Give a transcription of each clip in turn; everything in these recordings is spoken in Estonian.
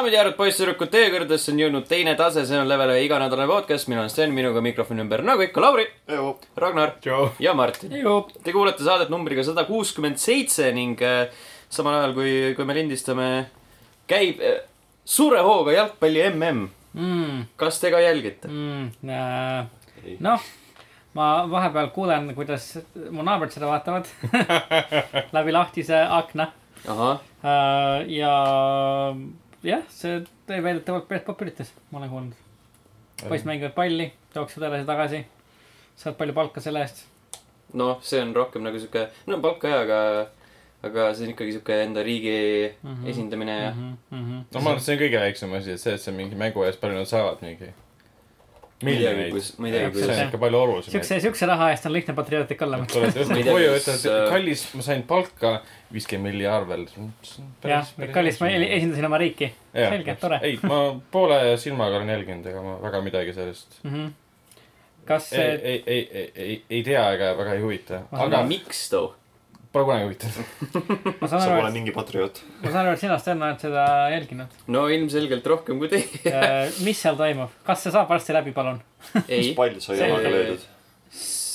daamid ja härrad, poisssüdrukud, teie kõrgedesse on jõudnud teine tase, see on Level ühe iganädalane podcast, mina olen Sten, minuga mikrofoni ümber nagu ikka Lauri, Ragnar Joe. ja Martin. Te kuulete saadet numbriga sada kuuskümmend seitse ning äh, samal ajal, kui, kui me lindistame, käib äh, suure hooga jalgpalli mm. mm,. kas te ka jälgite? Mm, äh, noh, ma vahepeal kuulen, kuidas mu naabrid seda vaatavad läbi lahtise akna äh,. ja jah, see tõi väidetavalt päris popularitas, ma olen kuulnud. poiss mängivad palli, jooksevad edasi-tagasi, saavad palju palka selle eest. noh, see on rohkem nagu sihuke, no palk ka, aga, aga see on ikkagi sihuke enda riigi mm. -hmm. esindamine ja Mm -hmm. no ma arvan, et see on kõige väiksem asi, et see, et sa mingi mängu eest palju nad saavad mingi. Ma ei teagi, miljoneid. kus, ma ei teagi, see kuidas on ikka palju olulisem. siukse, siukse raha eest on lihtne patriootlik olla. tuled õhtul koju, ütled, äh, kallis, ma sain palka viiskümmend milli arvel. jah, kallis, ma esindasin oma riiki. selge, tore. ei, ma poole silmaga olen jälginud, ega ma väga midagi sellest Mm -hmm. kas ei, see, ei, ei, ei, ei, ei tea ega väga ei huvita. Aga miks too? Pole kunagi huvitanud. sa pole, et, mingi patrioot. ma saan aru, et sina, Sten, oled seda jälginud. no ilmselgelt rohkem kui teie. mis seal toimub, kas see saab varsti läbi, palun? ei mis, pall sai See- jalaga löödud?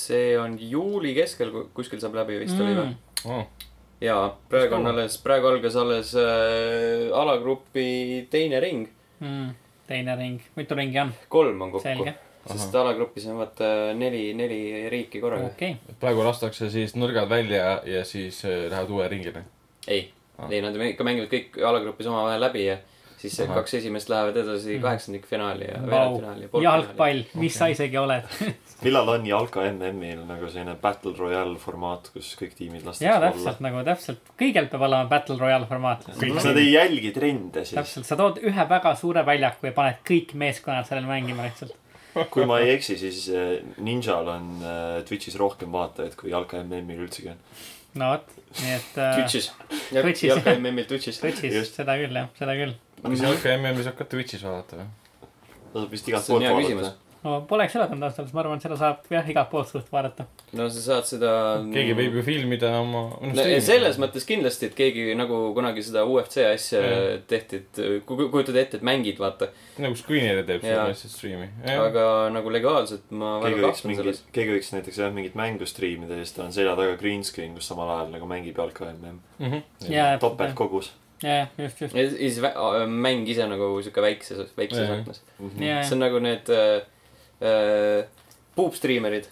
see on juuli keskel, kuskil saab läbi vist oli või? Oh, jaa, praegu on alles, praegu algas alles äh, alagrupi teine ring. Mm, teine ring, mitu ringi on? kolm on kokku. Sest alagrupis on vaata neli, neli riiki korraga. okay.. praegu lastakse siis nõrgad välja ja siis äh, lähevad uue ringile. ei Ah. ei, nad ikka mängivad kõik alagrupis omavahel läbi ja siis Ahah. kaks esimest lähevad edasi Mm. kaheksandikfinaali ja veerandfinaali ja jalgpall, mis sa isegi oled? millal on jalka MM-il nagu selline Battle Royale formaat, kus kõik tiimid jaa, lastakse olla täpselt? nagu täpselt, kõigil peab olema Battle Royale formaat. kas nad ei jälgi trende siis? täpselt, sa tood ühe väga suure väljaku ja paned kõik meeskonnad sellel mängima lihtsalt. Kui ma ei eksi, siis äh, Ninjal on äh, Twitch'is rohkem vaatajaid kui jalka MM-il üldsegi on. no vot, nii et äh, Twitch'is. Twitch'is, jalka MM-il Twitch'is. Twitch'is, seda küll jah, seda küll. kas jalka MM-i saab ka Twitch'is vaadata või? tasub vist igalt poolt vaadata.. No poleks üllatunud ausalt öeldes, ma arvan, et seda saab jah, igalt poolt suht vaadata. no sa saad seda. keegi võib ju filmida oma. no,. selles mõttes kindlasti, et keegi nagu kunagi seda UFC asja Jah. tehti, et ku- kujutad ette, et mängid, vaata. nagu Screener teeb seda lihtsalt striimi. aga nagu legaalselt ma keegi väga võiks kahtlen selles., keegi võiks näiteks jah, mingit mängu striimida ja siis tal on selja taga green screen, kus samal ajal nagu mängib jalka MM. Mhm. jaa, topeltkogus. jaa, just, just. ja siis mäng ise nagu sihuke väikses, väikses Jah. aknas. see on nagu need äh, puupstriimerid.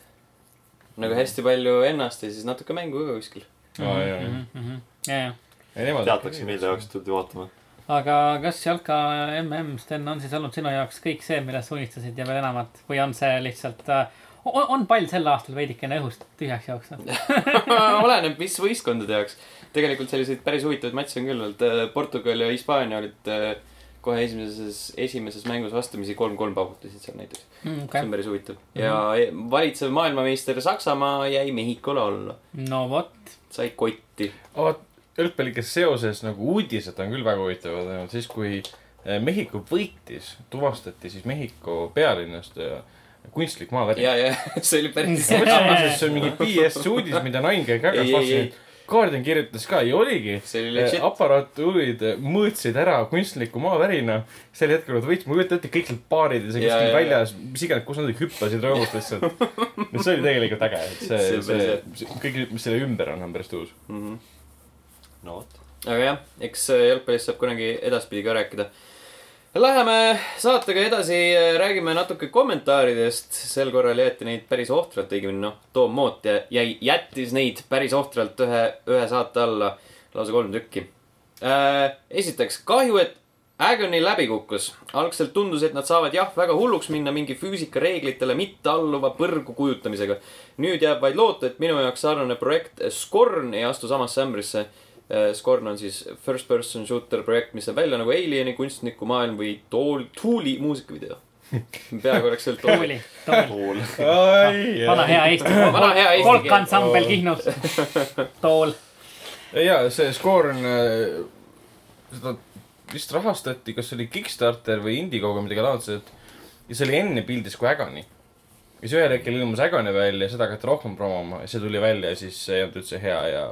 nagu hästi palju ennast ja siis natuke mängu ka kuskil. Aa, jaa, jaa. Mhm, ja, ja. teatakse, mille jaoks tuldi vaatama. aga kas jalka mm, Sten, on siis olnud sinu jaoks kõik see, millest unistasid ja veel enamat või on see lihtsalt äh,, on, on pall sel aastal veidikene õhust tühjaks jooksnud? oleneb, mis võistkondade jaoks. tegelikult selliseid päris huvitavaid matše on küll olnud. Portugal ja Hispaania olid äh, kohe esimeses, esimeses mängus vastamisi kolm-kolm paugutasid seal näiteks. see okei on, päris huvitav. ja valitsev maailmameister Saksamaa jäi Mehhikole alla. no vot, sai kotti. vot jalgpalliga seoses nagu uudised on küll väga huvitavad olnud, siis kui eh, Mehhiko võitis, tuvastati siis Mehhiko pealinnast eh, kunstlik maavärin. ja, ja see oli päris See- see on mingi BS uudis, mida Nine Gag Ei, jagas, ei, vaatasin, et Guardian kirjutas ka ja oligi. see oli legit. aparatuurid mõõtsid ära kunstliku maavärina. sel hetkel nad võitsid, ma kujutan ette, kõik need baarid ja see kuskil ja, ja. väljas, mis iganes, kus nad hüppasid rõõmust lihtsalt. see oli tegelikult äge, et see, See see, kõik, mis selle ümber on, on päris tuus. Mhm. no vot. aga jah, eks äh, jalgpallist saab kunagi edaspidi ka rääkida. Läheme saatega edasi, räägime natuke kommentaaridest. sel korral jäeti neid päris ohtralt, õigemini noh, Tom Moot jä- jäi, jättis neid päris ohtralt ühe, ühe saate alla, lausa kolm tükki äh,. esiteks, kahju, et Agony läbi kukkus. algselt tundus, et nad saavad jah, väga hulluks minna mingi füüsikareeglitele mitte alluva põrgu kujutamisega. nüüd jääb vaid loota, et minu jaoks sarnane projekt Scorn ei astu samasse ämbrisse Scorn on siis first person shooter projekt, mis näeb välja nagu Alieni kunstniku maailm või Tool, Tooli muusikavideo. peaaegu oleks öelnud Tool. tooli, tool. pool. vana hea Eesti. Vana hea eesti keel. folkansambel Kihnus. tool. ja see Scorn, seda vist rahastati, kas see oli Kickstarter või Indiegogo midagi laadset. ja see oli enne pildis kui Agony. ja siis ühel hetkel ilmus Agony välja, seda hakati rohkem promoma ja see tuli välja ja siis see ei olnud üldse hea ja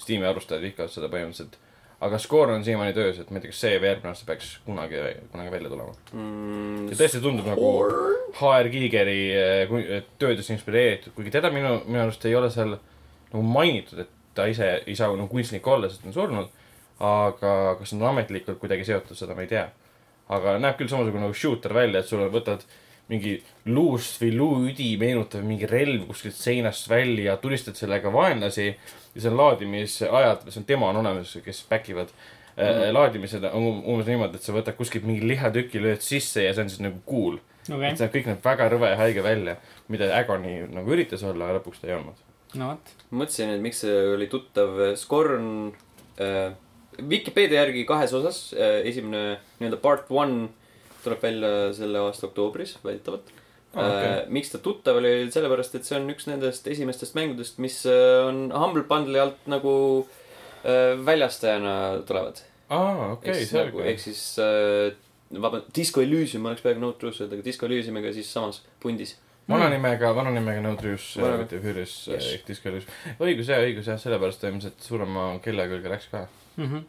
Steam'i arvustajad vihkavad seda põhimõtteliselt. aga skoor on siiamaani töös, et ma ei tea, kas see järgmine aasta peaks kunagi, kunagi välja tulema. mm, ja tõesti tundub nagu HR Giigeri eh, eh, töödest inspireeritud, kuigi teda minu, minu arust ei ole seal nagu mainitud, et ta ise ei saa nagu kunstnik olla, sest ta on surnud. aga kas nad on ametlikult kuidagi seotud, seda ma ei tea. aga näeb küll samasugune nagu shooter välja, et sul võtad mingi luust või luuüdi meenutav mingi relv kuskilt seinast välja, tulistad sellega vaenlasi ja see on laadimisajad, see on tema on olemas, kes back ivad mm. Mhm.. laadimised on um- umbes niimoodi, et sa võtad kuskilt mingi lihatüki, lööd sisse ja see on siis nagu cool okei et, see kõik näeb väga rõve ja haige välja, mida Agoni nagu üritas olla, aga lõpuks ta ei olnud. no vot. mõtlesin, et miks see oli tuttav. Scorn äh, Vikipeedia järgi kahes osas äh,. esimene nii-öelda part one tuleb välja selle aasta oktoobris, väidetavalt Aa, ah,. okei. Okay. miks ta tuttav oli, oli sellepärast, et see on üks nendest esimestest mängudest, mis äh, on Humble Bundle'i alt nagu äh, väljastajana tulevad. aa, okei, siis nagu, selge ehk. siis äh, vabandust, Disco Elysium oleks peaaegu no truth öelda, aga Disco Elysiumiga siis samas pundis. vana nimega, vana nimega No Active Furious Yes. ehk Discolius. õigus jah, õigus jah, sellepärast ta ilmselt suurema kella külge läks ka. Mhm.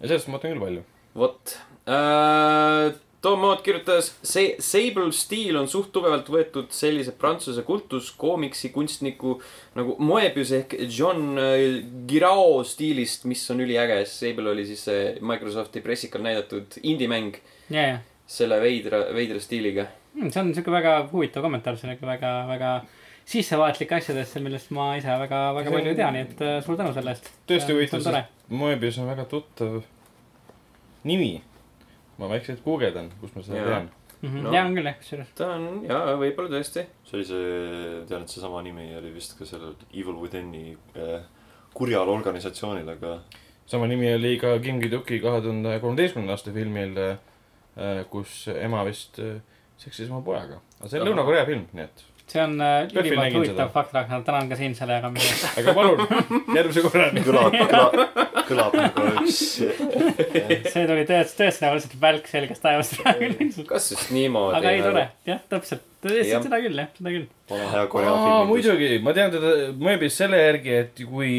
ja sellest ma mõtlen küll palju. vot äh,. Tom Moot kirjutas, see Sable Steel on suht tugevalt võetud sellise prantsuse kultuskoomiksi kunstniku nagu Moebius ehk John äh, Giraud stiilist, mis on üliäge. Sable oli siis see Microsofti pressikal näidatud indie-mäng ja, ja. selle veidra, veidra stiiliga. see on siuke väga huvitav kommentaar, siuke väga, väga sissevaatlik asjadesse, millest ma ise väga, väga See on- palju ei tea, nii et äh, suur tänu selle eest. tõesti huvitav, see on sest Moebius on väga tuttav nimi. Ma vaikselt guugeldan, kus ma seda Jaa. tean. Mhm. No. ja on küll jah, kusjuures. ta on, jaa, võib-olla tõesti. see oli see, tean, et seesama nimi oli vist ka sellel Evil Within'i äh, kurjal organisatsioonil, aga sama nimi oli ka Kim Ki-duki kahe tuhande kolmeteistkümnenda aasta filmil, kus ema vist äh, seksis oma pojaga. aga see on. Lõuna-Korea film, nii et. see on ülimalt huvitav fakt, Ragnar, tänan ka sind selle jagamise eest. aga palun, järgmise korrani. kõlab, kõlab, kõlab nagu üks see tuli tõesti, tõesti nagu lihtsalt välk selgest taevast praegu lihtsalt. kas just niimoodi? aga ei, tore, jah, täpselt, seda küll jah, seda küll. vana hea Korea film. muidugi, ma tean teda Moebius selle järgi, et kui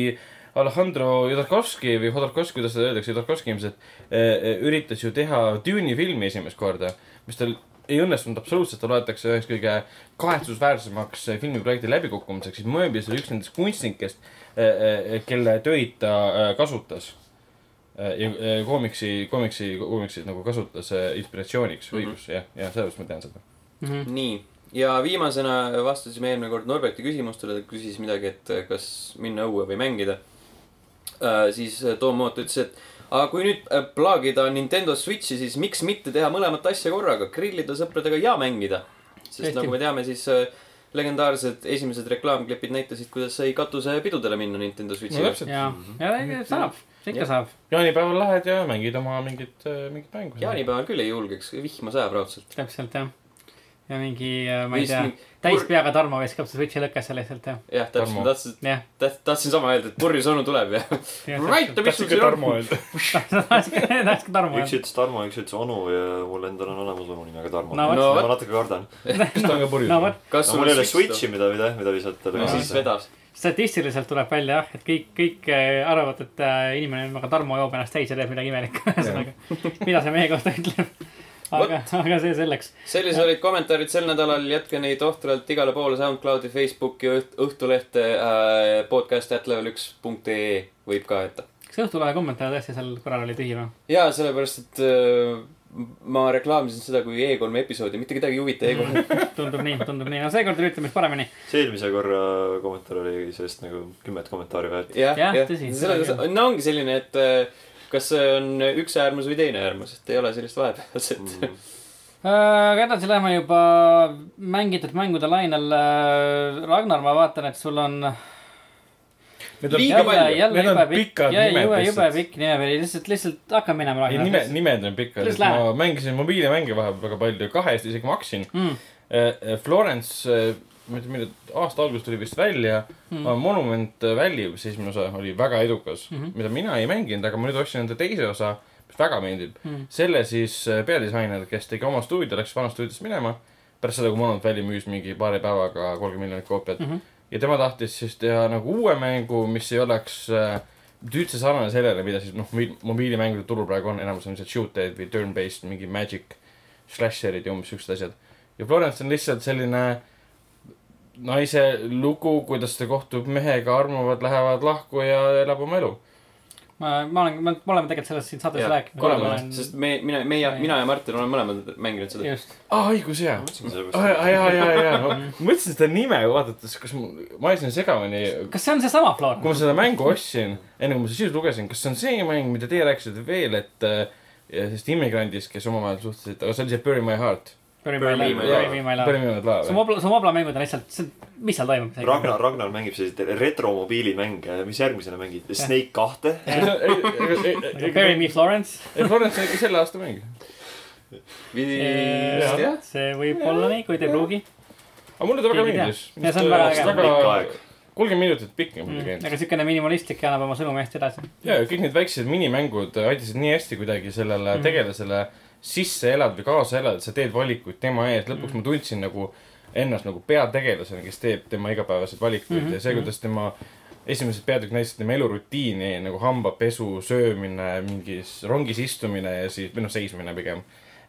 Alejandro Jodorkovski või Hodorkovski, kuidas seda öeldakse, Jodorkovski ilmselt eh, üritas ju teha Dune'i filmi esimest korda, mis tal ei õnnestunud absoluutselt, ta loetakse üheks kõige kahetsusväärsemaks eh, filmiprojekti läbikukkumiseks, siis Moebius oli üks nendest kunstnikest, kelle töid ta eh, kasutas. ja eh, koomiksi, koomiksi, koomiksid nagu kasutas eh, inspiratsiooniks, Mhm. õigus, jah, jah, sellepärast ma tean seda. Mhm. nii, ja viimasena vastasime eelmine kord Norberti küsimustele, ta küsis midagi, et kas minna õue või mängida äh,. siis Tom Moot ütles, et aga kui nüüd plaagida Nintendo Switchi, siis miks mitte teha mõlemat asja korraga, grillida sõpradega ja mängida. sest Tõesti. nagu me teame, siis äh, legendaarsed esimesed reklaamklipid näitasid, kuidas sai katusepidudele minna Nintendo no Switchiga. täpselt, ja, ja saab, ikka saab, jaanipäeval lähed ja mängid oma mingit, mingit mängu. jaanipäeval küll ei julgeks, vihma sajab raudselt. täpselt jah. Ja mingi, ma ei tea, täis peaga Tarmo viskab see Switchi lõkkesse lihtsalt jah, jah, täpselt, ma tahtsin, tahtsin sama öelda, et purjus onu tuleb ja. Right, mis sul siin Tarmo on? öelda. tahaks ka Tarmo üks öelda. ütles Tarmo, üks ütles onu ja mul endal on olemas onu nimega Tarmo No vot. No ma natuke kardan. kas ta on ka purjus no? vot, kas mul ei ole Switchi, mida, mida, mida visata siis vedas. statistiliselt tuleb välja jah, et kõik, kõik äh, arvavad, et äh, inimene nimega Tarmo joob ennast täis ja teeb midagi imelikku, ühesõnaga. mida see meie kohta ütleb? aga, aga see selleks. sellised olid kommentaarid sel nädalal, jätke neid ohtralt igale poole SoundCloudi, Facebooki, Õhtulehte äh,, podcast at level üks punkt ee võib ka jätta. kas Õhtulehe kommentaar tõesti sel korral oli tühi või? ja sellepärast, et äh, ma reklaamisin seda kui E3 episoodi, mitte kedagi ei huvita E3. tundub nii, tundub nii, no seekord üritame siis paremini. see eelmise korra kommentaar oli sellest nagu kümmet kommentaari väärt. jah, Jah, tõsi, no ongi selline, et äh, kas see on üks äärmus või teine äärmus, et ei ole sellist vahepealset Mm. mm.. aga edasi läheme juba mängitud mängude lainel. Ragnar, ma vaatan, et sul on Need on Liiga palju. Need on jube pikk, pikad nimed jube, jube lihtsalt. pikk nimekiri, lihtsalt, lihtsalt hakka minema ei, nime, Ragnar. nimed on pikad, ma mängisin mobiilimänge vahepeal väga palju, kahest isegi maksin. Mm, Florence, ma ei tea, millal, aasta alguses tuli vist välja Mm. mm.. Monument Valley, see esimene osa oli väga edukas mm. -hmm. mida mina ei mänginud, aga ma nüüd ostsin enda teise osa, mis väga meeldib mm. mm.. selle siis äh, peadisainer, kes tegi oma stuudio, läks vana stuudiosse minema. pärast seda, kui Monument Valley müüs mingi paari päevaga kolmkümmend miljonit koopiat mm. -hmm. ja tema tahtis siis teha nagu uue mängu, mis ei oleks äh, üldse sarnane sellele, mida siis noh, mobiilimängude turul praegu on, enamus on lihtsalt shoot-'id või turn-based mingi magic, slasher'id ja umbes siuksed asjad. ja Florence on lihtsalt selline naise lugu, kuidas ta kohtub mehega, armuvad, lähevad lahku ja elab oma elu. ma, ma olen, me oleme tegelikult sellest siin saates rääkinud. mõlemad, sest me, mina, meie, mina ja Martin oleme mõlemad mänginud seda. just, aa, õigus, jaa. peale. jaa, jaa, jaa, no mõtlesin seda nime vaadates, kas ma, ma ajasin segamini, kas see on seesama kui Florence? ma seda mängu ostsin, enne kui ma seda sisu lugesin, kas see on see mäng, mida teie rääkisite veel, et äh, sellest immigrandist, kes omavahel suhtlesid, aga see oli see Bury my heart. Bury Bury my me love, love. Bury me love. Bury my love su. mobla, su mobla mängud on lihtsalt, see, mis seal toimub? Ragnar, Ragnar mängib selliseid retromobiilimänge, mis järgmisena mängid? Snake kahte. Bury me Florence. Florence on ikka selle aasta mäng. vist jah. see võib olla nii, kuid ei pruugi. aga mulle ta väga meeldis. Ja see on väga äge. kolmkümmend minutit pikk on muidugi Mm. aga siukene minimalistlik ja annab oma sõnumi hästi edasi. ja, ja kõik need väiksed minimängud aitasid nii hästi kuidagi sellele Mhm. tegelasele sisse elada või kaasa elada, et sa teed valikuid tema ees. lõpuks Mhm. ma tundsin nagu ennast nagu peategelasena, kes teeb tema igapäevaseid valikuid Mhm, ja see, mhm. kuidas tema esimesed peatükk näitasid tema elurutiini nagu hambapesu, söömine, mingis rongis istumine ja siis, või noh, seismine pigem.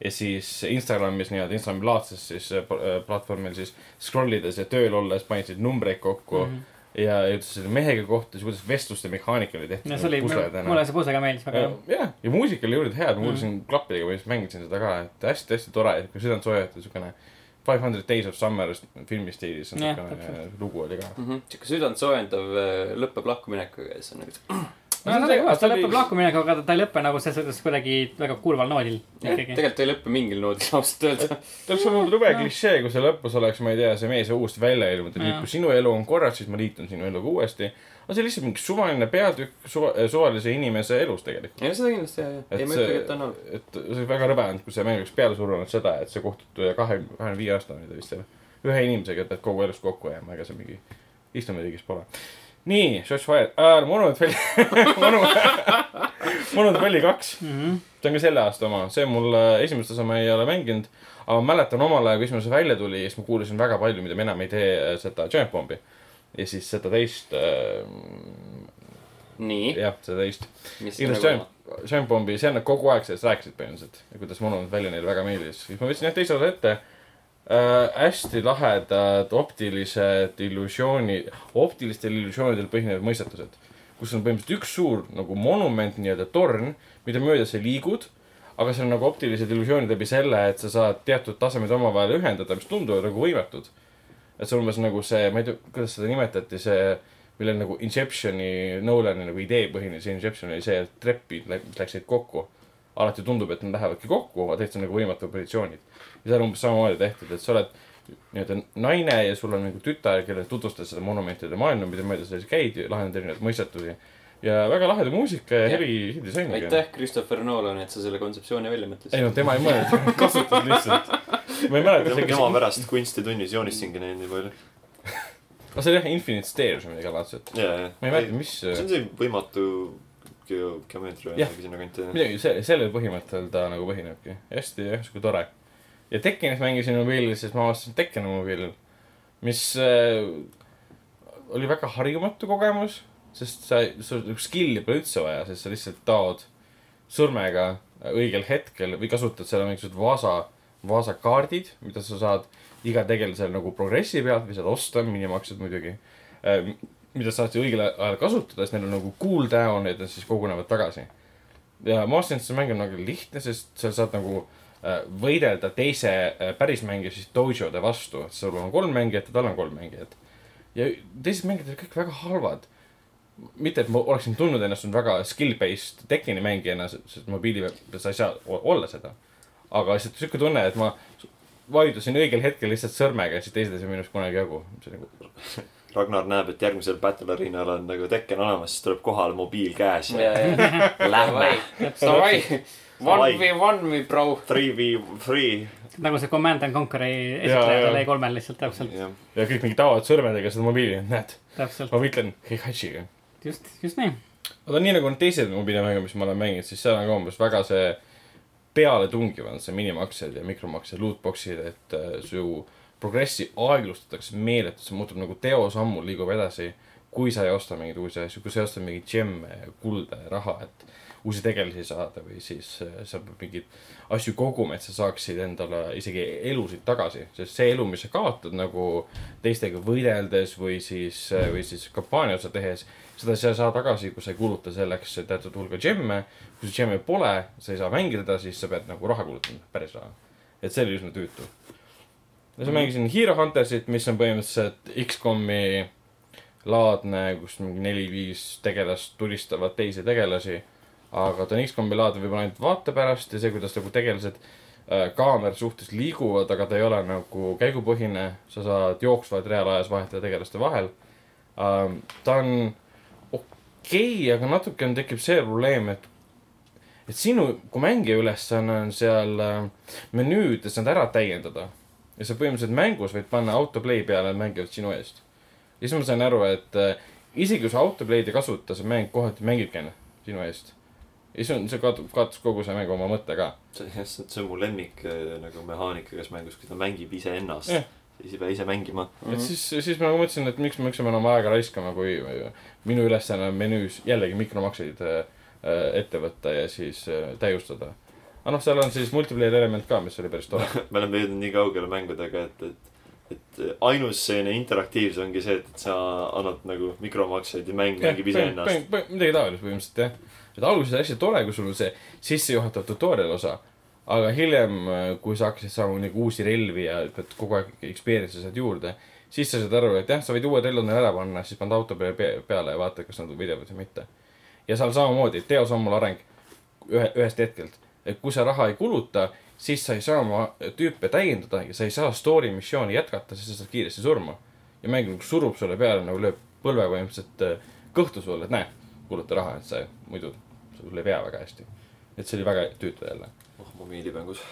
ja siis Instagramis nii-öelda, Instagrami laadses siis äh, äh, platvormil siis scroll ides ja tööl olles panid numbreid kokku mm. Mhm. -hmm. Ja jõudis selle mehega kohta, siis kuidas vestluste mehaanika oli tehtud. ja see oli, mulle see puse ka meeldis väga. jah, ja muusika oli juurde head, ma Mhm. kuulasin klappidega, ma just mängisin seda ka, et hästi-hästi tore, kui südant soojata, siukene Five Hundred Days of Summer filmi stiilis on siukene lugu oli ka. sihuke südantsoojendav äh, lõpeb lahkuminekuga ja siis on nagu. no see oli kõva, ta lõpeb lahkuminekuga, aga ta ei lõpe nagu selles suhtes kuidagi väga kurval noodil tegelikult ei lõppe mingil noodil ausalt öelda. ta olnud rube No. klišee, kui see lõpus oleks, ma ei tea, see mees uuesti välja ilmunud, et nüüd, kui sinu elu on korras, siis ma liitun sinu eluga uuesti. aga see on lihtsalt mingi suvaline peatükk suva, suvalise inimese elus tegelikult. ei no seda kindlasti jah, jah. Ei ma see- ütlegi, et on halb. et see oleks väga rõve olnud, kui see mäng oleks peale surunud seda, et sa kohtud kahe, kahekümne viie aastane oli ta vist, ühe inimesega, et pead kogu elus kokku jääma, ega see mingi istumiriigis pole. nii, Shots Fired äh,, Monument Valley Monument Valley kaks, Mhm. see on ka selle aasta oma, see mul äh, esimest osa ma ei ole mänginud. aga ma mäletan omal ajal, kui esimene osa välja tuli, siis ma kuulasin väga palju, mida me enam ei tee äh, seda Giant Bombi. ja siis seda teist äh,, nii, jah, seda teist. igatahes nagu Giant, Giant Bombi, see on nad kogu aeg sellest rääkisid põhimõtteliselt ja kuidas Monument Valley neile väga meeldis, siis ma võtsin jah teise osa ette äh,. hästi lahedad optilised illusiooni, optilistel illusioonidel põhinevad mõistatused. kus on põhimõtteliselt üks suur nagu monument, nii-öelda torn, mida mööda sa liigud. aga seal on nagu optilised illusioonid läbi selle, et sa saad teatud tasemed omavahel ühendada, mis tunduvad nagu võimatud. et see on umbes nagu see, ma ei tea, kuidas seda nimetati, see millel nagu Inceptioni, Nolani nagu ideepõhine see Inception oli see, et trepid läksid kokku. Alati tundub, et nad lähevadki kokku, aga tegelikult see on nagu võimatu positsioonid. ja seal on umbes samamoodi tehtud, et sa oled nii-öelda naine ja sul on nagu tütar, kellele tutvustad seda monumentide maailma, mida mööda sa siis käid ja lahendad erinevaid mõistatusi. ja väga laheda muusika ja heli, helidisain. aitäh, Christopher Nolan, et sa selle kontseptsiooni välja ei mõtlesid. no tema ei mõelnud, kasutas lihtsalt. ma ei mäleta, tema pärast kunstitunnis joonistasingi neid nii palju. aga see oli jah Infinite Stairs või midagi laadset. ja, ja. ma ei mäleta, mis, see on see võimatu geo-, geomeetria või midagi sinna kanti. midagi see, sellel põhimõttel ta nagu põhinebki. hästi, sihuke tore. ja Tekkenis mängisin mobiilil, siis ma avastasin Tekken mobiilil, mis äh, oli väga harjumatu kogemus, sest sa, sul nagu skill'i pole üldse vaja, sest sa lihtsalt taod sõrmega õigel hetkel või kasutad seal mingisugused vaasa, vaasakaardid, mida sa saad iga tegelasel nagu progressi pealt või saad osta, minimaksed muidugi. Mida saad siis õigel ajal kasutada, siis neil on nagu cool down, et nad siis kogunevad tagasi ja Monster Hunter mäng on nagu lihtne, sest sa saad nagu äh, võidelda teise äh, pärismängija siis dojode vastu, et sul on kolm mängijat ja tal on kolm mängijat. ja teised mängijad olid kõik väga halvad. mitte, et ma oleksin tundnud ennast väga skill-based Tekkeni mängijana, sest mobiili peal sa ei saa olla seda. aga lihtsalt sihuke tunne, et ma vajutasin õigel hetkel lihtsalt sõrmega ja siis teised ei saa minust kunagi jagu. see nagu, Ragnar näeb, et järgmisel Battle Arena'l on nagu Tekken olemas, siis tuleb kohale mobiil käes ja, ja ja, lähme. davai, one v one me bro. 3v3. nagu see Command and Conquer'i Jaa, esitleja jaa. seal E3-l lihtsalt täpselt, ja kõik mingi tavavad sõrmedega seda mobiili, näed, täpselt, ma võitlen Heihachiga just, just nii. aga nii nagu need teised mobiilimänge, mis ma olen mänginud, siis seal on ka umbes väga see pealetungiv on see minimaksed ja mikromaksed, lootbox'id, et äh, su progressi aeglustatakse meeletult, see muutub nagu teosammul, liigub edasi kui sa ei osta mingeid uusi asju, kui sa ei osta mingeid džemme, kulda ja raha, et uusi tegelasi saada või siis äh, sa pead mingeid asju koguma, et sa saaksid endale isegi elusid tagasi, sest see elu, mis sa kaotad nagu teistega võideldes või siis, või siis kampaania otsa tehes, seda sa ei saa tagasi, kui sa ei kuluta selleks teatud hulga džemme. kui sul džemme pole, sa ei saa mängida siis sa pead nagu raha kulutama, päris raha. et see oli üsna tüütu. Siis ma mängisin Hero Huntersit, mis on põhimõtteliselt X-komi laadne, kus mingi neli-viis tegelast tulistavad teisi tegelasi. aga ta on X-komi laadne võib-olla ainult vaate pärast ja see, kuidas nagu tegelased äh, kaamera suhtes liiguvad, aga ta ei ole nagu käigupõhine. sa saad jooksvalt reaalajas vahetada tegelaste vahel ähm,. ta on okei okay,, aga natuke on, tekib see probleem, et et sinu kui mängija ülesanne on seal äh, menüüdes nad ära täiendada. Ja sa põhimõtteliselt mängus võid panna autoplay peale, nad mängivad sinu eest. ja siis ma sain aru, et äh, isegi kui sa autoplay'd ei kasuta, see mäng kohati mängibki ennast sinu eest. ja siis on, see kaotab, kaotas kogu see mängu oma mõtte ka. see, see on mu lemmik äh, nagu mehaanika igas mängus, kui ta mängib iseennast Jah. siis ei pea ise mängima. et siis, siis ma mõtlesin, et miks, miks ma pean oma aega raiskama, kui minu ülesanne on menüüs jällegi mikromakseid äh, äh, ette võtta ja siis äh, täiustada. Aga noh, seal on siis multiplayer element ka, mis oli päris tore. me oleme jõudnud nii kaugele mängudega, et, et, et ainus selline interaktiivsus ongi see, et, et sa annad nagu mikromakseid ja mäng mängib iseennast. midagi taolist põhimõtteliselt jah. et alguses oli hästi tore, kui sul on see sissejuhatav tutorial osa. aga hiljem, kui sa hakkasid saama nagu uusi relvi ja pead kogu aeg experience'i saad juurde, siis sa saad aru, et jah, sa võid uued relvad neile ära panna, siis paned auto peale pe- peale ja vaata, kas nad võidavad või mitte. ja seal samamoodi, teosammul areng ühe, ühest hetkelt, et kui sa raha ei kuluta, siis sa ei saa oma tüüpe täiendada ja sa ei saa story missiooni jätkata, sest sa saad kiiresti surma. ja mäng nagu surub sulle peale nagu lööb põlve põhimõtteliselt äh, kõhtu sulle, et näe, kuluta raha, et sa muidu, sul ei pea väga hästi. et see oli väga tüütu jälle. oh, mobiilimängus.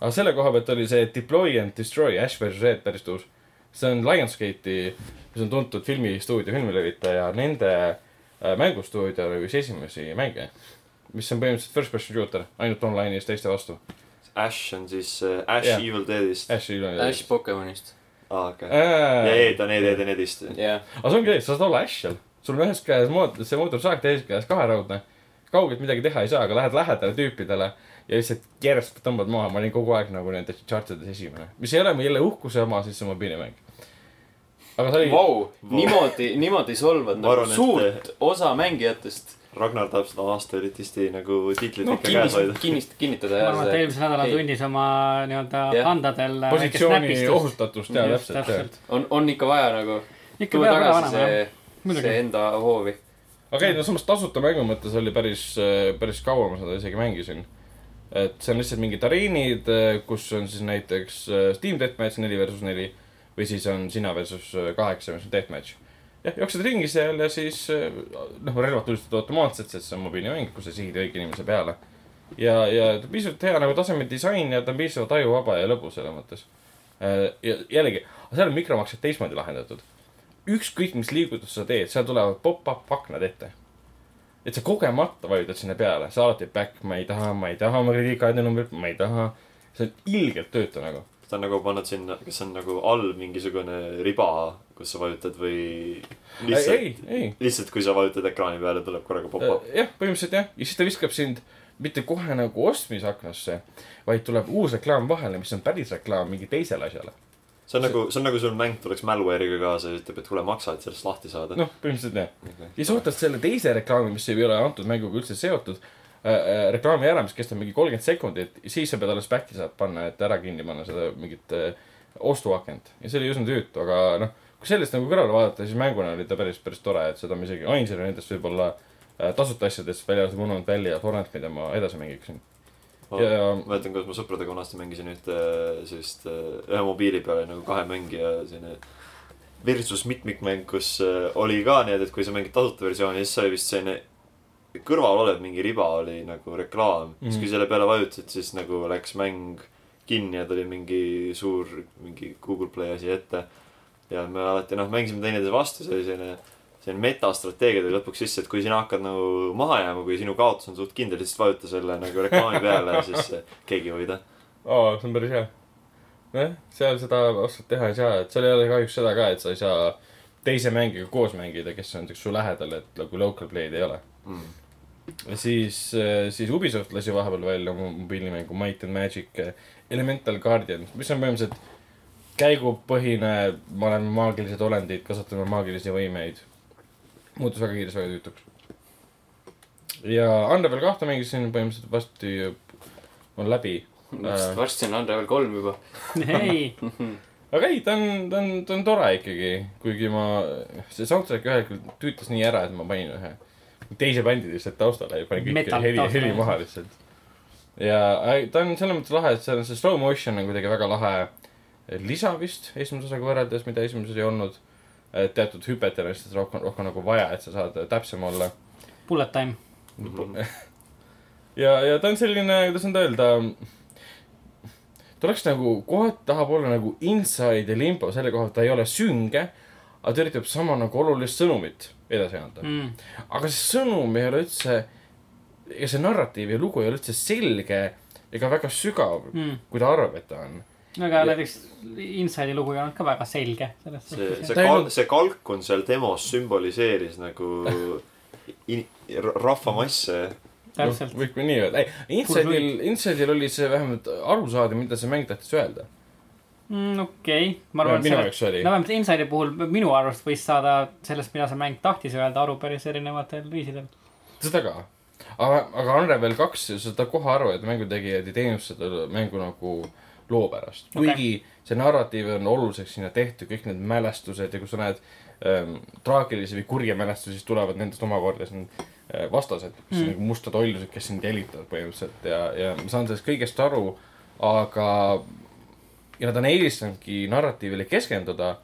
aga selle koha pealt oli see Deploy and Destroy Ash versus Red päris tuus. see on Lionsgate'i, mis on tuntud filmistuudio, filmilevitaja, nende äh, mängustuudio oli üks esimesi mänge. Mis on põhimõtteliselt first person shooter, ainult online'is teiste vastu. Ash on siis äh, Ash Jah. Evil Deadist. Ash'i üle. Ash Pokemonist. aa, okei. ja Ed on Ed, Ed on Edist. jah, aga see ongi see, sa saad olla Ash seal. sul on ühes käes mood-, see mootorsaag, teises käes kaheraudne. kaugelt midagi teha ei saa, aga lähed lähedale tüüpidele ja lihtsalt järjest tõmbad maha, ma olin kogu aeg nagu nende chartides esimene. mis ei ole mu jälle uhkuse oma, siis see on mobiilimäng. aga see oli wow., vau, niimoodi, niimoodi solvad Ma arvan, nagu et- suurt osa mängijatest. Ragnar tahab seda aasta elitisti nagu tiitlit No, ikka käes hoida. kinnist-, kinnitada ma jah arvan, et eelmisel nädalal ei. tundis oma nii-öelda Jah. pandadel väike positsiooni ohustatust ja Just, täpselt, jah. on, on ikka vaja nagu ikka ära tagasi jah. see, see enda hoovi. aga ei, no samas tasuta mängu mõttes oli päris, päris kaua ma seda isegi mängisin. et see on lihtsalt mingid areenid, kus on siis näiteks äh, Steam Deathmatch neli versus neli või siis on sina versus äh, kaheksa, mis on Deathmatch. jah, jooksed ringi seal ja siis äh, noh, relvad tulistavad automaatselt, sest see on mobiilimäng, kus sa sihid õige inimese peale. ja, ja piisavalt hea nagu taseme disain ja ta on piisavalt ajuvaba ja lõbus selles mõttes. ja jällegi, seal on mikromaksed teistmoodi lahendatud ükskõik, mis liigutust sa teed, seal tulevad pop-up aknad ette. et sa kogemata vajutad sinna peale, sa alati back, ma ei taha, ma ei taha oma krediitkaardi numbrit, ma ei taha. see on ilgelt töötu nagu. Ta on nagu pannud sinna, kas on nagu all mingisugune riba, kus sa vajutad või lihtsalt, ei, lihtsalt kui sa vajutad ekraani peale, tuleb korraga pop-up. jah, põhimõtteliselt jah, ja siis ta viskab sind mitte kohe nagu ostmisaknasse, vaid tuleb uus reklaam vahele, mis on päris reklaam mingi teisele asjale. see on nagu, see on nagu sul mäng tuleks malware'iga kaasa ja ütleb, et kuule, maksa, et sellest lahti saada. noh, põhimõtteliselt jah. ja sa ootad selle teise reklaami, mis ei ole antud mänguga üldse seotud äh,, äh, reklaami ära, mis kestab mingi kolmkümmend sekundit, siis sa pead alles back'i saad panna, et ära kinni panna seda mingit äh, ostuakent. ja see oli üsna tüütu, aga noh, kui sellest nagu kõrvale vaadata, siis mänguna oli ta päris, päris tore, et seda ma isegi ainsana nendest võib-olla äh, tasuta asjadest välja arvatud Monument Valley ja Torrent, mida ma edasi mängiksin. ma ja mäletan, kuidas ma sõpradega vanasti mängisin ühte sellist, ühe mobiili peale nagu kahe mängija selline versus mitmikmäng, kus äh, oli ka nii, et kui sa mängid tasuta versiooni, siis oli vist selline kõrval olev mingi riba oli nagu reklaam mm.. siis Mhm. kui selle peale vajutasid, siis nagu läks mäng kinni ja tuli mingi suur, mingi Google Play asi ette. ja me alati noh, mängisime teineteise vastu, see oli selline, selline metastrateegia tuli lõpuks sisse, et kui sina hakkad nagu maha jääma, kui sinu kaotus on suht kindel, siis vajuta selle nagu reklaami peale ja siis eh, keegi ei võida. aa, see on päris hea. nojah, seal seda otsast teha ei saa, et seal ei ole kahjuks seda ka, et sa ei saa teise mängijaga koos mängida, kes on näiteks su lähedal, et nagu local play'd ei ole. mm.. siis, siis Ubisoft lasi vahepeal välja oma mobiilimängu Might and Magic eh, Elemental Guardian, mis on põhimõtteliselt käigupõhine, me oleme maagilised olendid, kasvatame maagilisi võimeid. muutus väga kiiresti väga tüütuks. ja Unravel kahte mängisin põhimõtteliselt varsti, on läbi. varsti on Unravel kolm juba. ei, aga ei, ta on, ta on, ta on tore ikkagi, kuigi ma, see soundtrack ühel hetkel tüütas nii ära, et ma panin ühe teise bändi lihtsalt taustale ja panin kõik heli, heli maha lihtsalt. ja ei, ta on selles mõttes lahe, et seal on see slow motion on kuidagi väga lahe lisa vist esimese osaga võrreldes, mida esimeses ei olnud. teatud hüpet on lihtsalt rohkem, rohkem nagu vaja, et sa saad täpsem olla. bullet time. ja, ja ta on selline, kuidas nüüd öelda. ta oleks nagu, kohati tahab olla nagu inside ja limbo selle koha, et ta ei ole sünge. aga ta üritab sama nagu olulist sõnumit edasi anda mm.. Aga see sõnum ei ole üldse, ega see narratiiv ja lugu ei ole üldse selge ega väga sügav Mm. kui ta arvab, et ta on. aga Ja- näiteks Inside'i lugu ei olnud ka väga selge selles see, see Ta ei kal-, olnud- see kalkun seal demos sümboliseeris nagu in-, rahvamasse. täpselt. võib ka nii öelda, ei, Inside'il, Inside'il oli see vähemalt aru saada, mida see mäng tahtis öelda. Mm, okei, ma arvan, et oli no. vähemalt Inside'i puhul minu arust võis saada sellest, mida see mäng tahtis öelda, aru päris erinevatel viisidel. seda ka. aga, aga Unravel kaks, saad kohe aru, et mängutegijad ei teinud seda mängu nagu loo pärast. Okei. kuigi see narratiiv on oluliseks sinna tehtud, kõik need mälestused ja kui sa näed ähm, traagilisi või kurje mälestusi, siis tulevad nendest omakorda siin äh, vastased, on Mm. nagu mustad ollused, kes sind jälitavad põhimõtteliselt ja, ja ma saan sellest kõigest aru, aga ja nad on eelistanudki narratiivile keskenduda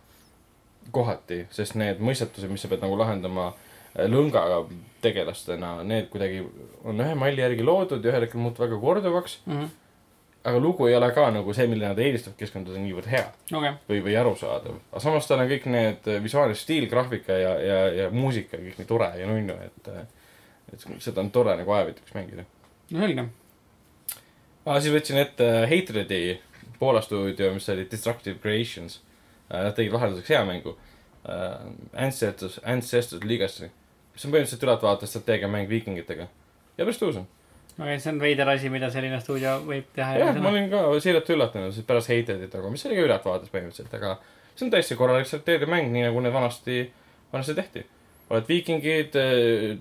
kohati, sest need mõistatused, mis sa pead nagu lahendama äh, lõngaga tegelastena, need kuidagi on ühe malli järgi loodud ja ühel hetkel muutuvad väga korduvaks. okei, aga lugu ei ole ka nagu see, millele nad eelistavad keskenduda, niivõrd hea või, või arusaadav. aga samas tal on kõik need äh, visuaalne stiil, graafika ja, ja, ja muusika kõik nii tore ja nunnu, et, et seda on tore nagu ajavõtuks mängida. no selge. aa, siis võtsin ette Hatredi Poola stuudio, mis oli Destructive Creations. Nad tegid vahelduseks hea mängu uh,. Ancestors, Ancestors Legacy. mis on põhimõtteliselt ülevaate strateegiamäng viikingitega. ja päris tõus on. okei, see on veider asi, mida selline stuudio võib teha. jah, ma olin ka siiralt üllatunud, sest pärast Hatredit nagu, mis oli ka ülevaates põhimõtteliselt, aga see on täiesti korralik strateegiamäng, nii nagu need vanasti, vanasti tehti. oled viikingid,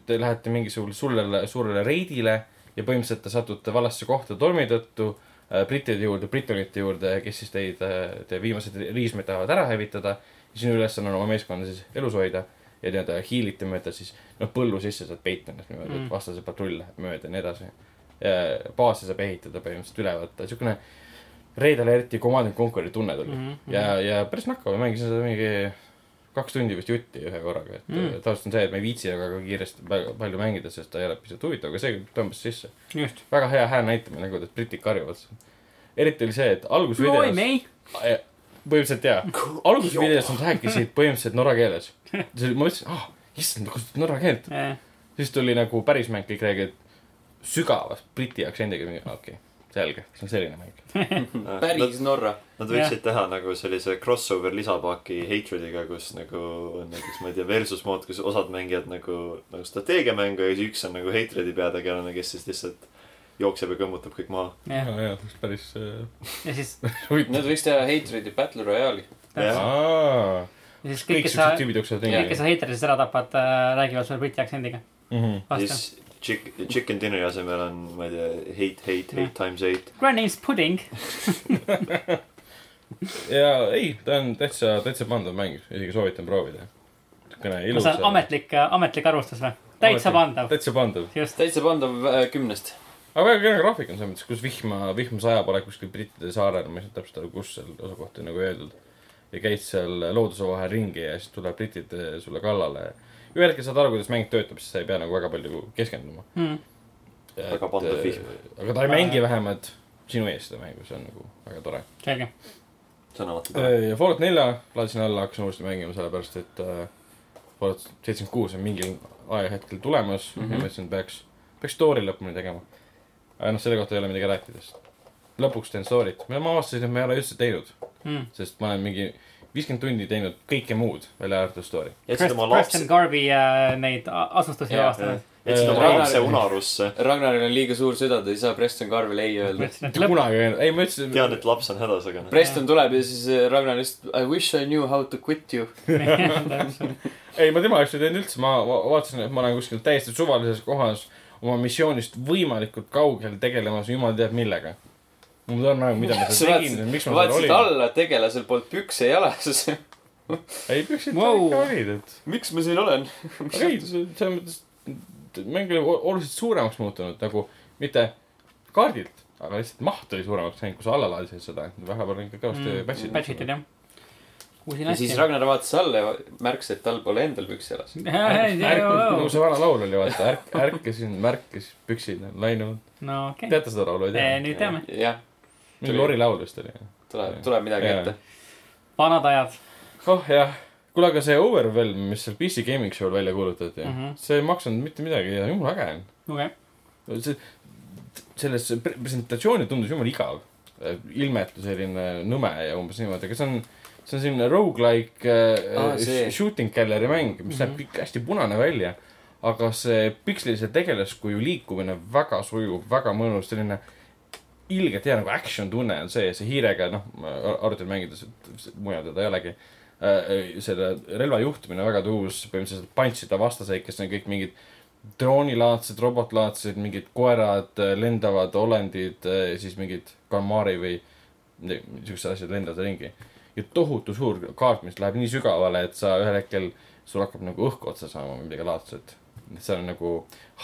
te lähete mingisugusele suurele, suurele reidile ja põhimõtteliselt te satute valesse kohta tormi tõttu äh, brittide juurde, britonite juurde, kes siis teid, teie viimased riismed tahavad ära hävitada. sinu ülesanne on oma meeskonna siis elus hoida ja nii-öelda hiilite mööda siis noh, põllu sisse saad peita ennast niimoodi mm., et vastase patrull läheb mööda ja nii edasi. baase saab ehitada põhimõtteliselt üle võtta, siukene Red Alerti Command and Conquer'i tunne tuli mm. -hmm. ja, ja päris nakkav, mängisin seda mingi kaks tundi vist jutti ühe korraga, et Mm. tavaliselt on see, et ma ei viitsi väga kiiresti väga palju mängida, sest ta ei ole pisut huvitav, aga see tõmbas sisse. väga hea hääl näitamine, nagu et britid karjuvad. eriti oli see, et algusvideos, põhimõtteliselt jaa, algusvideos nad rääkisid põhimõtteliselt norra keeles. see oli, ma mõtlesin, ah, issand, kasutad norra keelt. siis tuli nagu päris mäng, kõik räägivad sügavas briti aktsendiga, okei okay,, selge, see on selline mäng. päris Norra. Nad võiksid teha nagu sellise crossover lisapaaki Hatrediga, kus nagu on näiteks, ma ei tea, versus mood, kus osad mängivad nagu, nagu strateegiamängu ja siis üks on nagu Hatredi peategelane, kes siis lihtsalt jookseb ja kõmmutab kõik maha. jah, ja, ja, päris äh, ja siis. Nad võiks teha Hatredi Battle Royale'i. Jah. ja siis kõik kes sa kõik, kes sa heiteris ära tapad, räägivad sulle briti aktsendiga vastu. siis chick-, chicken dinner'i asemel on, ma ei tea, hate, hate, hate times eight. Granny's pudding. ja ei, ta on täitsa, täitsa pandav mäng, isegi soovitan proovida. niisugune ilus. saan ametlik, ametlik arvustus või? täitsa pandav, täitsa pandav. just. täitsa pandav äh, kümnest. aga väga kena graafik on selles mõttes, kus vihma, vihm sajab, oled kuskil brittide saarel, ma ei saa täpselt aru, kus seal asukoht on nagu öeldud. ja käid seal looduse vahel ringi ja siis tuleb britid sulle kallale. Ühel hetkel saad aru, kuidas mäng töötab, siis sa ei pea nagu väga palju keskenduma. Mm. Väga pandav vihm.. aga ta ei mängi vähemalt sinu eest seda mängu, see on nagu väga tore. selge. see on alati tore. ja Fallout nelja laadisin alla, hakkasin uuesti mängima, sellepärast et äh, Fallout seitsekümmend kuus on mingil ajahetkel tulemas mm, Mhm. -hmm. ja mõtlesin, et peaks, peaks story lõpuni tegema. aga noh, selle kohta ei ole midagi rääkida, sest lõpuks teen story't, ma avastasin, et ma ei ole üldse teinud, Mm. sest ma olen mingi viiskümmend tundi teinud kõike muud, välja arvatud story. Preston Garbi äh, neid asustusi avastanud. jätsid oma Ragnar- lapse unarusse. Ragnaril on liiga suur süda, ta ei saa Preston Garvile ei öelda. mõtlesin, et mitte lõpp, kunagi, ei ma ütlesin. tean, et laps on hädas, aga. Preston tuleb ja siis äh, Ragnar lihtsalt I wish I knew how to quit you. ei, ma tema jaoks ei teinud üldse, ma va- vaatasin, et ma olen kuskil täiesti suvalises kohas oma missioonist võimalikult kaugel tegelemas jumal teab millega. Mul on nagu, mida ma sa seal tegin, miks ma seal vaatasid olin. alla, tegelasel polnud pükse jalas. ei, püksid Wow. ikka olid, et. miks ma siin olen? aga ei, selles mõttes, mäng oli ol- oluliselt suuremaks muutunud nagu mitte kaardilt, aga lihtsalt maht oli suuremaks läinud, kui sa alla laadisid seda, et vahepeal on ikka kõvasti Mm, patch'id. patch'itud jah. ja siis. Ragnar vaatas alla ja märkas, et tal pole endal püksi jalas. nagu see vana laul oli, vaata, ärk-, ärkasin, märkas, püksid on lainenud. no okei, teate seda laulu, ei tea? nüüd teame. jah, mingi Lori laul vist oli. tuleb, tuleb midagi Jaa. ette. vanad ajad. oh jah, kuule, aga see Overwhelm, mis seal PC Gaming Show'l välja kuulutati mm, Mhm. -hmm. see ei maksnud mitte midagi ja jumala äge on. okei, see, selles pre- presentatsioonil tundus jumala igav. ilmetu selline nõme ja umbes niimoodi, aga see on, see on selline rogu-like äh, see. shooting gallery mäng, mis näeb Mhm. kõik hästi punane välja. aga see pikslise tegelaskuju liikumine väga sujuv, väga mõnus, selline ilgelt hea nagu action tunne on see, see hiirega, noh, arvutil mängides, et mujal teda ei olegi. selle relva juhtimine väga tuus, põhimõtteliselt punch'ida vastaseid, kes on kõik mingid droonilaadsed, robotlaadsed, mingid koerad, lendavad olendid, siis mingid kalmaari või niisugused asjad lendavad ringi. ja tohutu suur kaart, mis läheb nii sügavale, et sa ühel hetkel, sul hakkab nagu õhk otsa saama või midagi laadset. see on nagu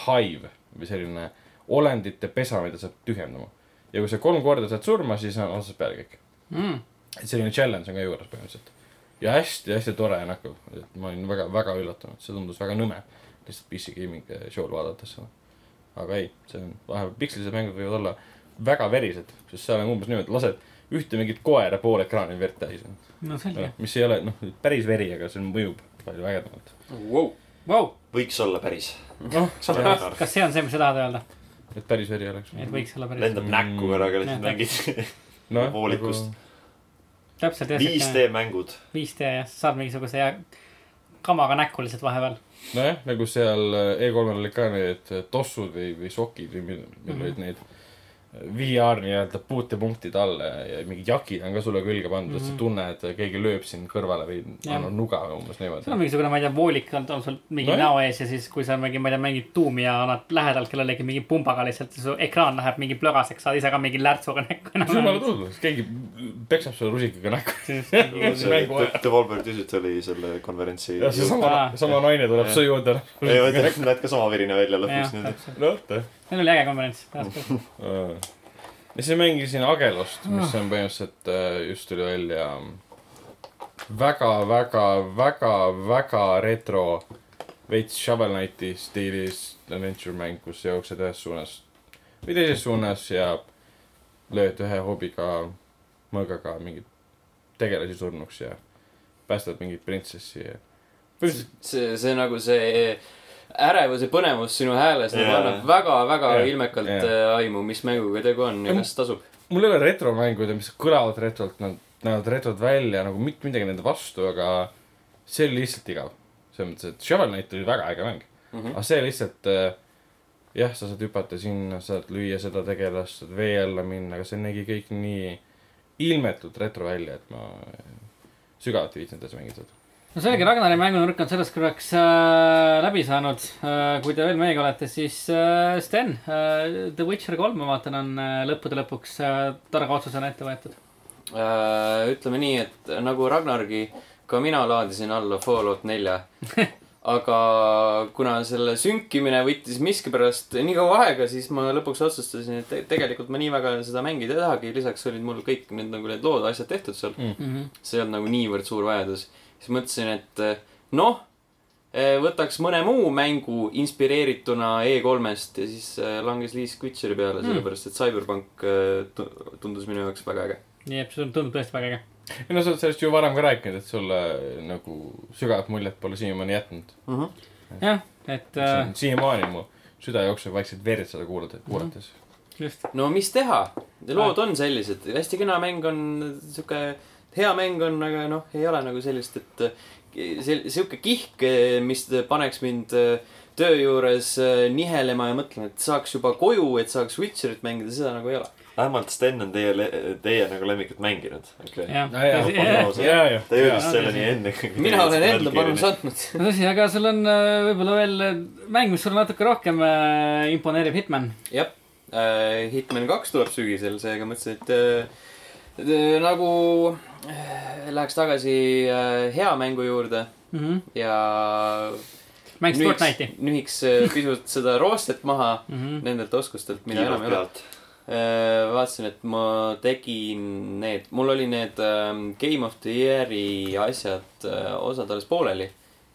hive või selline olendite pesa, mida saab tühjendama. Ja kui sa kolm korda saad surma, siis on otsast peale kõik. Mm. et selline challenge on ka juures põhimõtteliselt. ja hästi-hästi tore ja näkku, et ma olin väga, väga üllatunud, see tundus väga nõme. lihtsalt PC gaming show'l vaadates seda. aga ei, see on, vahepeal pikslised mängud võivad olla väga verised, sest seal on umbes niimoodi, lased ühte mingit koera pool ekraani verd täis. no selge. mis ei ole, noh, päris veri, aga see mõjub palju ägedamalt. Wow. Vau, võiks olla päris. noh, kas see on see, mis sa tahad öelda, et päris veri oleks. et võiks olla päris lendab näkku korraga lihtsalt mängid. noh, voolikust.. täpselt jah, 5D mängud. 5D jah, saad mingisuguse ja kamaga näkku lihtsalt vahepeal. nojah, nagu seal E3-l olid ka need tossud või, või sokid või mil- millal olid need VR nii-öelda puutepunktid all ja mingid jakid on ka sulle külge pandud mm, -hmm. et sa tunned, et keegi lööb sind kõrvale või annab nuga või umbes sul on niimoodi. mingisugune, ma ei tea, voolik on on sul mingi Nojah. näo ees ja siis, kui sa mingi, ma ei tea, mängid tuumi ja annad lähedalt kellelegi mingi pumbaga lihtsalt, su ekraan läheb mingi plõgaseks, saad ise ka mingi lärtsuga näkku. jumala tulnud, keegi peksab sulle rusikaga näkku. Devolver Digital oli konverentsi. see ei, sama sama naine tuleb su juurde. ma ütlen, näed ka sama verine välja lõpuks noh, ta. See oli äge konverents. ja siis mängisin Agelost, mis on põhimõtteliselt äh, just tuli välja väga, väga, väga, väga retro, veits Shovel Knighti stiilis adventure mäng, kus jooksed ühes suunas või teises suunas ja lööd ühe hobiga, mõõgaga mingeid tegelasi surnuks ja päästad mingit printsessi ja põhimõtteliselt see, see nagu see ärevus ja põnevus sinu hääles nagu Jaa. annab väga-väga Jaa. ilmekalt Jaa. äh, aimu, mis mänguga tegu on ja Ja kas tasub. mul ei ole retromängud ja mis kõlavad retrolt, nad näevad retrod välja nagu mitte midagi nende vastu, aga see oli lihtsalt igav. selles mõttes, et Shovel Knight oli väga äge mäng mm, -hmm. aga see lihtsalt äh, jah, sa saad hüpata sinna, saad lüüa seda tegelast, saad vee alla minna, aga see nägi kõik nii ilmetult retro välja, et ma sügavalt ei viitsinud edasi mängida seda. No selge, Ragnari mängunurk on sellest korraks äh, läbi saanud äh,. kui te veel meiega olete, siis äh, Sten äh,, The Witcher kolm, ma vaatan, on äh, lõppude lõpuks äh, targa otsusena ette võetud. Äh, ütleme nii, et nagu Ragnargi, ka mina laadisin alla Fallout nelja. aga kuna selle sünkimine võttis miskipärast nii kaua aega, siis ma lõpuks otsustasin, et te tegelikult ma nii väga seda mängida ei tahagi. lisaks olid mul kõik need nagu need lood, asjad tehtud seal. see ei olnud nagu niivõrd suur vajadus. Siis mõtlesin, et eh, noh, võtaks mõne muu mängu inspireerituna E3-st ja siis eh, langes Liis Witcheri peale, sellepärast et Cyberpunk eh, tu- tundus minu jaoks väga äge. nii et see tundub tõesti väga äge. ei no sa oled sellest ju varem ka rääkinud, et sulle nagu sügavat muljet pole siiamaani jätnud. jah, et äh, siiamaani mu süda jookseb vaikselt verd seda kuulata, kuulates. just. no mis teha, lood on sellised, hästi kena mäng on sihuke hea mäng on, aga noh, ei ole nagu sellist, et äh, see, sihuke kihk, mis paneks mind äh, töö juures äh, nihelema ja mõtlema, et saaks juba koju, et saaks Witcherit mängida, seda nagu ei ole. vähemalt Sten on teie, teie nagu lemmikut mänginud, ta jõudis selleni enne. mina olen enda panuse andnud. tõsi, aga sul on äh, võib-olla veel äh, mäng, mis sulle natuke rohkem äh, imponeerib, Hitman. jah, Hitman kaks tuleb sügisel, seega mõtlesin, et äh, äh, nagu äh, läheks tagasi äh, hea mängu juurde ja mängisid Fortnite'i. nühiks äh, pisut seda roostet maha Mhm. nendelt oskustelt, mida enam ei ole. vaatasin, et ma tegin need, mul oli need ähm, Game of the Year'i asjad osad alles pooleli.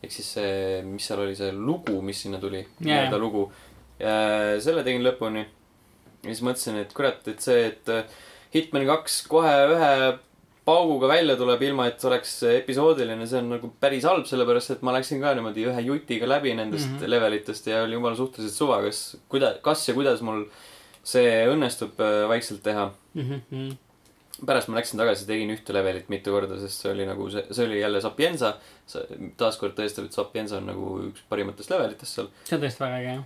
ehk siis see, mis seal oli, see lugu, mis sinna tuli, Jaa, nii-öelda lugu. selle tegin lõpuni. ja siis mõtlesin, et kurat, et see, et Hitman kaks kohe ühe pauguga välja tuleb, ilma et oleks episoodiline, see on nagu päris halb, sellepärast et ma läksin ka niimoodi ühe jutiga läbi nendest mm. -hmm. levelitest ja oli jumala suhteliselt suva, kas, kuida-, kas ja kuidas mul see õnnestub äh, vaikselt teha. Mhm, pärast ma läksin tagasi, tegin ühte levelit mitu korda, sest see oli nagu see, see oli jälle Sapienza. taaskord tõestab, et Sapienza on nagu üks parimatest levelitest seal. see on tõesti väga äge, jah.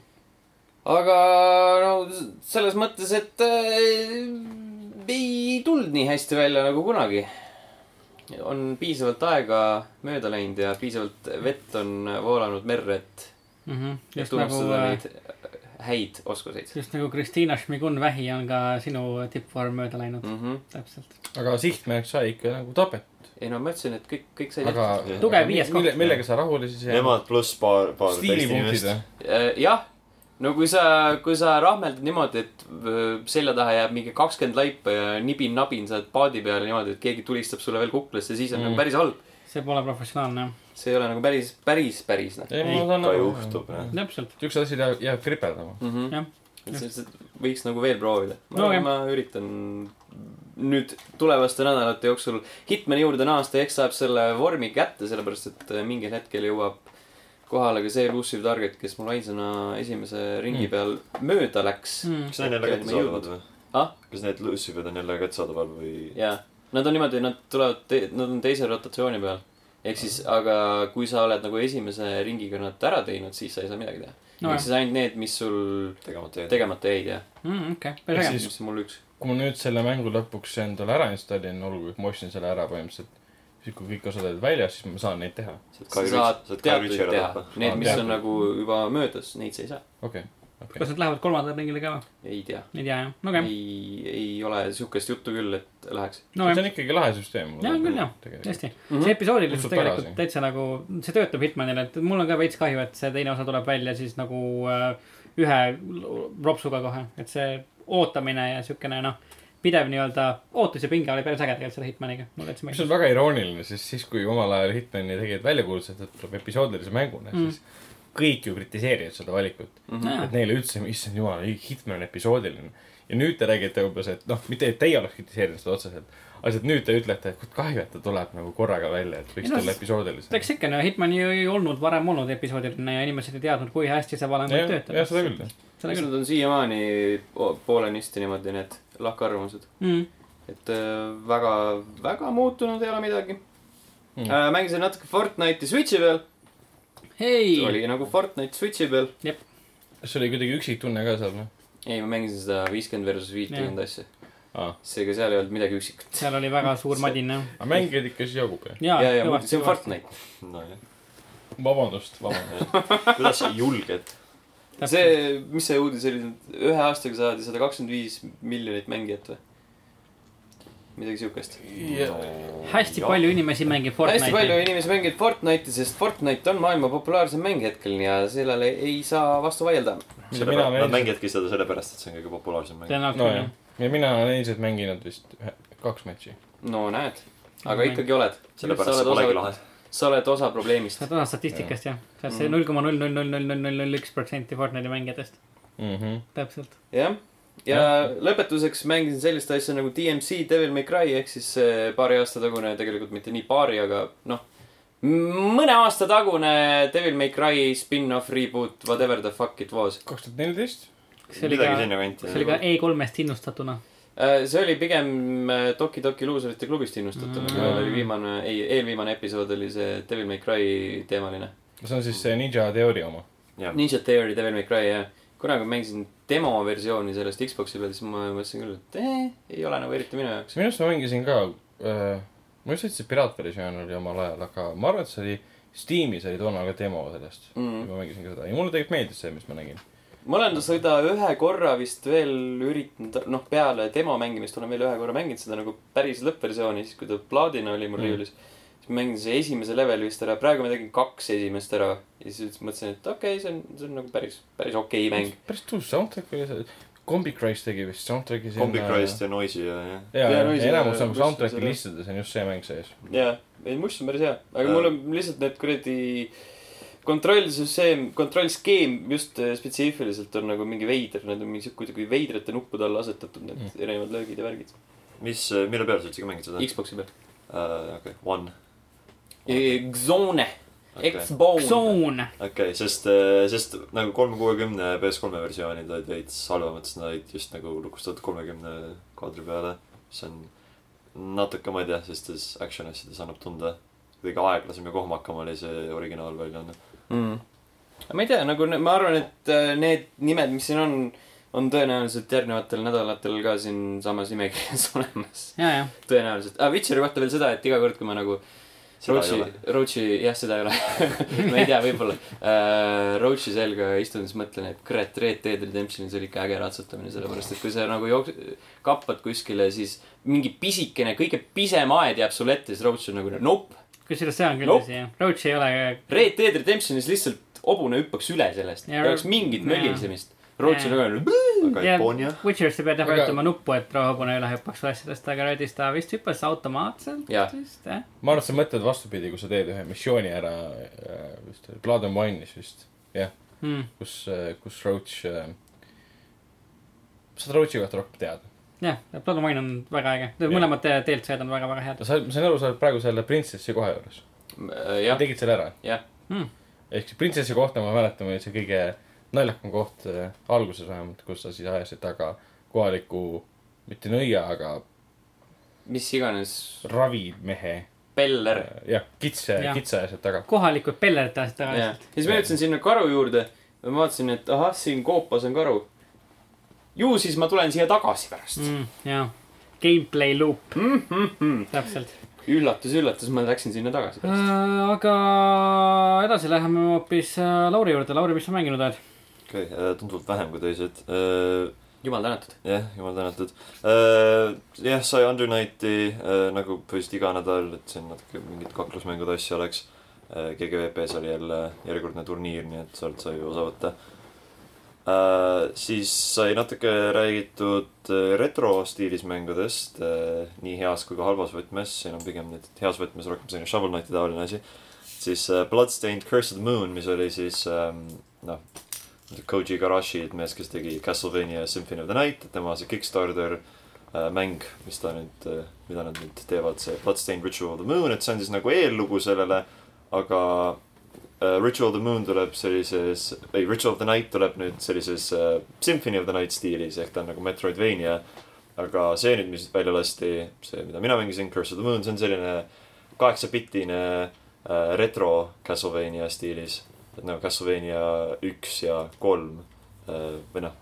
aga no selles mõttes, et äh, ei tulnud nii hästi välja nagu kunagi. on piisavalt aega mööda läinud ja piisavalt vett on voolanud merre, et, et Mhm. just nagu tunnistada, äh, neid häid oskuseid just nagu Kristiina Šmigun-Vähi on ka sinu tippvorm mööda läinud mm. -hmm. täpselt. aga sihtmärk sai ikka nagu tapet. ei no ma ütlesin, et kõik, kõik sai aga. Tugev viies koht. millega sa rahule siis jääd? Nemad pluss paar, paar või? Äh, jah, no kui sa, kui sa rahmeldad niimoodi, et öö, selja taha jääb mingi kakskümmend laipa ja nibin-nabin saad paadi peale niimoodi, et keegi tulistab sulle veel kuklasse, siis on mm. Mm. nagu päris halb. see pole professionaalne, jah. see ei ole nagu päris, päris, päris noh ei, Ei, ma saan ka aru. juhtub, jah. täpselt. siuksed asjad jäävad, jäävad kripeldama. mm. -hmm. Jah. et see, võiks nagu veel proovida. ma No jah. ma üritan nüüd tulevaste nädalate jooksul Hitmani juurde naasta, eks saab selle vormi kätte, sellepärast et äh, mingil hetkel jõuab kohale ka see elusive target, kes mul ainsana esimese ringi Mm. peal mööda läks mm.. kas need on jälle kättesaadavad või? ah, kas need Lucifer'id on jälle kättesaadaval või? jaa, nad on niimoodi, nad tulevad, nad on teise rotatsiooni peal. ehk siis, aga kui sa oled nagu esimese ringiga nad ära teinud, siis sa ei saa midagi teha no,. ehk siis ainult need, mis sul tegemata jäid. tegemata jäid, jah. okei, päris äge. siis on mul üks. kui ma nüüd selle mängu lõpuks endale ära installin, olgu, et ma ostsin selle ära põhimõtteliselt, siis kui kõik osad olid väljas, siis ma saan neid teha. sa saad teatuid teha, need, mis teatuid. on nagu juba möödas, neid sa ei saa. okei, okei kas. nad lähevad kolmandale ringile ka või? ei tea. ei tea, jah. okei. ei, ei ole siukest juttu küll, et läheks. no see jah on, ikkagi lahe süsteem. Jaa, küll, jah. tõesti. Mhm. see episoodilisus tegelikult tagasi. täitsa nagu, see töötab Hitmanile, et mul on ka veits kahju, et see teine osa tuleb välja siis nagu äh, ühe ropsuga kohe, et see ootamine ja siukene noh, pidev nii-öelda ootus ja pinge oli päris äge tegelikult selle Hitmaniga, mis on väga irooniline, sest siis, kui omal ajal Hitmani tegijad välja kuulutasid, et tuleb episoodilise mänguna Mm. mm., siis kõik ju kritiseerivad seda valikut. Mhm. et neile üldse, issand jumal, Hitman on episoodiline. ja nüüd te räägite umbes, et noh, mitte et teie oleks kritiseerinud seda otseselt, aga lihtsalt nüüd te ütlete, et kahju, et ta tuleb nagu korraga välja, et võiks no, tulla episoodilisena. eks ikka, no Hitman ju ei olnud varem olnud episoodiline ja inimesed ei teadnud, kui hästi see valem võib jah, töötada. jah, seda küll, jah. seda eks küll nad on siiamaani po- poolenisti niimoodi need lahkarvamused. mm.. et äh, väga, väga muutunud ei ole midagi Mm. mm.. mängisin natuke Fortnite'i Switch'i peal. hei, oli nagu Fortnite Switch'i peal. kas see oli kuidagi üksik tunne ka seal või? ei, ma mängisin seda viiskümmend versus viitkümmend asja. aa, seega seal ei olnud midagi üksikut. seal oli väga suur madin jah. aga mängijaid ikka siis jagub, jah? ja, ja, ja see on. Fortnite. nojah, vabandust, vabandust. kuidas sa julged? see, mis see uudis oli, ühe aastaga saadi sada kakskümmend viis miljonit mängijat või? midagi siukest. hästi palju inimesi mängib hästi palju Fortnite'i. inimesi mängib Fortnite'i, sest Fortnite on maailma populaarsem mäng hetkel ja sellele ei saa vastu vaielda. mina Nad mängivadki seda sellepärast, et see on kõige populaarsem mäng. nojah jah., ja mina olen endiselt mänginud vist ühe, kaks matši. no näed, aga ikkagi oled. sellepärast see polegi lahe. Sa oled osa probleemist sa. oled osa statistikast jah, sa oled see Mhm. null koma null null null null null null null üks protsenti Fortnite'i mängijatest, Mhm. täpselt. jah, ja lõpetuseks mängisin sellist asja nagu DMC Devil May Cry ehk siis see paari aasta tagune, tegelikult mitte nii paari, aga noh, mõne aasta tagune Devil May Cry spin-off reboot, whatever the fuck it was. kaks tuhat neliteist? see oli ka, see oli ka E3-st innustatuna. See oli pigem äh, Doki Doki luuserite klubist innustatav Mm. mm., meil oli viimane, ei, eelviimane episood oli see Devil May Cry teemaline. see on siis see Ninja Theory oma. Ninja Theory Devil May Cry jah. kunagi ma mängisin demoversiooni sellest Xbox'i peal, siis ma mõtlesin küll, et eh, ei ole nagu eriti minu jaoks. minu arust ma mängisin ka äh,, ma just ütlesin, et piraatversioon oli omal ajal, aga ma arvan, et see oli Steamis oli toona ka demo sellest Mm. ma mängisin ka seda ja mulle tegelikult meeldis see, mis ma nägin. Ma olen seda ühe korra vist veel üritanud, noh, peale demo mängimist olen veel ühe korra mänginud seda nagu päris lõppversiooni, siis kui ta plaadina oli mul Mm. riiulis. siis ma mängisin see esimese leveli vist ära, praegu ma tegin kaks esimest ära ja siis mõtlesin, et okei okay,, see on, see on nagu päris, päris okei okay mäng. päris tuus soundtrack oli see, Combi Christ tegi vist soundtrack'i Combi Christ ja Noisy ja, jah. ja, Ja ja enamus ja nagu soundtrack'i selle- listades on just see mäng sees. jaa, ei Mush on päris hea, aga Äh. mul on lihtsalt need kuradi kontrollsüsteem, kontrollskeem just äh, spetsiifiliselt on nagu mingi veider, need on mingi kuidagi veidrate nuppude alla asetatud, need Mm. erinevad löögid ja värgid. mis, mille peal sa üldse mängid seda? Xbox'i peal. okei, One. Xone, okei, Xbone. Zone. okei, sest, sest nagu kolme kuuekümne PS3 versioonid olid veits halvemad, sest nad olid just nagu lukustatud kolmekümne kaadri peale. mis on natuke, ma ei tea, sellistes action asjades annab tunda. kuidagi aeglasem ja kohmakam oli see originaalväljaanne. mm.. ma ei tea, nagu ma arvan, et äh, need nimed, mis siin on, on tõenäoliselt järgnevatel nädalatel ka siinsamas nimekirjas olemas. ja, ja. tõenäoliselt ah,. Witcheri kohta veel seda, et iga kord, kui ma nagu Rootsi Rootsi, jah, seda ei ole ma ei tea, võib-olla uh,. Rootsi selga istun, siis mõtlen, et kurat, Red Dead Redemptionis oli ikka äge ratsutamine, sellepärast et kui sa nagu jooks-, kappad kuskile, siis mingi pisikene, kõige pisem aed jääb sulle ette, siis Roach on nagu nope. Kusjuures see on küll Nope. tõsi, jah. Roach ei ole, Red Dead Redemptionis lihtsalt hobune hüppaks üle sellest, Ja ei oleks mingit mölisemist. Roach on aga ja. Witcheris sa pead jah vajutama nuppu, et hobune üle hüppaks asjadest, aga Redis ta vist hüppas automaatselt Jah. vist, jah. ma arvan, et sa mõtled vastupidi, kui sa teed ühe missiooni ära, vist Blood and Wine'is vist, Mm. kus, kus Roach, saad Roachi kohta rohkem teada. jah, Blood and Wine on väga äge, mõlemad DLC-d on väga-väga head. sa, ma sain aru, sa oled praegu selle Princessi koha juures. jah, tegid selle ära? jah. Mm. ehk siis Princessi kohta ma mäletan, oli see kõige naljakam koht äh, alguses vähemalt, kus sa siis ajasid taga kohaliku, mitte nõia, aga mis iganes, ravimehe. Peller. jah, kitse Jah., kitse ajasid taga. kohalikud pellerid tahtsid jah, tagasi. ja siis ma jõudsin sinna karu juurde ja ma vaatasin, et ahah, siin koopas on karu. Ju siis ma tulen siia tagasi pärast mm.. mm,. jah, gameplay loop, Mm -hmm. täpselt. üllatus, üllatus, ma läksin sinna tagasi pärast. Äh, aga edasi läheme hoopis äh, Lauri juurde, Lauri, mis sa mänginud oled? okei, tunduvalt vähem kui teised. jumal tänatud. jah, jumal tänatud. jah, sai Under Nighti äh, nagu põhimõtteliselt iga nädal, et siin natuke mingid kaklusmängud asja oleks. GGVP-s oli jälle järjekordne turniir, nii et sealt sai osa võtta. Siis sai natuke räägitud äh, retro stiilis mängudest, nii heas kui ka halvas võtmes, siin on pigem nüüd heas võtmes rohkem selline Shovel Knighti taoline asi. siis äh, Bloodstained Curse of the Moon, mis oli siis ähm, noh, Koji Garashi mees, kes tegi Castlevania Symphony of the Night, tema see Kickstarter mäng, mis ta nüüd mida nad nüüd teevad, see Bloodstained Ritual of the Moon, et see on siis nagu eellugu sellele, aga äh, Ritual of the Moon tuleb sellises, ei Ritual of the Night tuleb nüüd sellises äh, Symphony of the Night stiilis ehk ta on nagu Metroidvania. aga see nüüd, mis välja lasti, see, mida mina mängisin, Curse of the Moon, see on selline kaheksapitine äh, retro Castlevania stiilis. et nagu Castlevania üks ja kolm äh, või noh,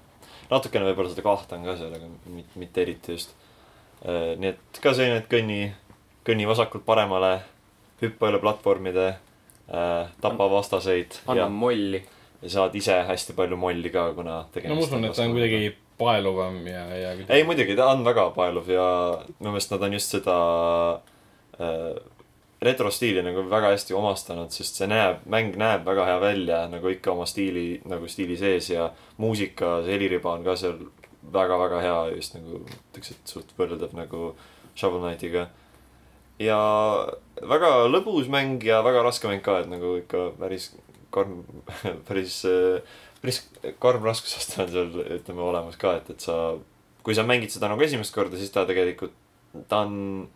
natukene võib-olla seda kahte on ka seal, aga mitte, mitte eriti just äh,. nii et ka selline, et kõnni, kõnni vasakult paremale, hüppa üle platvormide tapa vastaseid anna ja, molli. ja saad ise hästi palju molli ka, kuna no ma usun, et ta on kuidagi paeluvam ja, ja. ei, muidugi, ta on väga paeluv ja minu meelest nad on just seda äh, retrostiili nagu väga hästi omastanud, sest see näeb, mäng näeb väga hea välja nagu ikka oma stiili, nagu stiili sees ja muusika, see heliriba on ka seal väga-väga hea, just nagu ütleks, et suht võrreldav nagu Shovel Knightiga. Ja väga lõbus mäng ja väga raske mäng ka, et nagu ikka päris karm, päris, päris karm raskusaste on seal, ütleme, olemas ka, et, et sa, kui sa mängid seda nagu esimest korda, siis ta tegelikult, ta on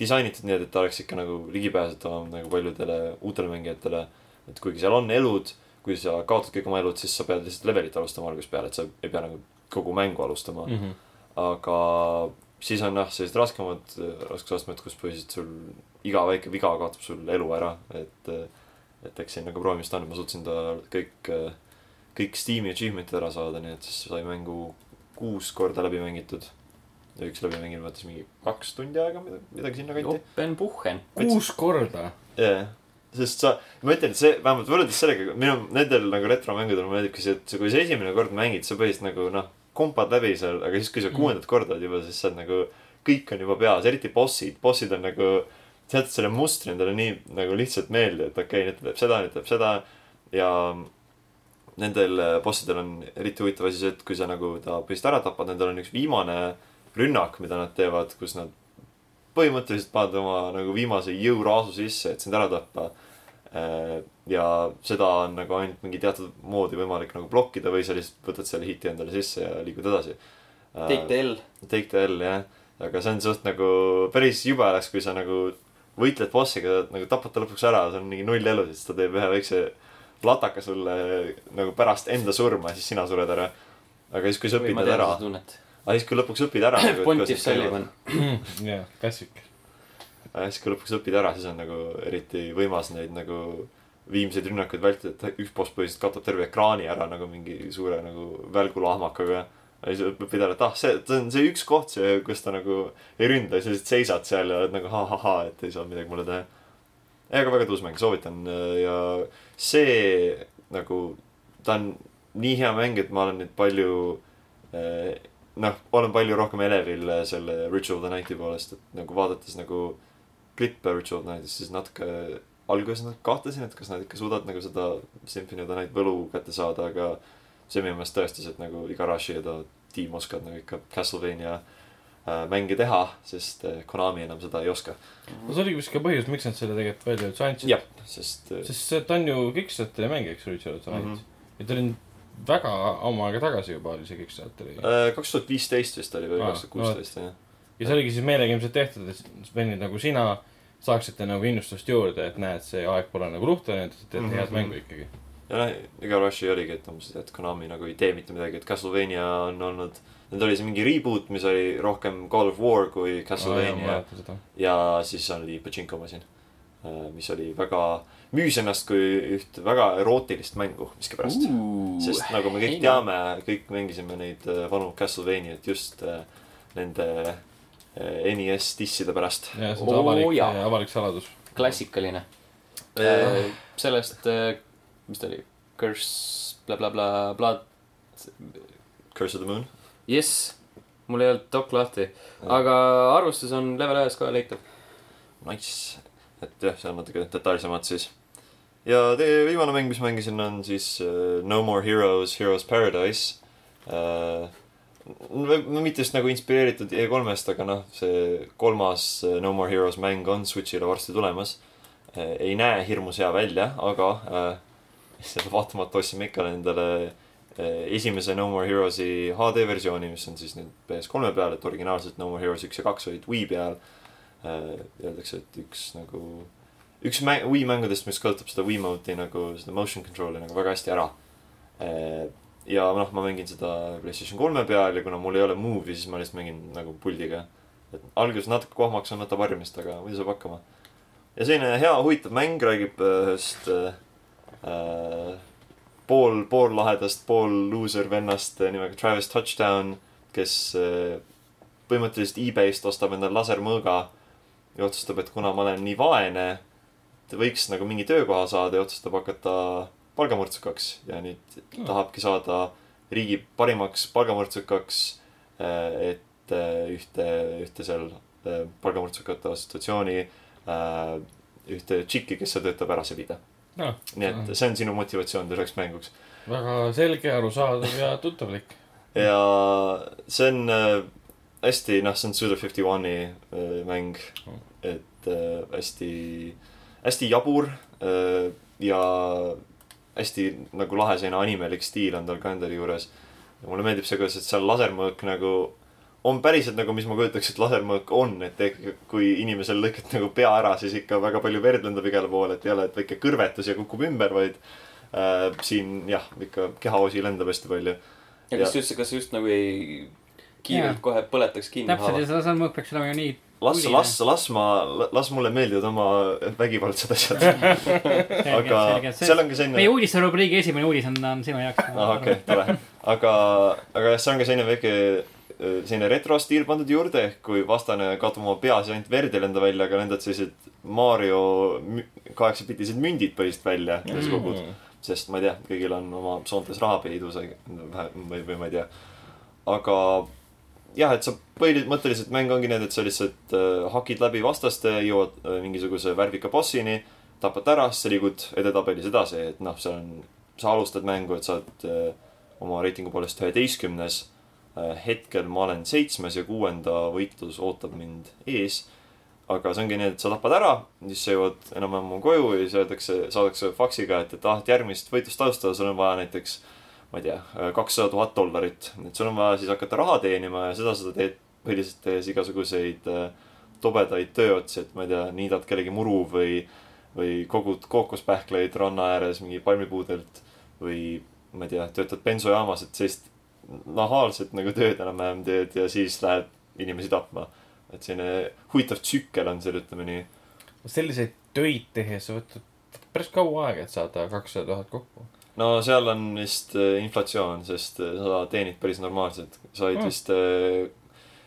disainitud nii, et ta oleks ikka nagu ligipääsetavam nagu paljudele uutele mängijatele. et kuigi seal on elud, kui sa kaotad kõik oma elud, siis sa pead lihtsalt levelit alustama algusest peale, et sa ei pea nagu kogu mängu alustama mm. -hmm. aga siis on jah, sellised raskemad raskusastmed, kus põhiliselt sul iga väike viga kaotab sul elu ära, et et eks siin nagu proovimist on, ma suutsin ta kõik, kõik Steam'i achievement'id ära saada, nii et siis sai mängu kuus korda läbi mängitud. ja üks läbimängimine võttis mingi kaks tundi aega, midagi, midagi sinnakanti. Jopen Puhhen. kuus korda. jaa, sest sa, ma ütlen, et see vähemalt võrreldes sellega, minu nendel nagu retromängudel meeldibki see, et kui sa esimene kord mängid, sa põhiliselt nagu noh, kompad läbi seal, aga siis, kui sa kuuendat korda oled juba, siis sa oled nagu, kõik on juba peas, eriti bossid, bossid on nagu, sa jätad selle mustri endale nii nagu lihtsalt meelde, et okei okay,, nüüd ta teeb seda, nüüd teeb seda. Ja nendel äh, bossidel on eriti huvitav asi see, et kui sa nagu ta põhiliselt ära tapad, nendel on üks viimane rünnak, mida nad teevad, kus nad põhimõtteliselt paned oma nagu viimase jõuraasu sisse, et sind ära tappa. Ja seda on nagu ainult mingi teatud moodi võimalik nagu blokkida või sa lihtsalt võtad selle hiti endale sisse ja liigud edasi. Take the L. Take the L jah, aga see on suht nagu päris jube oleks, kui sa nagu võitled bossiga, nagu tapad ta lõpuks ära, sul on mingi null elu, siis ta teeb ühe väikse lataka sulle nagu pärast enda surma, siis sina sured ära. aga siis, kui sa õpid need ära, aga siis, kui lõpuks õpid ära. Pontiff Sullivan. jah, klassik. siis, kui lõpuks õpid ära, siis on nagu eriti võimas neid nagu viimseid rünnakuid vältida, et üks boss põhiliselt kaotab terve ekraani ära nagu mingi suure nagu välgulahmakaga. ja siis õpid ära, et ah, see, see on see üks koht, see, kus ta nagu ei ründa sa lihtsalt seisad seal ja oled nagu ha-ha-ha, et ei saa midagi mulle teha. aga väga tõus mäng, soovitan ja see nagu, ta on nii hea mäng, et ma olen nüüd palju eh, noh, olen palju rohkem elevil selle Ritual the Night'i poolest, et nagu vaadates nagu klippe Ritual of the Night'ist, siis natuke alguses nad kahtlesin, et kas nad ikka suudavad nagu seda Symphony of the Night võlu kätte saada, aga see minu meelest tõestas, et nagu Igarashi ja ta tiim oskavad nagu ikka Castlevania äh, mänge teha, sest äh, Konami enam seda ei oska. no see oligi vist ka põhjus, miks nad selle tegelikult välja üldse andsid. jah, sest äh, sest see, ta on ju Kickstarteri mäng, eks, Richard Tonight mm. Mhm. -hmm. ja ta oli väga ammu aega tagasi juba oli see Kickstarteri äh, kaks tuhat viisteist vist oli või kaks tuhat kuusteist jah. Ja see oligi siis meelega ilmselt tehtud, et vennid nagu sina saaksite nagu innustust juurde, et näed, see aeg pole nagu luhta läinud, et teete mm Mhm. -hmm. head mängu ikkagi. ja noh, Igarashi oligi, et umbes, et Konami nagu ei tee mitte midagi, et Castlevania on olnud, nüüd oli see mingi reboot, mis oli rohkem God of War kui Castlevania seda. ja siis oli Pachinko masin, mis oli väga, müüs ennast kui üht väga erootilist mängu miskipärast. sest nagu me kõik teame, kõik mängisime neid äh, vanu Castlevaniat just äh, nende äh, NES disside pärast. ja see on see avalik jaa., avalik saladus. klassikaline. sellest, mis ta oli, Curse blablabla, Blood, Curse of the Moon. jess, mul ei olnud dok lahti, aga arvustus on level ühes ka leitav. Nice, et jah, on natuke detailsemad siis. ja teie viimane mäng, mis mängisin, on siis uh, No More Heroes, Heroes Paradise uh,. Mitte just nagu inspireeritud E3-st, aga noh, see kolmas uh, No More Heroes mäng on Switch'ile varsti tulemas uh,. ei näe hirmus hea välja, aga selle vaatamata ostsime ikka endale uh, esimese No More Heroes'i HD versiooni, mis on siis nüüd PS3 peal, et originaalselt No More Heroes üks ja kaks olid Wii peal äh, öeldakse, et üks nagu, üks mäng, Wii mängudest, mis kasutab seda Wiimote'i nagu seda motion control'i nagu väga hästi ära äh,. Ja noh, ma mängin seda Playstation kolme peal ja kuna mul ei ole Move'i, siis ma lihtsalt mängin nagu puldiga. et alguses natuke kohmaks on, võtab harjumist, aga muidu saab hakkama. ja selline hea huvitav mäng räägib äh, ühest äh, äh, pool, pool lahedast, pool loser vennast äh, nimega Travis Touchdown, kes äh, põhimõtteliselt e-base'ist ostab endale lasermõõga ja otsustab, et kuna ma olen nii vaene, võiks nagu mingi töökoha saada ja otsustab hakata palgamõrtsukaks ja nüüd Hmm. tahabki saada riigi parimaks palgamõrtsukaks. et äh, ühte, ühte seal äh, palgamõrtsukate assotsiatsiooni ühte tšikki, kes seal töötab, ära sebida. noh, nii et see on sinu motivatsioon selleks mänguks. väga selge, arusaadav ja tuttavlik. ja see on hästi, noh, see on Suda Fifty One'i mäng. et hästi, hästi jabur ja hästi nagu lahe selline animelik stiil on tal ka endal juures. ja mulle meeldib see, kuidas, et seal lasermõõk nagu on päriselt nagu, mis ma kujutaks, et lasermõõk on, et kui inimesel lõikad nagu pea ära, siis ikka väga palju verd lendab igale poole, et ei ole, et väike kõrvetus ja kukub ümber, vaid äh, siin jah, ikka kehaosi lendab hästi palju. ja kas just, kas just nagu ei, kiirelt Jaa. kohe põletaks kinni täpselt ja haava. see salmõõk peaks olema ju nii. las, las, las ma, las mulle meeldivad oma vägivaldsed asjad. aga seal on ka selline meie uudisterubriigi esimene uudis on, on sinu jaoks. ah, okei tore. aga, aga jah, see on ka selline väike äh, selline retrostiil pandud juurde, ehk kui vastane kaotab oma pea, siis ainult verd ei lenda välja, aga lendavad sellised Mario kaheksapitised mündid põhiliselt välja, mida sa kogud. sest ma ei tea, kõigil on oma soontes raha peidus või, või, või ma ei tea. aga jah, et sa põhimõtteliselt mäng ongi need, et sa lihtsalt äh, hakid läbi vastaste, jõuad äh, mingisuguse värvika bossini, tapad ta ära, siis sa liigud edetabelis edasi, et noh, see on, sa alustad mängu, et sa oled äh, oma reitingu poolest üheteistkümnes äh,. hetkel ma olen seitsmes ja kuuenda võitlus ootab mind ees. aga see ongi nii, et sa tapad ära, siis sa jõuad enam-vähem koju ja siis öeldakse, saadakse faksiga, et, et ah, et järgmist võitlust alustada, sul on vaja näiteks ma ei tea, kakssada tuhat dollarit. et sul on vaja siis hakata raha teenima ja seda sa teed põhiliselt tehes igasuguseid äh, tobedaid tööotsi, et ma ei tea, niidad kellegi muru või, või kogud kookospähkleid ranna ääres mingi palmipuudelt või ma ei tea, töötad bensujaamas, et sellist nahaalset nagu tööd enam-vähem teed ja siis lähed inimesi tapma. et selline huvitav tsükkel on seal, ütleme nii. selliseid töid tehes sa võtad päris kaua aega, et saada kakssada tuhat kokku. No seal on vist äh, inflatsioon, sest äh, sa teenid päris normaalselt. said Mm. vist,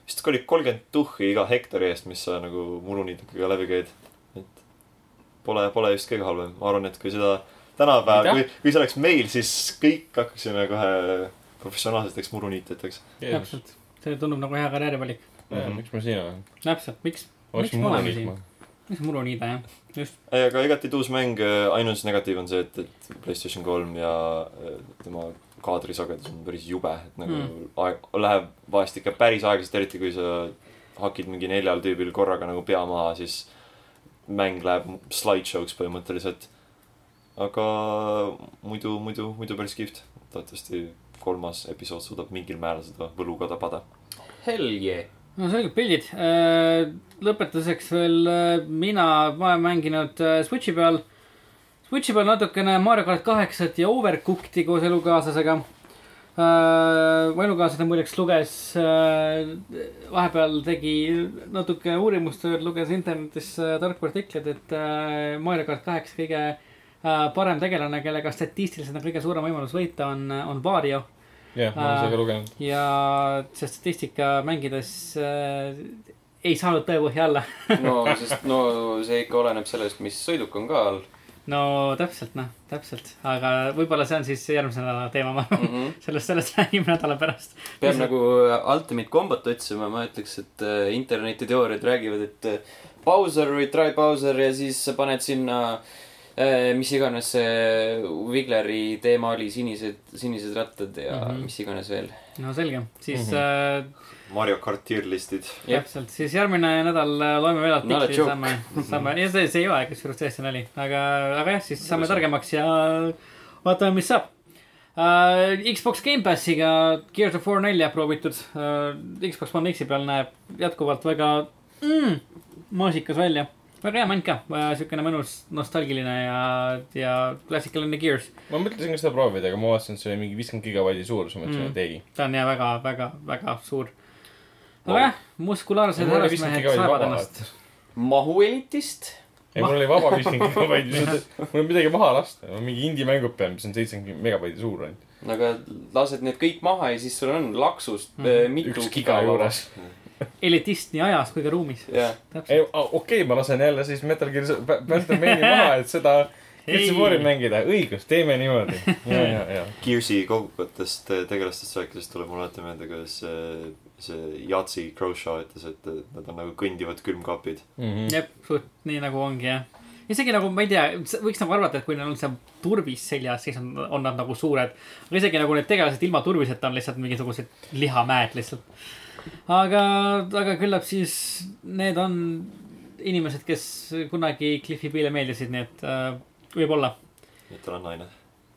vist oli kolmkümmend tuhhi iga hektari eest, mis sa nagu muruniitikaga läbi käid. et pole, pole just kõige halvem. ma arvan, et kui seda tänapäeval, kui, kui see oleks meil, siis kõik hakkaksime kohe professionaalseteks muruniitjateks. täpselt, see tundub nagu hea karjäärivalik. Mhm. miks ma siin olen? täpselt, miks, Miks me oleme muru siin? liikma. miks muru niida jah, just. ei, aga igati tuus mäng, ainus negatiiv on see, et, et Playstation kolm ja äh, tema kaadrisagedus on päris jube, et nagu Mm. mm. aeg, läheb vahest ikka päris aeglaselt, eriti kui sa hakid mingi neljal tüübil korraga nagu pea maha, siis mäng läheb slideshow'ks põhimõtteliselt. aga muidu, muidu, muidu päris kihvt. loodetavasti kolmas episood suudab mingil määral seda võlu ka tabada. Hell yeah. No selged pildid. lõpetuseks veel äh, mina, ma olen mänginud äh, Switchi peal. Switchi peal natukene Mario kart kaheksat ja Overcooked'i koos elukaaslasega. mu elukaaslane muideks luges, vahepeal tegi natuke uurimustööd, luges internetis äh, tarku artikleid, et äh, Mario kart kaheksa kõige äh, parem tegelane, kellega statistiliselt on kõige suurem võimalus võita, on, on Wario jah, ma olen seda ka lugenud. ja see statistika mängides äh, ei saanud tõepõhja alla. no, sest no see ikka oleneb sellest, mis sõiduk on ka all no täpselt, noh, täpselt, aga võib-olla see on siis järgmise nädala teema, ma arvan. mm. -hmm. sellest, sellest räägime nädala pärast. peab nagu ultimate kombot otsima, ma ütleks, et äh, internetiteooriad räägivad, et äh, Bowser või try Bowser ja siis sa paned sinna äh, mis iganes see Wigleri teema oli, sinised, sinised rattad ja mm Mhm. -hmm. mis iganes veel. no selge, siis Mhm. mm -hmm. äh, Mario kart tier listid. Täpselt, siis järgmine nädal äh, loeme veel artikli, saame, saame, ja see, see ei ole kusjuures tõesti nali, aga, aga jah, siis saame targemaks ja vaatame, mis saab uh,. Xbox Gamepassiga Gears of War nelja proovitud uh,. Xbox One X-i peal näeb jätkuvalt väga mm, maasikas välja. Väga hea mäng ka, siukene mõnus nostalgiline ja, ja klassikaline Gears. ma mõtlesin ka seda proovida, aga ma vaatasin, et see oli mingi viiskümmend gigabaiti suurus, ma mõtlesin, Mm. et ei. ta on jah väga, väga, väga suur. aga Wow. jah, muskulaarsed härrasmehed vaba, ennast. mahuelitist. ei, mul oli vaba viiskümmend gigabaiti, mul on midagi maha lasta, mingi indie-mängud peal, mis on seitsekümmend megabaiti suur ainult. aga lased need kõik maha ja siis sul on laksust Mhm. mm. mitu üks giga juures. Elitist nii ajas kui ka ruumis. okei okay,, ma lasen jälle siis Metal Gear, Phantom Maini maha, et seda Gears of War'i mängida, õigus, teeme niimoodi. ja, ja, ja. Gears'i kogukatest eh, tegelastest rääkides tuleb mulle alati meelde, kuidas see, see Yahtzee Croshaw ütles, et nad on nagu kõndivad külmkapid. Mhm. jep, suht nii nagu ongi jah. isegi nagu ma ei tea, võiks nagu arvata, et kui neil on see turvis seljas, siis on, on nad nagu suured. aga isegi nagu need tegelased ilma turviseta on lihtsalt mingisugused lihamäed lihtsalt. aga, aga küllap siis need on inimesed, kes kunagi Cliffi B'le meeldisid, nii et äh, võib-olla. et tal on naine.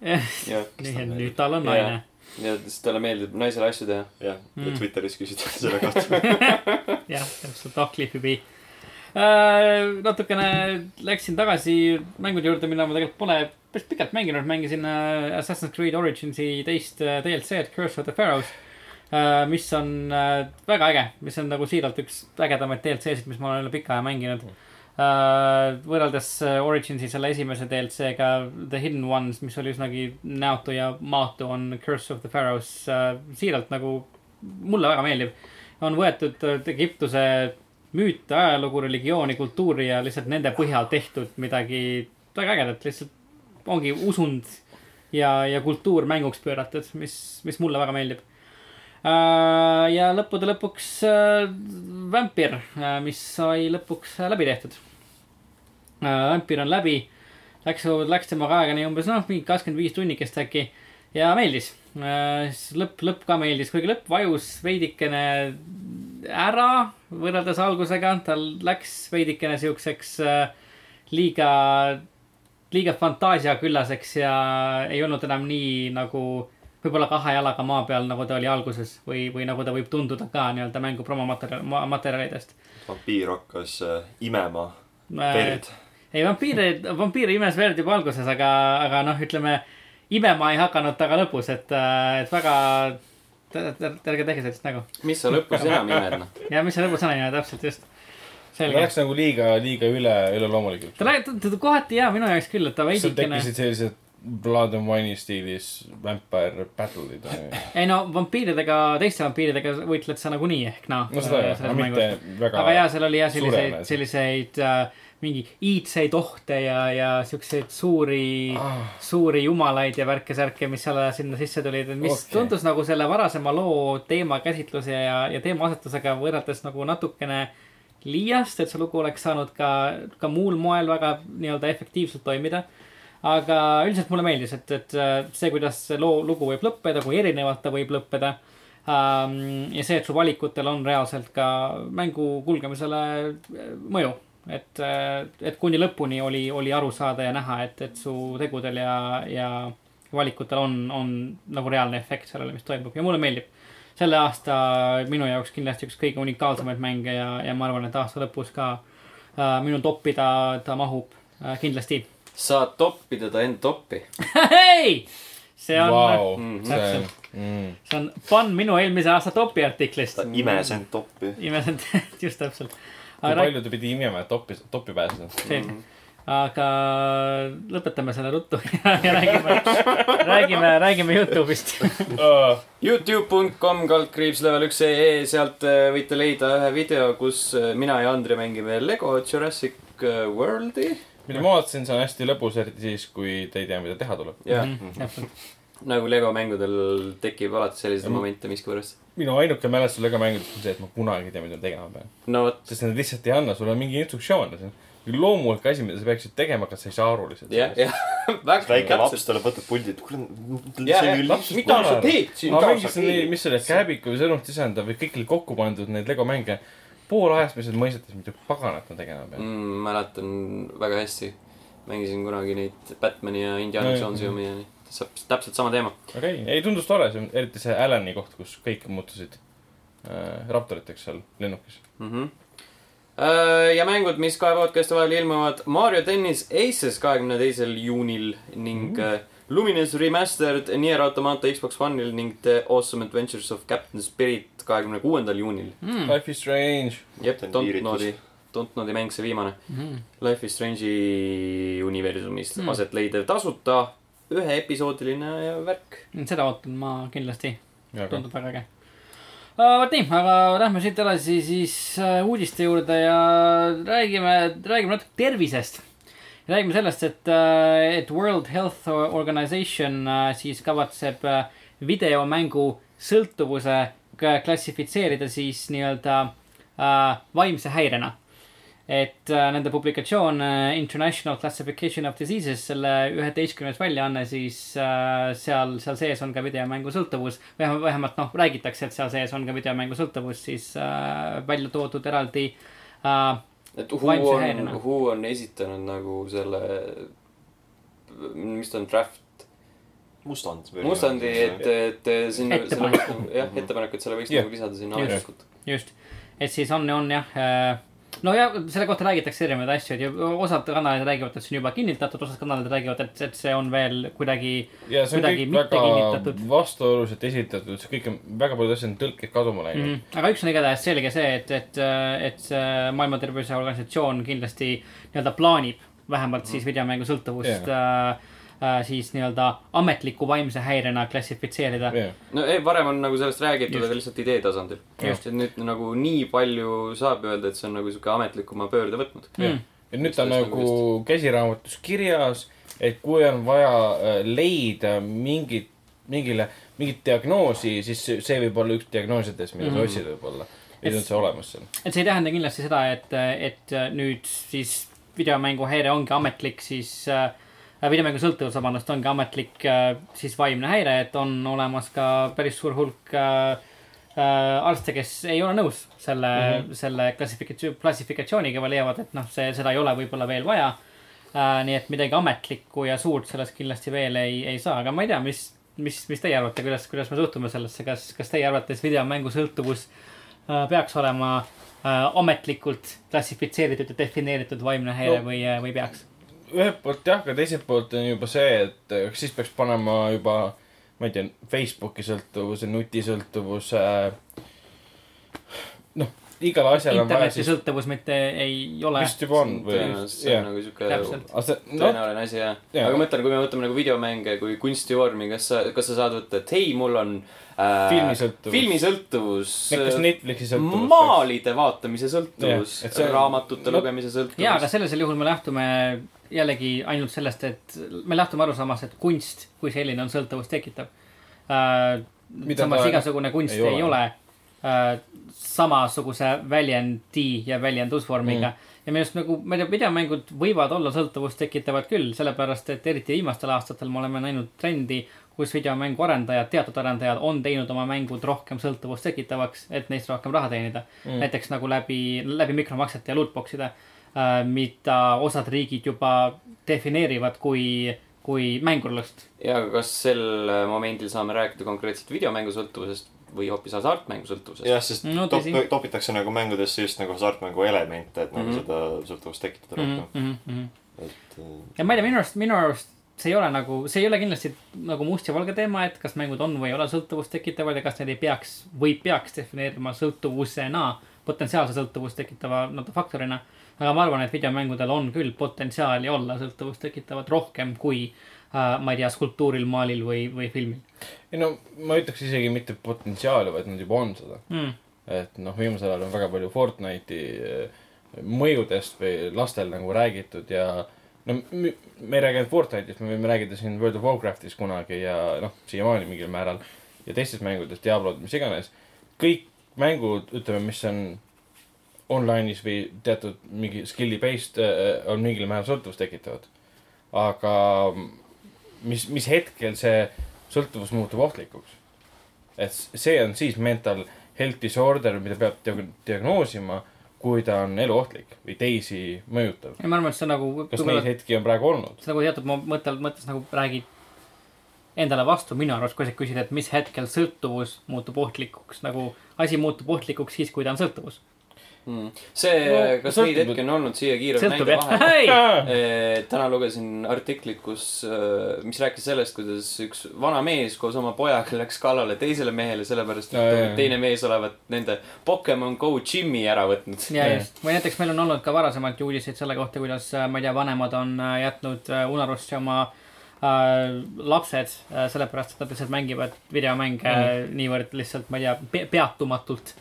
nüüd tal on naine. ja siis talle meeldib naisele asju teha. jah, ja Mm. Twitteris küsiti selle kohta. jah, täpselt, ah Cliffi B äh,. natukene läksin tagasi mängude juurde, mida ma tegelikult pole päris pikalt mänginud, mängisin äh, Assassin's Creed Originsi teist äh, DLC-d, Curse of the Pharaohs. Mis on äh, väga äge, mis on nagu siiralt üks ägedamaid DLC-sid, mis ma olen üle pika aja mänginud. võrreldes äh, Originsi selle esimese DLC-ga The Hidden Ones, mis oli üsnagi näotu ja maatu, on Curse of the Pharaohs siiralt nagu mulle väga meeldib. on võetud äh, Egiptuse müüte, ajalugu, religiooni, kultuuri ja lihtsalt nende põhjal tehtud midagi väga ägedat, lihtsalt ongi usund ja, ja kultuur mänguks pööratud, mis, mis mulle väga meeldib. Ja lõppude lõpuks äh, Vampir, mis sai lõpuks äh, läbi tehtud. Vampir on läbi, läks, läks temaga aega nii umbes noh, mingi kakskümmend viis tunnikest äkki ja meeldis. siis lõpp, lõpp ka meeldis, kuigi lõpp vajus veidikene ära võrreldes algusega, tal läks veidikene siukseks äh, liiga, liiga fantaasiaküllaseks ja ei olnud enam nii nagu võib-olla kahe jalaga maa peal, nagu ta oli alguses või, või nagu ta võib tunduda ka nii-öelda mängu promomaterjal, materjalidest. vampiir hakkas äh, imema verd. ei, vampiire, vampiire imes verd juba alguses, aga, aga noh, ütleme imema ei hakanud ta ka lõpus, et, et väga, ärge tehke sellist nägu. mis sa lõpus enam imed, noh. ja mis see lõpus on, täpselt just. selge. läks nagu liiga, liiga üle, üleloomulikult. ta läks, ta kohati jaa, minu jaoks küll, et ta veidikene. tekkisid sellised Blood and Wine'i stiilis vampire battle'id. ei no vampiiridega, teiste vampiiridega võitled sa nagunii ehk noh. no seda jah, aga mitte väga. aga jaa, seal oli jah selliseid selliseid äh, mingi iidseid ohte ja, ja siukseid suuri Ah, suuri jumalaid ja värke-särke, mis selle, sinna sisse tulid, mis okay. Tundus nagu selle varasema loo teemakäsitluse ja, ja teemaasetusega võrreldes nagu natukene liiast, et see lugu oleks saanud ka, ka muul moel väga nii-öelda efektiivselt toimida. Aga üldiselt mulle meeldis, et, et äh, see, kuidas see loo, lugu võib lõppeda, kui erinevalt ta võib lõppeda ähm,. ja see, et su valikutel on reaalselt ka mängu kulgemisele äh, mõju et, et kuni lõpuni oli, oli aru saada ja näha, et, et su tegudel ja, ja valikutel on, on nagu reaalne efekt sellele, mis toimub ja mulle meeldib. selle aasta minu jaoks kindlasti üks kõige unikaalsemaid mänge ja, ja ma arvan, et aasta lõpus ka äh, minu toppi ta, ta mahub äh, kindlasti. Saad toppida ta end toppi. hei, see on Vau, Mhm. see Täpselt. mm., see on fun minu eelmise aasta topi artiklist ta. imes end toppi. imesin, just täpselt. kui aga palju ta pidi imema, et toppi, toppi pääseda. selge, aga lõpetame selle ruttu ja, räägime, räägime, räägime Youtube'ist. Youtube.com kaldkriips level üks ee, sealt äh, võite leida ühe video, kus äh, mina ja Andri mängime Lego Jurassic äh, Worldi. Mida ma vaatasin, see on hästi lõbus, eriti siis, kui te ei tea, mida teha tuleb. jah, Mhm, täpselt, nagu Lego mängudel tekib alati selliseid momente miskipärast. minu ainuke mälestus Lego mängudest on see, et ma kunagi ei tea, mida ma tegema pean. no sest nad lihtsalt ei anna sulle mingi instruktsioone. see on loomulik asi, mida sa peaksid tegema, aga sa ei saa aru lihtsalt. jah, jah. väike laps tuleb, võtab puldi, et kuule, see mida sa teed siin ma mängisin mis olid Käbiku või Sõrmuti isanda või kõik oli kokku pandud neid Lego mänge. Pool ajast ma lihtsalt mõistasin, mida paganat ma tegema pean. mm,. mäletan väga hästi. mängisin kunagi neid Batman'i ja Indiana Jonesi omi ja nii. täpselt sama teema. okei okay., ei tundus tore, see on eriti see Alani koht, kus kõik muutusid äh, raptoriteks seal lennukis. mm. -hmm. ja mängud, mis kahe podcast'i vahel ilmuvad Mario tennis Aces kahekümne teisel juunil ning mm. -hmm. Luminous Remastered Nier Automata Xbox One'il ning The Awesome Adventures of Captain Spirit kahekümne kuuendal juunil. mm.. Life is strange. jep, See on Dontnodi, Dontnodi mäng, see viimane. Mm. Life is Strange'i universumis Mm. aset leidev tasuta üheepisoodiline värk. seda ootan ma kindlasti, aga tundub väga äge. vot nii, aga lähme siit edasi siis äh, uudiste juurde ja räägime, räägime natuke tervisest. räägime sellest, et, et World Health Organization äh, siis kavatseb äh, videomängu sõltuvuse klassifitseerida siis nii-öelda äh, vaimse häirena. et äh, nende publikatsioon äh, International Classification of Diseases, selle üheteistkümnes väljaanne, siis äh, seal, seal sees on ka videomängu sõltuvus. vähemalt, vähemalt noh, räägitakse, et seal sees on ka videomängu sõltuvus, siis äh, välja toodud eraldi äh,. et Who on Who on esitanud nagu selle, mis ta on, draft mustand. mustandi, et, et sinna, Ettepaneku. jah, ettepaneku, et selle võiks nagu lisada sinna ametlikult. just, et siis on, on jah äh, no ja selle kohta räägitakse erinevaid asju, et osad kanalid räägivad, et see on juba kinnitatud, osad kanalid räägivad, et, et see on veel kuidagi ja see on Kuidagi kõik väga vastuoluliselt esitatud, see kõik on, väga paljud asjad on tõlkes kaduma läinud mm. -hmm. aga üks on igatahes selge see, et, et, et see Maailma Terviseorganisatsioon kindlasti nii-öelda plaanib vähemalt siis videomängu sõltuvust yeah. Äh, siis nii-öelda ametliku vaimse häirena klassifitseerida. mm.. no ei, varem on nagu sellest räägitud, aga lihtsalt idee tasandil. Just. et nüüd nagu nii palju saab öelda, et see on nagu sihuke ametlikuma pöörde võtnud. Mm. et nüüd ta on nagu nagu käsiraamatus kirjas, et kui on vaja äh, leida mingit, mingile, mingit diagnoosi, siis see- võib olla üks diagnoosidest, mida Mhm. sa otsid võib-olla. või on see olemas seal. et see ei tähenda kindlasti seda, et, et nüüd siis videomänguhäire ongi ametlik siis äh,, videomängu sõltuvus, vabandust, ongi ametlik äh, siis vaimne häire, et on olemas ka päris suur hulk äh, äh, arste, kes ei ole nõus selle mm, -hmm. selle klassifikatsioon, klassifikatsiooniga või leiavad, et noh, see, seda ei ole võib-olla veel vaja äh,. nii et midagi ametlikku ja suurt sellest kindlasti veel ei, ei saa, aga ma ei tea, mis, mis, mis teie arvate, kuidas, kuidas me suhtume sellesse, kas, kas teie arvates videomängu sõltuvus äh, peaks olema äh, ametlikult klassifitseeritud ja defineeritud vaimne häire no. või, või peaks? Ühelt poolt jah, aga teiselt poolt on juba see, et äh, kas siis peaks panema juba, ma ei tea, Facebooki sõltuvuse, nutisõltuvuse. noh, igale asjale on vaja interneti siis, sõltuvus mitte ei ole. vist juba on või, see on. nagu noh, tõenäoline asi jah Jaa. ja.. aga mõtlen, kui me võtame nagu videomänge kui kunstivormi, kas sa, kas sa saad võtta, et hei, mul on äh, Filmisõltuvus. filmisõltuvus. kas Netflixi sõltuvus maalide vaatamise sõltuvus see on- raamatute no- lugemise sõltuvus. ja, aga sellisel juhul me lähtume jällegi ainult sellest, et me lähtume arusaamast, et kunst kui selline on sõltuvust tekitav äh,. Mida samas ta igasugune kunst ei ole. ei ole äh, samasuguse väljendi ja väljendusvormiga mm.. ja minu arust nagu, ma ei tea, videomängud võivad olla sõltuvust tekitavad küll, sellepärast et eriti viimastel aastatel me oleme näinud trendi, kus videomängu arendajad, teatud arendajad on teinud oma mängud rohkem sõltuvust tekitavaks, et neist rohkem raha teenida mm.. näiteks nagu läbi, läbi mikromaksete ja lootbox'ide äh,, mida osad riigid juba defineerivad kui, kui mängurlust. ja aga kas sel momendil saame rääkida konkreetselt videomängu sõltuvusest või hoopis hasartmängu sõltuvusest? jah, sest No top, topitakse nagu mängudesse just nagu hasartmängu elemente, et nagu Mhm. seda sõltuvust tekitada Mm rohkem. -hmm, mm -hmm. et äh, ja ma ei tea, minu arust, minu arust see ei ole nagu, see ei ole kindlasti nagu must ja valge teema, et kas mängud on või ei ole sõltuvust tekitavad ja kas neid ei peaks või peaks defineerima sõltuvusena, potentsiaalse sõltuvust tekitava nii-öelda faktorina. aga ma arvan, et videomängudel on küll potentsiaali olla sõltuvust tekitavad rohkem kui äh, ma ei tea, skulptuuril, maalil või, või filmil ei no ma ütleks isegi mitte potentsiaali, vaid nad juba on seda. mm.. et noh, viimasel ajal on väga palju Fortnite'i eh, mõjudest või lastel nagu räägitud ja no me ei räägi ainult Fortnite'ist, me võime rääkida siin World of Warcraftist kunagi ja noh, siiamaani mingil määral ja teistest mängudest, Diablod, mis iganes. kõik mängud, ütleme, mis on online'is või teatud mingi skill'i based eh, on mingil määral sõltuvust tekitavad. aga mis, mis hetkel see sõltuvus muutub ohtlikuks? et see on siis mental health disorder, mida peab diag- diagnoosima, kui ta on eluohtlik või teisi mõjutav. ja ma arvan, et see on nagu. kas neid hetki on praegu olnud? see nagu teatud mõttel, mõttes nagu räägid endale vastu minu arust, kui sa küsid, et mis hetkel sõltuvus muutub ohtlikuks, nagu asi muutub ohtlikuks siis, kui ta on sõltuvus. Mm. see No, kas neid hetki on olnud siia kiirelt näide jah, vahele? ei, täna lugesin artiklit, kus, mis rääkis sellest, kuidas üks vana mees koos oma pojaga läks kallale teisele mehele, sellepärast et ja. teine mees olevat nende Pokemon Go džimmi ära võtnud. ja just, või näiteks meil on olnud ka varasemalt ju uudiseid selle kohta, kuidas äh, ma ei tea, vanemad on jätnud unarusse oma äh, lapsed äh, sellepärast, et nad lihtsalt mängivad videomänge mm. niivõrd lihtsalt, ma ei tea pe, peatumatult.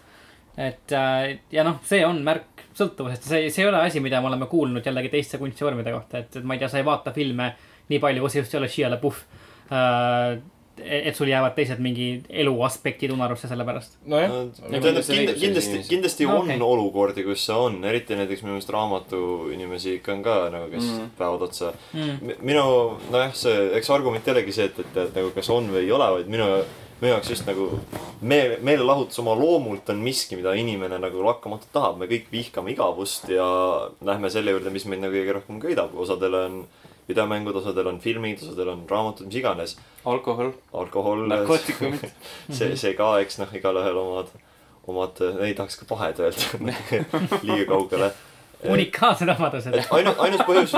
Et äh, ja noh, see on märk sõltuvusest, see, see ei ole asi, mida me oleme kuulnud jällegi teiste kunstivormide kohta, et, et ma ei tea, sa ei vaata filme nii palju, kui sa just ei ole Shia LaBeouf äh,. et sul jäävad teised mingi elu aspektid unarusse selle pärast. nojah, no, Nagu tähendab kindlasti kind, kindlasti kindlasti No on okei. olukordi, kus see on, eriti näiteks minu meelest raamatuinimesi ikka on ka nagu, kes mm. päevad otsa Mm. Minu, nojah, see, eks argument jällegi see, et, et, et nagu kas on või ei ole, vaid minu, minu jaoks just nagu meel, meelelahutus oma loomult on miski, mida inimene nagu lakkamatult tahab, me kõik vihkame igavust ja lähme selle juurde, mis meid nagu kõige rohkem köidab, osadel on videomängud, osadel on filmid, osadel on raamatud, mis iganes, alkohol, alkohol, narkootikumid. see, see ka, eks noh, igalühel omad, omad, ei tahaks ka pahed öelda, liiga kaugele. unikaalsed omadused. ainus, ainus põhjus,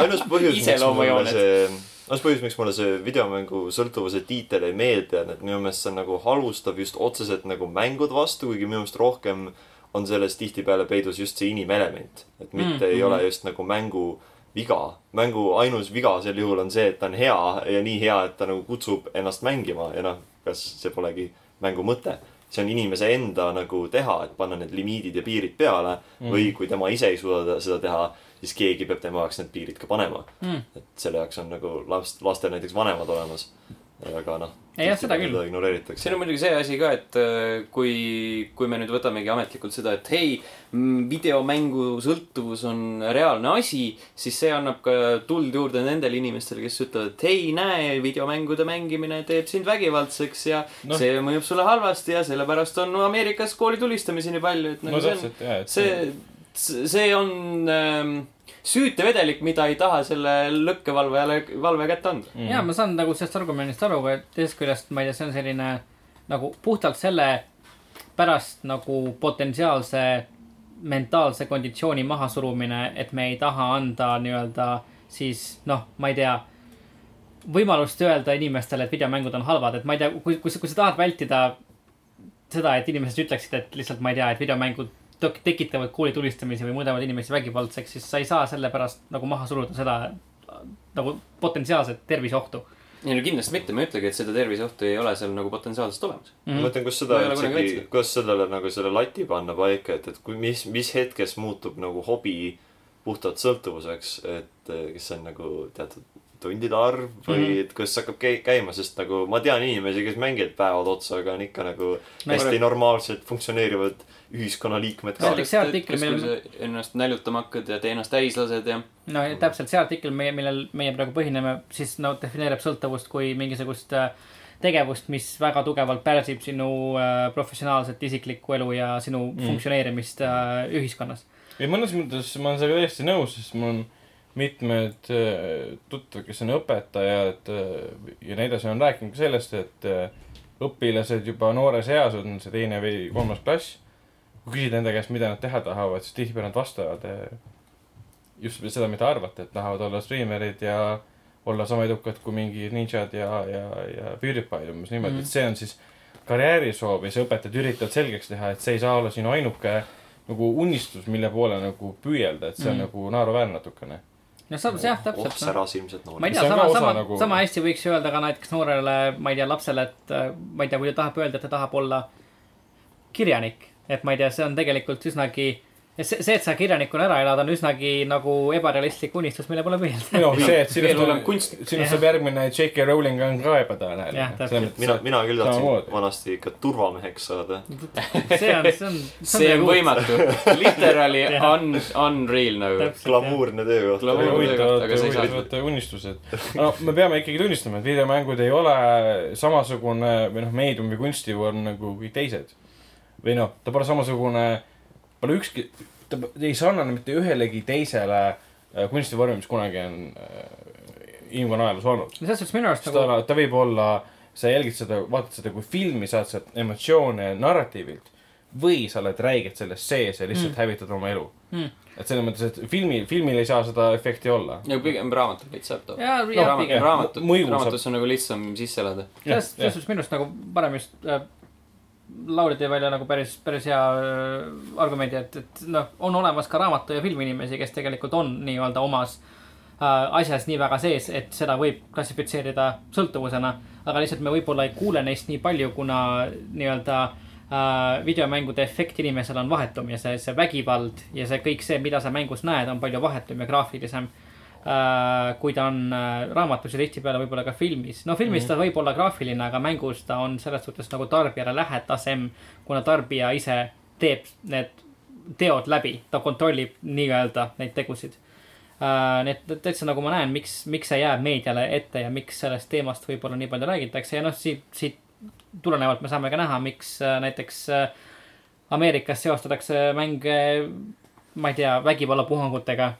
ainus põhjus, miks mulle Iseloomujooned. see, põhjus, miks mulle see videomängu sõltuvuse tiitel ei meeldi, on, et minu meelest see nagu halvustab just otseselt nagu mängude vastu, kuigi minu meelest rohkem on selles tihtipeale peidus just see inimelement. et mitte Mm, mm, ei mm. ole just nagu mängu viga. mängu ainus viga sel juhul on see, et ta on hea ja nii hea, et ta nagu kutsub ennast mängima ja noh, kas see polegi mängu mõte. see on inimese enda nagu teha, et panna need limiidid ja piirid peale mm. või kui tema ise ei suuda seda teha, siis keegi peab tema jaoks need piirid ka panema Mm. et selle jaoks on nagu last, lastel näiteks vanemad olemas. aga noh. Ei, jah, seda küll. ignoreeritakse. siin on muidugi see asi ka, et äh, kui, kui me nüüd võtamegi ametlikult seda, et hei, videomängu sõltuvus on reaalne asi, siis see annab ka tuld juurde nendele inimestele, kes ütlevad, et hei, näe, videomängude mängimine teeb sind vägivaldseks ja no. see mõjub sulle halvasti ja sellepärast on no, Ameerikas koolitulistamisi nii palju, et no nagu see on, et see, see on ähm, süütevedelik, mida ei taha selle lõkkevalvajale, valve kätte anda. mm. ja ma saan nagu sellest argumendist aru, aga teisest küljest ma ei tea, see on selline nagu puhtalt selle pärast nagu potentsiaalse mentaalse konditsiooni mahasurumine, et me ei taha anda nii-öelda siis noh, ma ei tea, võimalust öelda inimestele, et videomängud on halvad, et ma ei tea, kui, kui sa, kui sa tahad vältida seda, et inimesed ütleksid, et lihtsalt ma ei tea, et videomängud tekitavad koolitulistamisi või muudavad inimesi vägivaldseks, siis sa ei saa sellepärast nagu maha suruda seda nagu potentsiaalset terviseohtu ei no kindlasti mitte, ma ei ütlegi, et seda terviseohtu ei ole seal nagu potentsiaalselt olemas. mm. ma. mõtlen, kus seda väitnud., kuidas sellele nagu selle lati panna paika, et, et kui, mis, mis hetkes muutub nagu hobi puhtalt sõltuvuseks, et eh, kas see on nagu teatud tundide arv või mm. -hmm. et kuidas see hakkab käi- käima, sest nagu ma tean inimesi, kes mängivad päevad otsa, aga on ikka nagu No hästi korrekt. normaalselt funktsioneerivad ühiskonnaliikmed ka. Näiteks see artikkel, millel- sa ennast näljutama hakkad ja tee ennast täis lased ja no ja täpselt see artikkel, meie, millel meie praegu põhineme, siis no defineerib sõltuvust kui mingisugust äh, tegevust, mis väga tugevalt pärsib sinu äh, professionaalset isiklikku elu ja sinu mm. funktsioneerimist äh, ühiskonnas. ei, mõnes mõttes ma olen sellega täiesti nõus, sest mul on mitmed tuttavad, kes on õpetajad ja nii edasi, on rääkinud ka sellest, et õpilased juba noores eas, on see teine või kolmas klass, kui küsida enda käest, mida nad teha tahavad, siis tihtipeale nad vastavad äh, just seda, mida arvate, et tahavad olla striimerid ja olla sama edukad kui mingid ninjad ja, ja, ja PewDiePie umbes niimoodi mm. -hmm. et see on siis karjäärisoov ja see õpetajad üritavad selgeks teha, et see ei saa olla sinu ainuke nagu unistus, mille poole nagu püüelda, et see on mm. nagu naeruväärne natukene. no sa, jah, täpselt oh, no.. säras ilmselt ma noor ei tea, sama sama nagu- sama hästi võiks öelda ka näiteks noorele, ma ei tea, lapsele, et äh, ma ei tea, kui ta tahab öelda, et ta tahab olla kirjanik. Et ma ei tea, see on tegelikult üsnagi, see, see, et sa kirjanikuna ära elad, on üsnagi nagu ebarealistlik unistus, mille poole püüelda. noh, see, et sinust, kunstnik. sinust saab järgmine J.K. Rowling on ka ebatõenäoline mina, mina küll tahtsin vanasti ikka turvameheks saada. see on, see on. see on. võimatu. Literally un, unreal nagu. Glamuurne töökoht. Huvitavad unistused. no me peame ikkagi tunnistama, et videomängud ei ole samasugune või noh, meedium või kunstivorm nagu kõik teised. Või noh, ta pole samasugune, pole ükski, ta ei sarnane mitte ühelegi teisele äh, kunstivormile, mis kunagi on äh, inimkonna ajaloos olnud. selles suhtes minu arust nagu, ta võib olla, sa jälgid seda, vaatad seda kui filmi, saad sealt emotsioone narratiivilt või sa oled räigelt selles sees ja lihtsalt mm. hävitad oma elu Mm. et selles mõttes, et filmi, filmil ei saa seda efekti olla. ja pigem raamatul veits saab too. No, raamat- raamatut, raamatusse on nagu lihtsam sisse elada. selles suhtes minu arust nagu parem just äh, Lauri tõi välja nagu päris, päris hea äh, argumendi, et, et noh, on olemas ka raamatu ja filmiinimesi, kes tegelikult on nii-öelda omas äh, asjas nii väga sees, et seda võib klassifitseerida sõltuvusena. aga lihtsalt me võib-olla ei kuule neist nii palju, kuna nii-öelda äh, videomängude efekt inimesel on vahetum ja see, see vägivald ja see kõik see, mida sa mängus näed, on palju vahetum ja graafilisem kui ta on äh, raamatus ja tihtipeale võib-olla ka filmis. no filmis mm -hmm. ta võib olla graafiline, aga mängus ta on selles suhtes nagu tarbijale lähedasem, kuna tarbija ise teeb need teod läbi, ta kontrollib nii-öelda neid tegusid uh,. nii et täitsa nagu ma näen, miks, miks see jääb meediale ette ja miks sellest teemast võib-olla nii palju räägitakse ja noh, siit, siit tulenevalt me saame ka näha, miks äh, näiteks äh, Ameerikas seostatakse mänge ma ei tea, vägivallapuhangutega.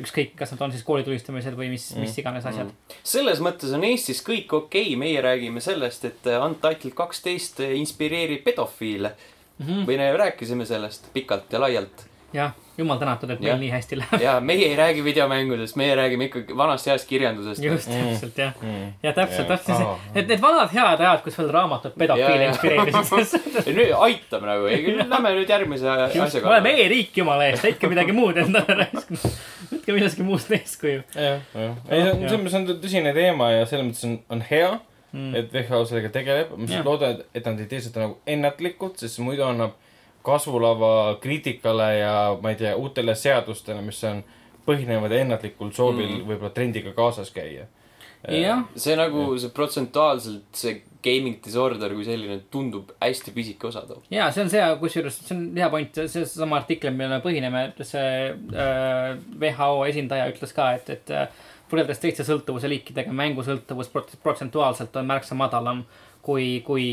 ükskõik, kas nad on siis koolitulistamised või mis, mis iganes asjad. selles mõttes on Eestis kõik okei okay., meie räägime sellest, et Untitled kaksteist inspireerib pedofiile. Mhm. või no rääkisime sellest pikalt ja laialt. jah, jumal tänatud, et meil Jah. nii hästi läheb. ja meie ei räägi videomängudest, meie räägime ikkagi vanast heast kirjandusest. just, Mm. täpselt jah. mm.. ja täpselt, täpselt see Aa., need, vanad head ajad, kus veel raamatud pedofiile inspireerisid. nüüd aitab nagu, lähme nüüd järgmise asja just, me oleme e-riik jumala eest, leidke midagi muud endale raisk. võtke millestki muust eeskuju. jah, jah. ei, see on, mõttes on tõsine teema ja selles mõttes on, on hea, Mm. et WHO sellega tegeleb. ma loodan, et, et nad ei tee seda nagu ennatlikult, sest see muidu annab kasvulava kriitikale ja ma ei tea, uutele seadustele, mis on, põhinevad ennatlikul soovil mm. võib-olla trendiga kaasas käia. jah, see nagu see protsentuaalselt see gaming disorder kui selline tundub hästi pisike osa too. ja see on see, kusjuures see on hea point, see seesama artikkel, millele me põhineme, see äh, WHO esindaja ütles ka, et, et äh, võrreldes teiste sõltuvuse liikidega mängusõltuvus prot- protsentuaalselt on märksa madalam kui, kui,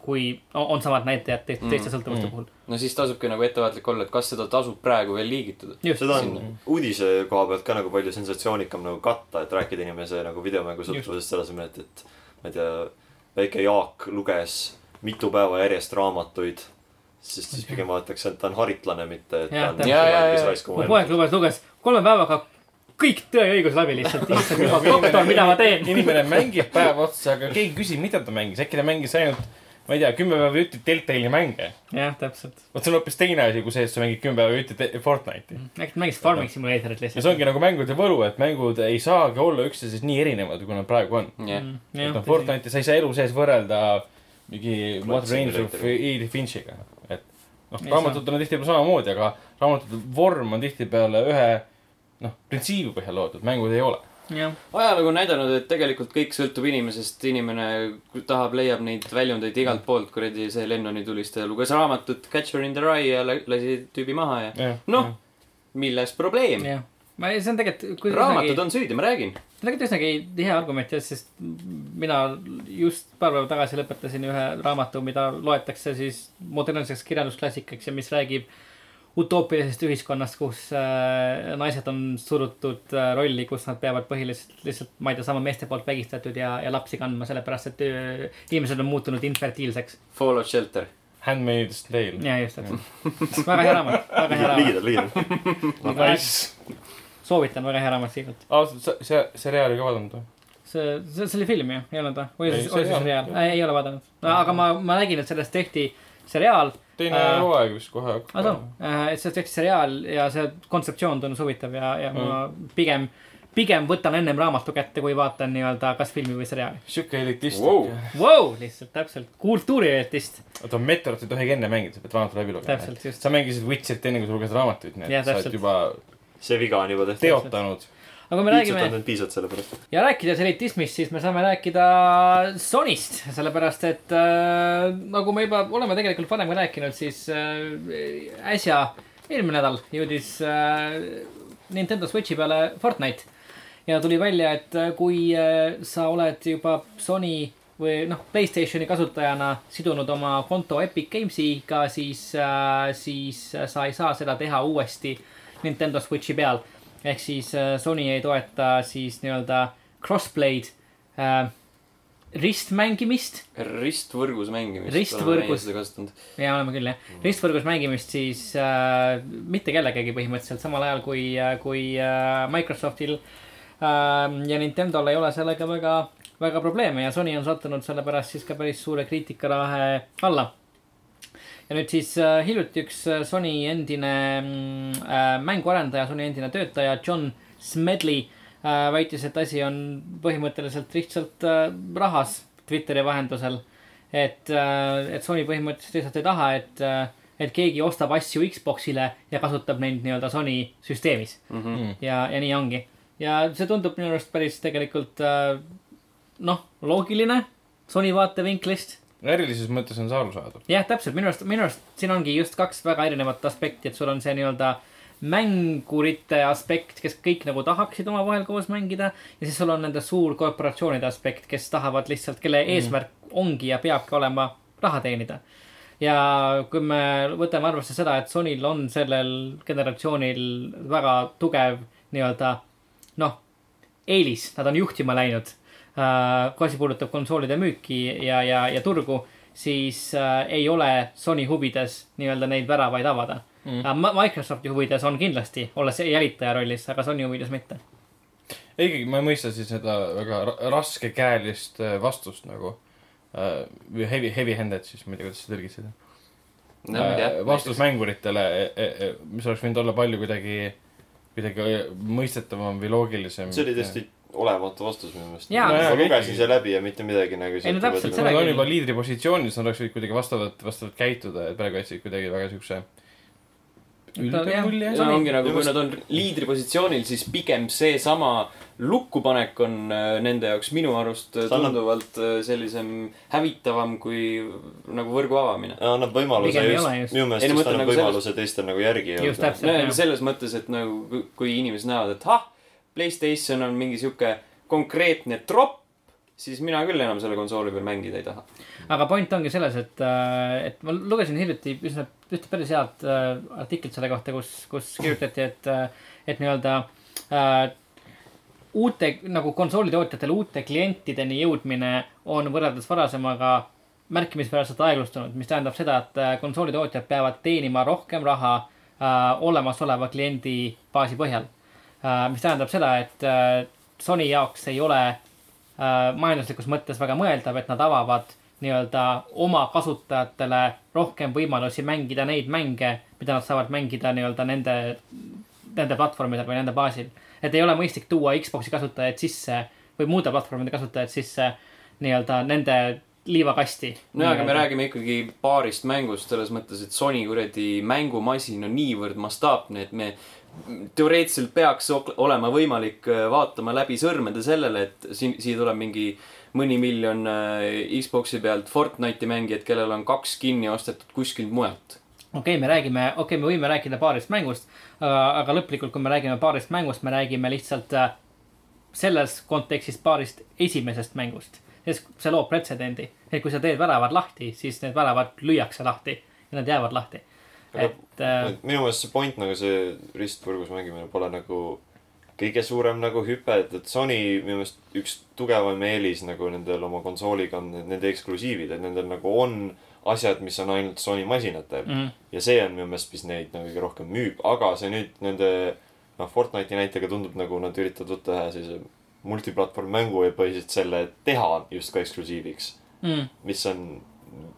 kui on samad näitajad te, teiste Mm, sõltuvuste mm. puhul. no siis tasubki nagu ettevaatlik olla, et kas seda tasub praegu veel liigitada. just, seda Sinna. on uudise koha pealt ka nagu palju sensatsioonikam nagu katta, et rääkida inimese nagu videomängu sõltuvusest selle asemel, et, et ma ei tea, väike Jaak luges mitu päeva järjest raamatuid. siis, siis pigem vaadatakse, et ta on haritlane, mitte et ta on. Ja, valmis raiskama mu poeg luges, luges kolme päevaga kõik Tõe ja õigus läbi lihtsalt, issand jumal, doktor, mida ma teen? inimene mängib päev otsa, aga keegi küsib, mida ta mängis, äkki ta mängis ainult, ma ei tea, kümme päeva jutti Deltali mänge. jah, täpselt. vot see on hoopis teine asi, kui see, et sa mängid kümme päeva jutti te- Fortnite'i. äkki ta mängis Farming Simulatorit ja lihtsalt. see ongi nagu mängude võlu, et mängud ei saagi olla üksteisest nii erinevad, kui nad praegu on. jah, Mm, et noh, Fortnite'i sa ei saa elu sees võrrelda mingi What Range of. Edith Finchiga. et noh, Ei raamatud on tihtipeale samamoodi, aga raamatute vorm on tihtipeale ühe noh, printsiibi põhjal loodud, mängud ei ole. ajalugu on näidanud, et tegelikult kõik sõltub inimesest, inimene tahab, leiab neid väljundeid igalt poolt, kuradi see Lennoni tulistaja luges raamatut Catcher in the Rye ja lasi tüübi maha ja noh, milles probleem? ma, see on tegelikult. raamatud on süüdi, ma räägin. tegelikult üsnagi hea argument jah, sest mina just paar päeva tagasi lõpetasin ühe raamatu, mida loetakse siis modernseks kirjandusklassikaks ja mis räägib utoopilisest ühiskonnast, kus äh, naised on surutud äh, rolli, kus nad peavad põhiliselt lihtsalt, ma ei tea, saama meeste poolt vägistatud ja, ja lapsi kandma, sellepärast et äh, inimesed on muutunud infertiilseks. Fallout Shelter. Handmaid's Tale. ja just, täpselt. väga hea raamat, väga hea raamat. ligidal, ligidal. Nice. soovitan, väga hea raamat siiralt. ausalt, sa, see seriaali ka vaadanud või? see, see, see oli film ju, ei olnud või? või oli see seriaal. seriaal? ei ole vaadanud. aga ma, ma nägin, et sellest tehti seriaal. Teine Äh, hooaeg vist kohe aga hakkab too, et sellest tehti seriaal ja see kontseptsioon tundus huvitav ja, ja ma pigem, pigem võtan ennem raamatu kätte, kui vaatan nii-öelda kas filmi või seriaali. sihuke elitist Wow. wow.. Lihtsalt täpselt, kultuurielitist, oota, Metrot ei tohigi enne mängida, sa pead raamatu läbi lugema. täpselt just. sa mängisid Witcherit enne, kui sa lugesid raamatuid, nii et sa oled juba see viga on juba tehtud. teotanud. Aga me räägime piitsutanud end piisavalt selle pärast. ja rääkides elitismist, siis me saame rääkida Sonyst, sellepärast et äh, nagu me juba oleme tegelikult varem ka rääkinud, siis äh, äsja, eelmine nädal jõudis äh, Nintendo Switchi peale Fortnite. ja tuli välja, et äh, kui äh, sa oled juba Sony või noh, Playstationi kasutajana sidunud oma konto Epic Games'iga, siis äh,, siis sa ei saa seda teha uuesti Nintendo Switchi peal. Ehk siis äh, Sony ei toeta siis nii-öelda crossplay'd äh,, ristmängimist ristvõrgus mängimist. Ristvõrgus. ja oleme küll jah, ristvõrgus mängimist siis äh, mitte kellegagi põhimõtteliselt samal ajal kui äh,, kui äh, Microsoftil äh, ja Nintendo'l ei ole sellega väga, väga probleeme ja Sony on sattunud sellepärast siis ka päris suure kriitikarahe alla. Ja nüüd siis äh, hiljuti üks äh, Sony endine mm, äh, mänguarendaja, Sony endine töötaja John Smedley äh, väitis, et asi on põhimõtteliselt lihtsalt äh, rahas Twitteri vahendusel et, et Sony põhimõtteliselt lihtsalt ei taha, et, et keegi ostab asju Xbox'ile ja kasutab neid nii-öelda Sony süsteemis Mm. ja, ja nii ongi. ja see tundub minu arust päris tegelikult äh, noh, loogiline Sony vaatevinklist. Ärilises mõttes on see arusaadav. jah, täpselt, minu arust, minu arust siin ongi just kaks väga erinevat aspekti, et sul on see nii-öelda mängurite aspekt, kes kõik nagu tahaksid omavahel koos mängida ja siis sul on nende suurkorporatsioonide aspekt, kes tahavad lihtsalt, kelle eesmärk ongi ja peabki olema raha teenida. ja kui me võtame arvesse seda, et Sonyl on sellel generatsioonil väga tugev nii-öelda noh, eelis, nad on juhtima läinud. Kui asi puudutab konsoolide müüki ja, ja, ja turgu, siis äh, ei ole Sony huvides nii-öelda neid väravaid avada Mm. mm.. Microsofti huvides on kindlasti, olles jälitaja rollis, aga Sony huvides mitte. ikkagi ma ei mõista siis seda väga ra- raskekäelist äh, vastust nagu äh, või heavy, heavy handed siis, ma ei tea, kuidas sa tõlgid seda no,. äh, vastus mänguritele, mis oleks võinud olla palju kuidagi, kuidagi mõistetavam või loogilisem. see oli tõesti olematu vastus minu meelest. Jaa. ma lugesin selle läbi ja mitte midagi nagu. Ei, no täpselt, Nad seda on juba liidripositsioonis, nad oleks võinud kuidagi vastavalt, vastavalt käituda, et praegu jätsid kuidagi väga siukse jah, mulje. see ongi nagu, kui nad on liidripositsioonil, siis pigem seesama lukkupanek on äh, nende jaoks minu arust äh, tunduvalt äh, sellisem hävitavam kui nagu võrgu avamine. annab võimaluse just minu meelest no just annab nagu võimaluse teistel nagu järgi jõuda. selles mõttes, et nagu kui- kui inimesed näevad, et ah, Playstation on mingi sihuke konkreetne tropp, siis mina küll enam selle konsooli peal mängida ei taha. aga point ongi selles, et, et ma lugesin hiljuti üsna, ühte päris head äh, artiklit selle kohta, kus, kus kirjutati, et, et nii-öelda äh, uute nagu konsoolitootjatele uute klientideni jõudmine on võrreldes varasemaga märkimisväärselt aeglustunud, mis tähendab seda, et äh, konsoolitootjad peavad teenima rohkem raha äh, olemasoleva kliendi baasi põhjal äh,. Mis tähendab seda, et äh, Sony jaoks ei ole äh, majanduslikus mõttes väga mõeldav, et nad avavad nii-öelda oma kasutajatele rohkem võimalusi mängida neid mänge, mida nad saavad mängida nii-öelda nende, nende platvormidel või nende baasil. et ei ole mõistlik tuua Xbox'i kasutajaid sisse või muude platvormide kasutajaid sisse nii-öelda nende liivakasti. nojah, aga me räägime ikkagi paarist mängust selles mõttes, et Sony kuradi mängumasin on niivõrd mastaapne, et me teoreetiliselt peaks olema võimalik äh, vaatama läbi sõrmede sellele, et siin, siia tuleb mingi mõni miljon äh, Xbox'i pealt Fortnite'i mängijaid, kellel on kaks kinni ostetud kuskilt mujalt. okei okay,, me räägime, okei okay,, me võime rääkida paarist mängust, aga lõplikult, kui me räägime paarist mängust, me räägime lihtsalt äh, selles kontekstis paarist esimesest mängust. sest see loob pretsedendi, et kui sa teed väravad lahti, siis need väravad lüüakse lahti ja nad jäävad lahti. Aga- et äh, minu meelest see point nagu see ristvõrgus mängimine pole nagu kõige suurem nagu hüpe, et, et Sony minu meelest üks tugevam eelis nagu nendel oma konsooliga on nende eksklusiivid, et nendel nagu on asjad, mis on ainult Sony masinatel mm.. ja see on minu meelest, mis neid nagu kõige rohkem müüb, aga see nüüd nende noh, Fortnite'i näitega tundub nagu nad üritavad võtta ühe sellise multiplatvorm mängu ja põhiliselt selle teha justkui eksklusiiviks, mm, mis on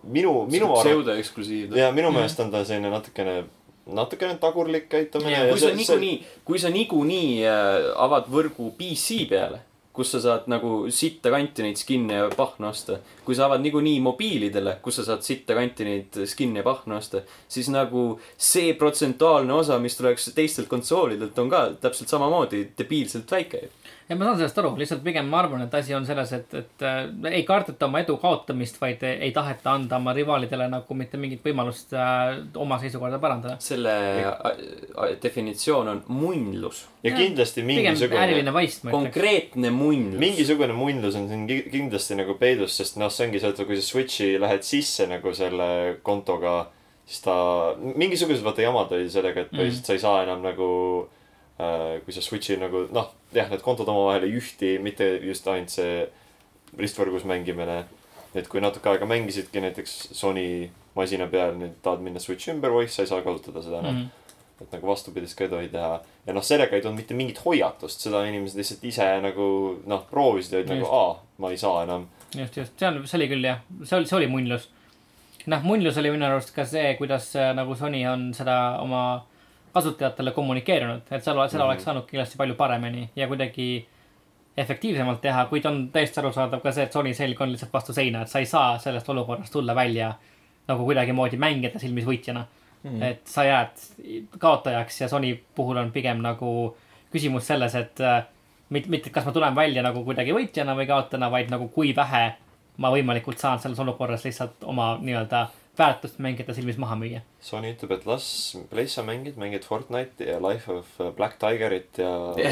minu, minu arvates pseudoeksklusiiv. ja minu meelest on ta selline natukene, natukene tagurlik käitumine. kui sa niikuinii, kui sa niikuinii äh, avad võrgu PC peale, kus sa saad nagu sitta kanti neid skin'e ja pahna osta. kui sa avad niikuinii mobiilidele, kus sa saad sitta kanti neid skin'e ja pahna osta, siis nagu see protsentuaalne osa, mis tuleks teistelt konsoolidelt, on ka täpselt samamoodi debiilselt väike. Ja ma saan sellest aru, lihtsalt pigem ma arvan, et asi on selles, et, et äh, ei kardeta oma edu kaotamist, vaid ei taheta anda oma rivaalidele nagu mitte mingit võimalust äh, oma seisukorda parandada. selle a- a- definitsioon on munnlus, ja kindlasti mingisugune, konkreetne munnlus. mingisugune munnlus on siin ki- kindlasti nagu peidus, sest noh, see ongi see, et kui sa Switch'i lähed sisse nagu selle kontoga, siis ta, mingisugused vaata jamad olid sellega, et põhiliselt sa ei saa enam nagu äh, kui sa Switch'i nagu noh, jah, need kontod omavahel ei ühti, mitte just ainult see ristvõrgus mängimine. et kui natuke aega mängisidki näiteks Sony masina peal, nüüd tahad minna Switch'i ümber, oih, sa ei saa kasutada seda enam Mhm. et nagu vastupidist ka ei tohi teha. ja noh, sellega ei tulnud mitte mingit hoiatust, seda inimesed lihtsalt ise nagu noh, proovisid ja olid nagu aa, ma ei saa enam. just, just, see on, see oli küll jah, see oli, see oli munnlus. noh, munnlus oli minu arust ka see, kuidas äh, nagu Sony on seda oma kasutajatele kommunikeerinud, et seal, seda Mhm. oleks saanud kindlasti palju paremini ja kuidagi efektiivsemalt teha, kuid on täiesti arusaadav ka see, et Sony selg on lihtsalt vastu seina, et sa ei saa sellest olukorrast tulla välja nagu kuidagimoodi mängijate silmis võitjana mm.. et sa jääd kaotajaks ja Sony puhul on pigem nagu küsimus selles, et äh, mitte, mitte, kas ma tulen välja nagu kuidagi võitjana või kaotajana, vaid nagu kui vähe ma võimalikult saan selles olukorras lihtsalt oma nii-öelda väärtust mängijate silmis maha müüa. Sony ütleb, et las Playsta mängid, mängid Fortnite'i ja Life of Black Tigerit ja.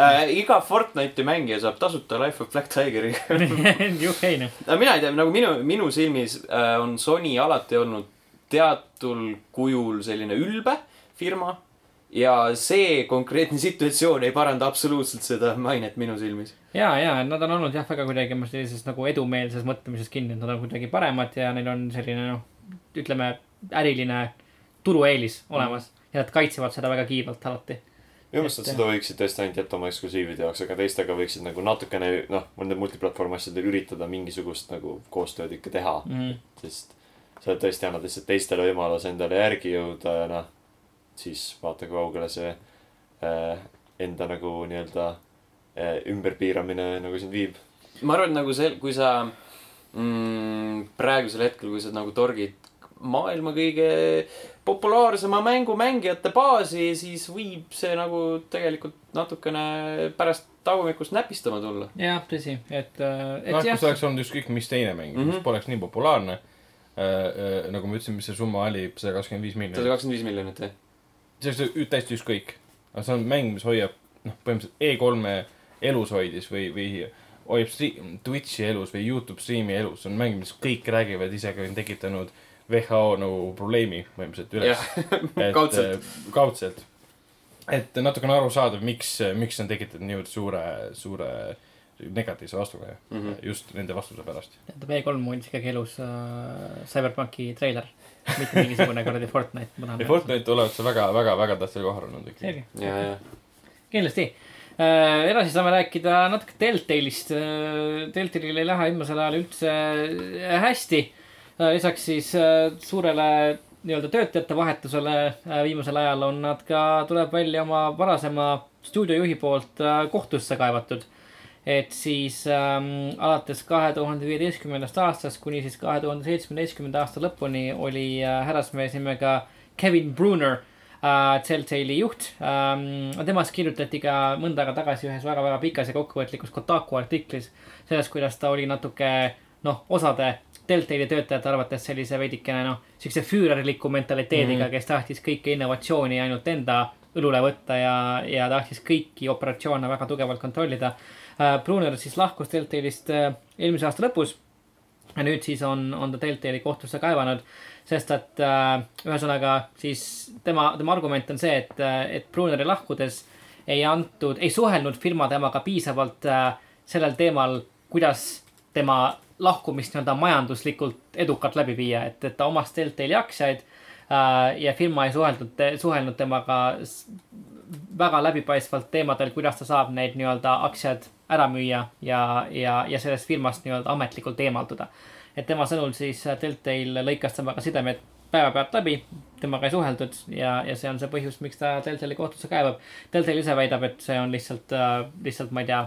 Äh, iga Fortnite'i mängija saab tasuta Life of Black Tigeri juh ei noh. aga mina ei tea, nagu minu, minu silmis äh, on Sony alati olnud teatud kujul selline ülbe firma. Ja see konkreetne situatsioon ei paranda absoluutselt seda mainet minu silmis. ja, ja nad on olnud jah, väga kuidagi oma sellises nagu edumeelses mõtlemises kinni, et nad on kuidagi paremad ja neil on selline noh, ütleme äriline turueelis olemas ja nad kaitsevad seda väga kiivalt alati. minu meelest nad seda võiksid tõesti ainult jätta oma eksklusiivide jaoks, aga teistega võiksid nagu natukene noh, nende multiplatvorm asjadel üritada mingisugust nagu koostööd ikka teha. Mm. sest sa tõesti annad lihtsalt teistele võimaluse endale järgi jõuda ja noh, siis vaata, kui kaugele see äh, enda nagu nii-öelda äh, ümberpiiramine nagu sind viib. ma arvan, et nagu see, kui sa mm, praegusel hetkel, kui sa nagu torgid maailma kõige populaarsema mängu mängijate baasi, siis võib see nagu tegelikult natukene pärast tagumikust näpistama tulla. jah, tõsi, et, et noh, kui see, oleks olnud ükskõik mis teine mäng mm, -hmm. mis Mhm. poleks nii populaarne äh,. Äh, nagu ma ütlesin, mis see summa oli, sada kakskümmend viis sada miljonit. kakskümmend viis miljonit, jah. See ü- täiesti ükskõik. aga see on mäng, mis hoiab, noh, põhimõtteliselt E3-e elus hoidis või, või hoiab Twitch'i elus või Youtube stream'i elus. see on mäng, mis kõik räägivad, isegi on tekitanud WHO nagu probleemi põhimõtteliselt üles. kaudselt. kaudselt. et natukene arusaadav, miks, miks see on tekitanud niivõrd suure, suure negatiivse vastukaja mm. -hmm. just nende vastuse pärast. B3 hoidis ikkagi elus äh, Cyberpunki treiler, mitte mingisugune kuradi Fortnite. ja Fortnite see väga, väga, väga tähtsal kohal olnud ikkagi. kindlasti. edasi saame rääkida natuke Deltale'ist. Deltale'il ei lähe viimasel ajal üldse äh, hästi. lisaks siis äh, suurele nii-öelda töötajate vahetusele äh, viimasel ajal on nad ka, tuleb välja oma varasema stuudiojuhi poolt äh, kohtusse kaevatud. Et siis ähm, alates kahe tuhande viieteistkümnendast aastast kuni siis kahe tuhande seitsmeteistkümnenda aasta lõpuni oli äh, härrasmees nimega Kevin Bruner äh, Telltale'i juht ähm,. temast kirjutati ka mõnda aega tagasi ühes väga-väga pikas ja kokkuvõtlikus Kotaku artiklis sellest, kuidas ta oli natuke noh, osade Deltali töötajate arvates sellise veidikene noh, siukse füürerliku mentaliteediga mm, -hmm. kes tahtis kõike innovatsiooni ainult enda õlule võtta ja, ja tahtis kõiki operatsioone väga tugevalt kontrollida. Brunner siis lahkus Deltalist äh, eelmise aasta lõpus. Ja nüüd siis on, on ta Deltali kohtusse kaevanud, sest et äh, ühesõnaga siis tema, tema argument on see, et, et Bruneri lahkudes ei antud, ei suhelnud firma temaga piisavalt äh, sellel teemal, kuidas tema lahkumist nii-öelda majanduslikult edukalt läbi viia, et, et ta omas Deltali aktsiaid äh, ja firma ei suheldud, suhelnud temaga väga läbipaistvalt teemadel, kuidas ta saab neid nii-öelda aktsiad ära müüa ja, ja, ja sellest firmast nii-öelda ametlikult eemalduda. et tema sõnul siis Deltail lõikas temaga sidemed päevapealt läbi, temaga ei suheldud ja, ja see on see põhjus, miks ta Deltali kohtusse kaevab. Deltal ise väidab, et see on lihtsalt äh,, lihtsalt ma ei tea,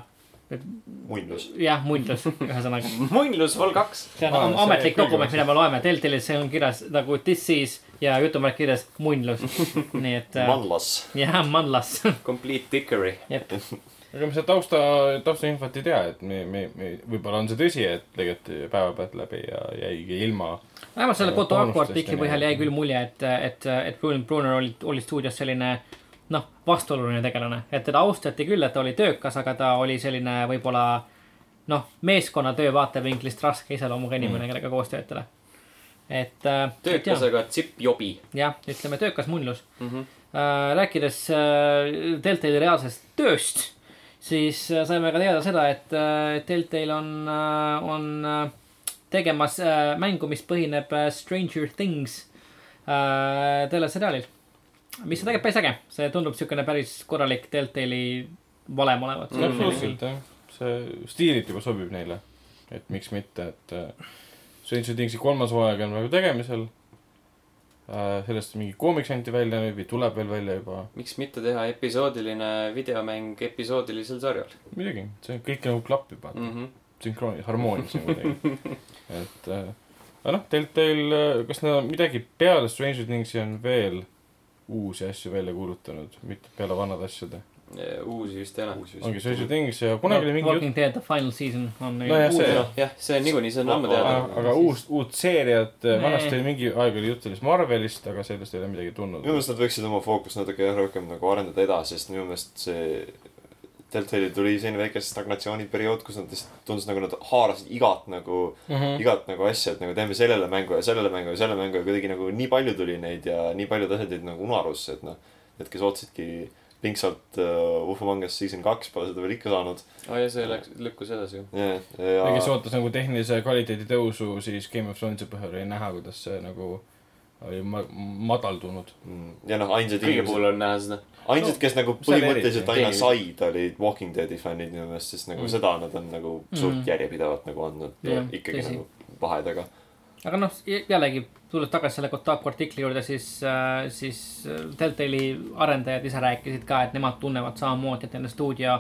muinlus. jah, muindlus, ühesõnaga. muinlus vol kaks. see on ametlik dokument, mida me loeme, Deltalis see on kirjas nagu this is ja jutumärk kirjas muinlus. nii et äh, Manlas. jah, manlas, Complete dickery. aga me seda tausta, taustainfot ei tea, et me, me, me, võib-olla on see tõsi, et lõigati päevapealt läbi ja jäigi ilma. vähemalt selle Ja Kotaku panustest artikli ja põhjal jäi küll mulje, et, et, et Bruno Brunner oli, oli stuudios selline noh, vastuoluline tegelane, et teda austati küll, et ta oli töökas, aga ta oli selline võib-olla noh, meeskonnatöö vaatevinklist raske iseloomuga inimene mm., kellega koos töötada. et äh,. töökas, aga tsipp-jobi jah, ütleme töökas mullus mm. -hmm. äh,. rääkides äh, Deltali reaalsest tööst, siis äh, saime ka teada seda, et äh, Deltal on äh,, on äh, tegemas äh, mängu, mis põhineb äh, Stranger Things äh, teleseriaalil. mis on tegelikult päris äge, see tundub siukene päris korralik Deltali valem olevat absoluutselt jah, see stiililt juba sobib neile. et miks mitte, et äh, Stranger Thingsi kolmas hooaeg on praegu tegemisel äh,. Sellest mingi koomiks anti välja nüüd või tuleb veel välja juba. miks mitte teha episoodiline videomäng episoodilisel sarjal muidugi, see kõik nagu klapib, vaata mm. -hmm. sünkroonis, harmoonias on kuidagi. et äh, aga noh, Deltail, kas nad on midagi peale Stranger Thingsi on veel uusi asju välja kuulutanud, mitte peale vanade asjade? Uusi vist ei ole. ongi Stranger Things ja kunagi oli mingi Walking Dead The Final Season on Nojah, see- noh. jah, see on niikuinii, see on ammu teada. aga uus, uut seeriat, Nee. vanasti oli mingi aeg oli jutt sellest Marvelist, aga sellest ei ole midagi tulnud minu. meelest nad võiksid oma fookust natuke jah, rohkem nagu arendada edasi, sest minu meelest see Deltalil tuli selline väike stagnatsiooniperiood, kus nad lihtsalt tundus nagu nad haarasid igat nagu mm, -hmm. igat nagu asja, et nagu teeme sellele mängu ja sellele mängu ja selle mängu ja kuidagi nagu nii palju tuli neid ja nii paljud asjad jäid nagu unarusse, et noh. Need, kes ootasidki pingsalt uh, Among Us season kaks, pole seda veel ikka saanud. aa ja see läks, lükkus edasi ju. ja, ja kes ja ootas nagu tehnilise kvaliteedi tõusu, siis Game of Thronesi põhjal oli näha, kuidas see nagu oli ma-, madaldunud. Mm, ja noh, ainsad kõige puhul on näha seda. ainsad, kes nagu põhimõtteliselt aina said, olid Walking Deadi fännid minu meelest, sest nagu Mm. seda nad on nagu suht Mm. järjepidevalt nagu andnud Jah, ikkagi tõsi. nagu vahe taga. Aga noh, jällegi tulles tagasi selle Kotaku artikli juurde, siis, siis äh, Deltali arendajad ise rääkisid ka, et nemad tunnevad samamoodi, et nende stuudio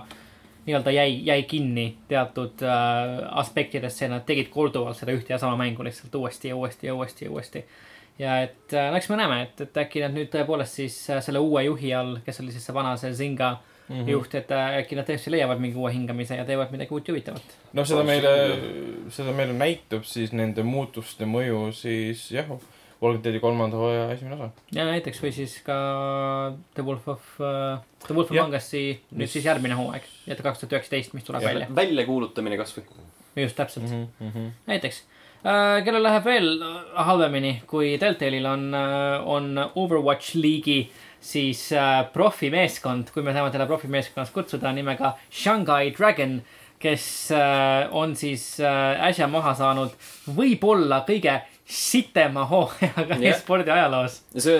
nii-öelda jäi, jäi kinni teatud äh, aspektidesse ja nad tegid korduvalt seda ühte ja sama mängu lihtsalt uuesti ja uuesti ja uuesti ja uuesti. ja et äh, no eks me näeme, et, et äkki nad nüüd tõepoolest siis äh, selle uue juhi all, kes oli siis see vana, see Zynga mm -hmm. juht, et äh, äkki nad tõesti leiavad mingi uue hingamise ja teevad midagi uut ja huvitavat. noh, seda meile, seda meile näitab siis nende muutuste mõju siis jah, Walking Deadi kolmanda hooaja esimene osa. ja näiteks või siis ka The Wolf of uh,, The Wolf of Us'i nüüd Mis- siis järgmine hooaeg, et kaks tuhat üheksateist, mis tuleb Jah. välja, väljakuulutamine kasvõi. just täpselt mm, -hmm. näiteks uh,. kellel läheb veel halvemini kui Deltalil on uh,, on Overwatch liigi siis uh, profimeeskond, kui me saame teda profimeeskonnaks kutsuda nimega Shanghai Dragon, kes uh, on siis uh, äsja maha saanud võib-olla kõige sitema hooajaga Jah. e-spordi ajaloos. see,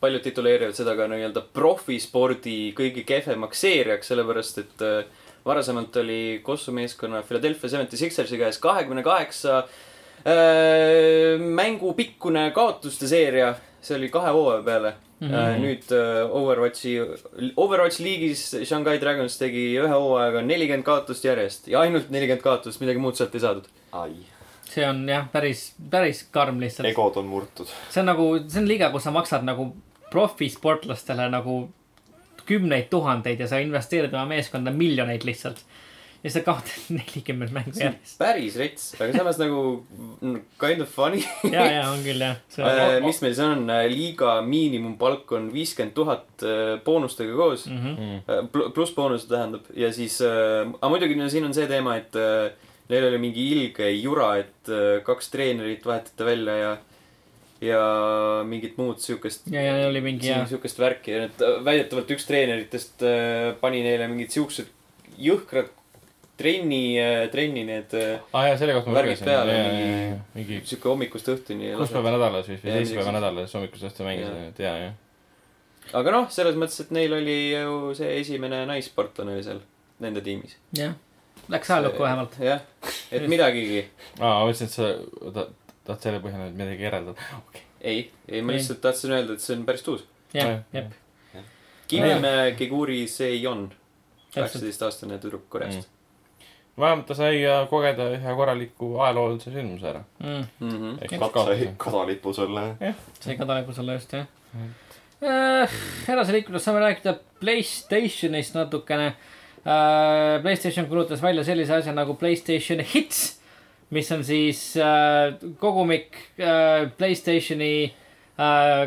paljud tituleerivad seda ka nii-öelda profispordi kõige kehvemaks seeriaks, sellepärast et äh, varasemalt oli Kossu meeskonna Philadelphia Seventy Sixersi käes kahekümne kaheksa mängu pikkune kaotuste seeria. see oli kahe hooaja peale mm. -hmm. nüüd äh, Overwatchi, Overwatch liigis Shanghai Dragons tegi ühe hooajaga nelikümmend kaotust järjest ja ainult nelikümmend kaotust, midagi muud sealt ei saadud. ai, see on jah, päris, päris karm lihtsalt. egod on murtud. see on nagu, see on liiga, kus sa maksad nagu profisportlastele nagu kümneid tuhandeid ja sa investeerid oma meeskonda miljoneid lihtsalt. Ja sa kaotad nelikümmend mängu järjest. päris rets, aga samas nagu kind of funny. ja, ja on küll jah. Äh, mis meil see on, liiga miinimumpalk on viiskümmend tuhat äh, boonustega koos Mm -hmm. mm., pluss boonused tähendab ja siis äh,, aga muidugi no siin on see teema, et äh, neil oli mingi ilge jura, et äh, kaks treenerit vahetati välja ja ja mingit muud siukest, ja, ja oli mingi jah, siukest värki ja need äh, väidetavalt üks treeneritest äh, pani neile mingid siuksed jõhkrad trenni, trenni need äh, aa jaa, selle kohta ma Värgid lugesin. peale, mingi mingi-, mingi siuke hommikust õhtuni. kuus päeva nädalas vist või seitse päeva nädalas hommikust õhtul mängisin, et jaa, jah. aga noh, selles mõttes, et neil oli ju see esimene naissportlane oli seal nende tiimis. jah. Läks ajalukku vähemalt. jah, et midagigi. aa, ma mõtlesin, et sa ta- tahad selle põhjal nüüd midagi järeldada. ei, ei, ma lihtsalt tahtsin öelda, et see on päris tuus. jah Jah,, jep, Kim Kiguri Seion, täpselt. kaheksateist-aastane tüdruk Koreast Mm. Vähemalt ta sai äh, kogeda ühe korraliku ajaloolise sündmuse ära. Mm. mm. -hmm. ehk Jah. kat sai kaotuse. kadalipus olla. see ka talipus olla just jah Mm. edasi liikudes saame rääkida Playstationist natukene äh,. Playstation kuulutas välja sellise asja nagu Playstation Hits, mis on siis äh, kogumik Playstationi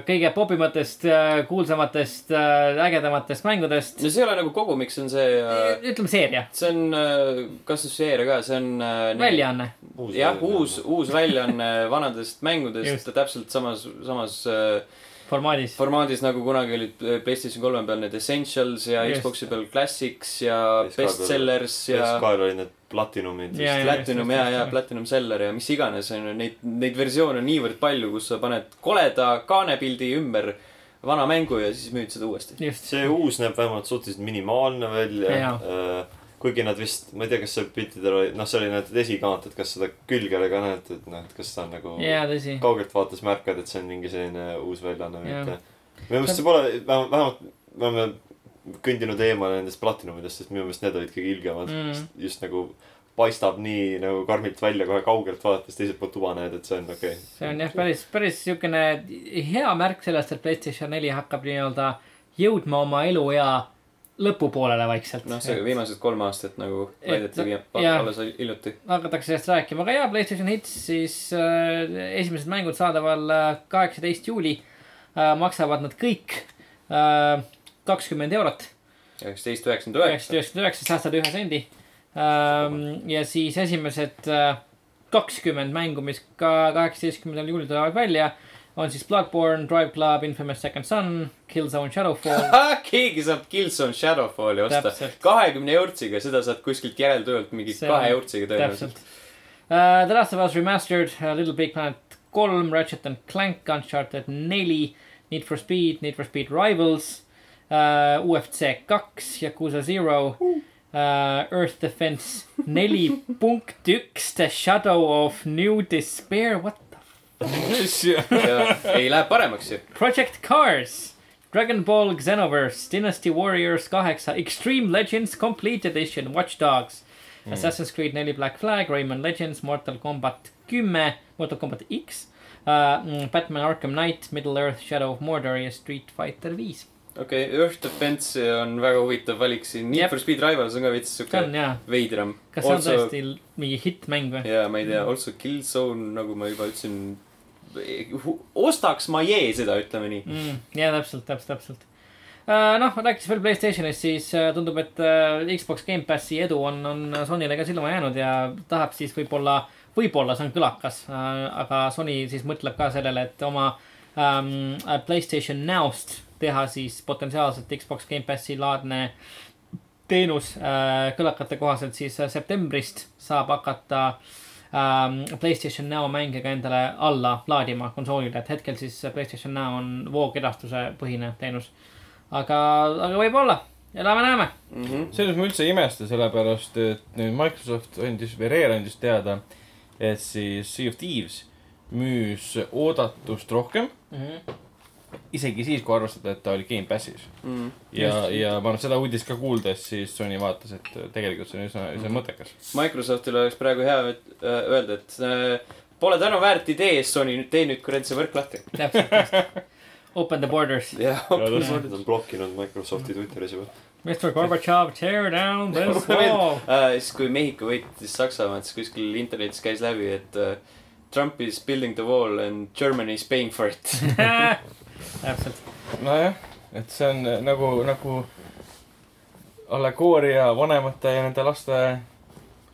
kõige popimatest äh,, kuulsamatest äh,, ägedamatest mängudest. no see ei ole nagu kogumik, see on see äh,, ütleme seeria, see on äh, kastusseeria ka, see on äh,. väljaanne. jah, uus, uus väljaanne vanadest mängudest täpselt samas, samas äh, formaadis. formaadis nagu kunagi olid äh, Playstation kolme peal need Essentials ja Just. Xbox'i peal Classics ja PS2 peal- Bestsellers ja SK-l olid need platinumid. Platinum ja, ja. Platinum Seller ja mis iganes on ju neid, neid versioone on niivõrd palju, kus sa paned koleda kaanepildi ümber vana mängu ja siis müüd seda uuesti. see uus näeb vähemalt suhteliselt minimaalne välja Jaa.. Kuigi nad vist, ma ei tea, kas seal piltidel oli, noh, seal oli need esikaant, et kas seda külge oli ka näed, et noh, et kas ta on nagu jaa, tõsi. kaugelt vaates märkad, et see on mingi selline uus väljaanne või mitte. minu meelest see pole, vähemalt me oleme kõndinud eemale nendest platinumidest, sest minu meelest need olid kõige ilgemad mm.. just nagu paistab nii nagu karmilt välja kohe kaugelt vaadates, teiselt poolt tuba näed, et see on okei okay.. see on jah, päris, päris siukene hea märk sellest, et Playstation neli hakkab nii-öelda jõudma oma eluea lõpupoolele vaikselt. noh, see viimased kolm aastat nagu Et- jah. alles hiljuti. hakatakse sellest rääkima, aga jaa, Playstation Hits siis äh, esimesed mängud saadaval kaheksateist juuli äh,. maksavad nad kõik kakskümmend eurot. üheksateist, üheksakümmend üheksa. üheksasada üheksakümmend üheksa, säästad ühe sendi ähm,. ja siis esimesed äh, kakskümmend mängu, mis ka kaheksateistkümnendal juulil tulevad välja on siis Bloodborne, Drive Club, Infamous Second Son, Killzone Shadowfall. keegi saab Killzone Shadowfalli osta kahekümne eurtsiga, seda saad kuskilt järeltujalt mingi See kahe eurtsiga tõenäoliselt. Uh, The Last of Us Remastered uh,, Little Big Planet kolm, Ratchet and Clank, Uncharted neli, Need for Speed, Need for Speed Rivals uh,, UFC kaks, Yakuusa Zero uh,, Earth Defense neli punkt üks, The Shadow of New Despair, what ei lähe paremaks ju. Project Cars, Dragon Ball Xenoverse, Dynasty Warriors kaheksa, Extreme Legends Complete Edition, Watch Dogs mm., Assassin's Creed neli, Black Flag, Rayman Legends, Mortal Combat kümme, Mortal Combat X uh,, Batman Arkham Knight, Middle Earth, Shadow of Mordor ja Street Fighter viis. okei okay,, Earth Defense on väga huvitav valik siin. Need Jep. for Speed Rivals on ka veits siuke veidram. kas see on tõesti mingi hittmäng või? jaa, ma ei tea, also Killzone, nagu ma juba ütlesin. Ostaks ma jee seda, ütleme nii. mm,. jaa, täpselt, täpselt, täpselt uh,. noh, rääkides veel Playstationist, siis uh, tundub, et uh, Xbox Gamepassi edu on, on Sonyle ka silma jäänud ja tahab siis võib-olla, võib-olla see on kõlakas uh,, aga Sony siis mõtleb ka sellele, et oma um, Playstation Now'st teha siis potentsiaalselt Xbox Gamepassi laadne teenus uh, kõlakate kohaselt siis uh, septembrist saab hakata ähm, Playstation Now mänge ka endale alla laadima konsoolile, et hetkel siis Playstation Now on voogedastuse põhine teenus. aga, aga võib-olla, elame-näeme. Mhm. selles ma üldse ei imesta, sellepärast et nüüd Microsoft andis, või Rare andis teada, et siis Sea of Thieves müüs oodatust rohkem, isegi siis, kui arvestada, et ta oli Gamepassis. Mhm. ja ja ma arvan, seda uudist ka kuuldes, siis Sony vaatas, et tegelikult see on üsna, üsna mõttekas. Microsoftil oleks praegu hea äh, öelda, et äh, pole tänuväärt idee, Sony, nüüd tee nüüd kuradi see võrk lahti. täpselt, just. Open the borders. jah, Nad on blokkinud Microsofti Twitteris juba. Mr Gorbatšov, tear down this wall. äh, siis kui Mehhiko võitis Saksamaad, siis kuskil internetis käis läbi, et äh, Trump is building the wall and Germany is paying for it. täpselt, nojah, et see on äh, nagu, nagu allegooria vanemate ja nende laste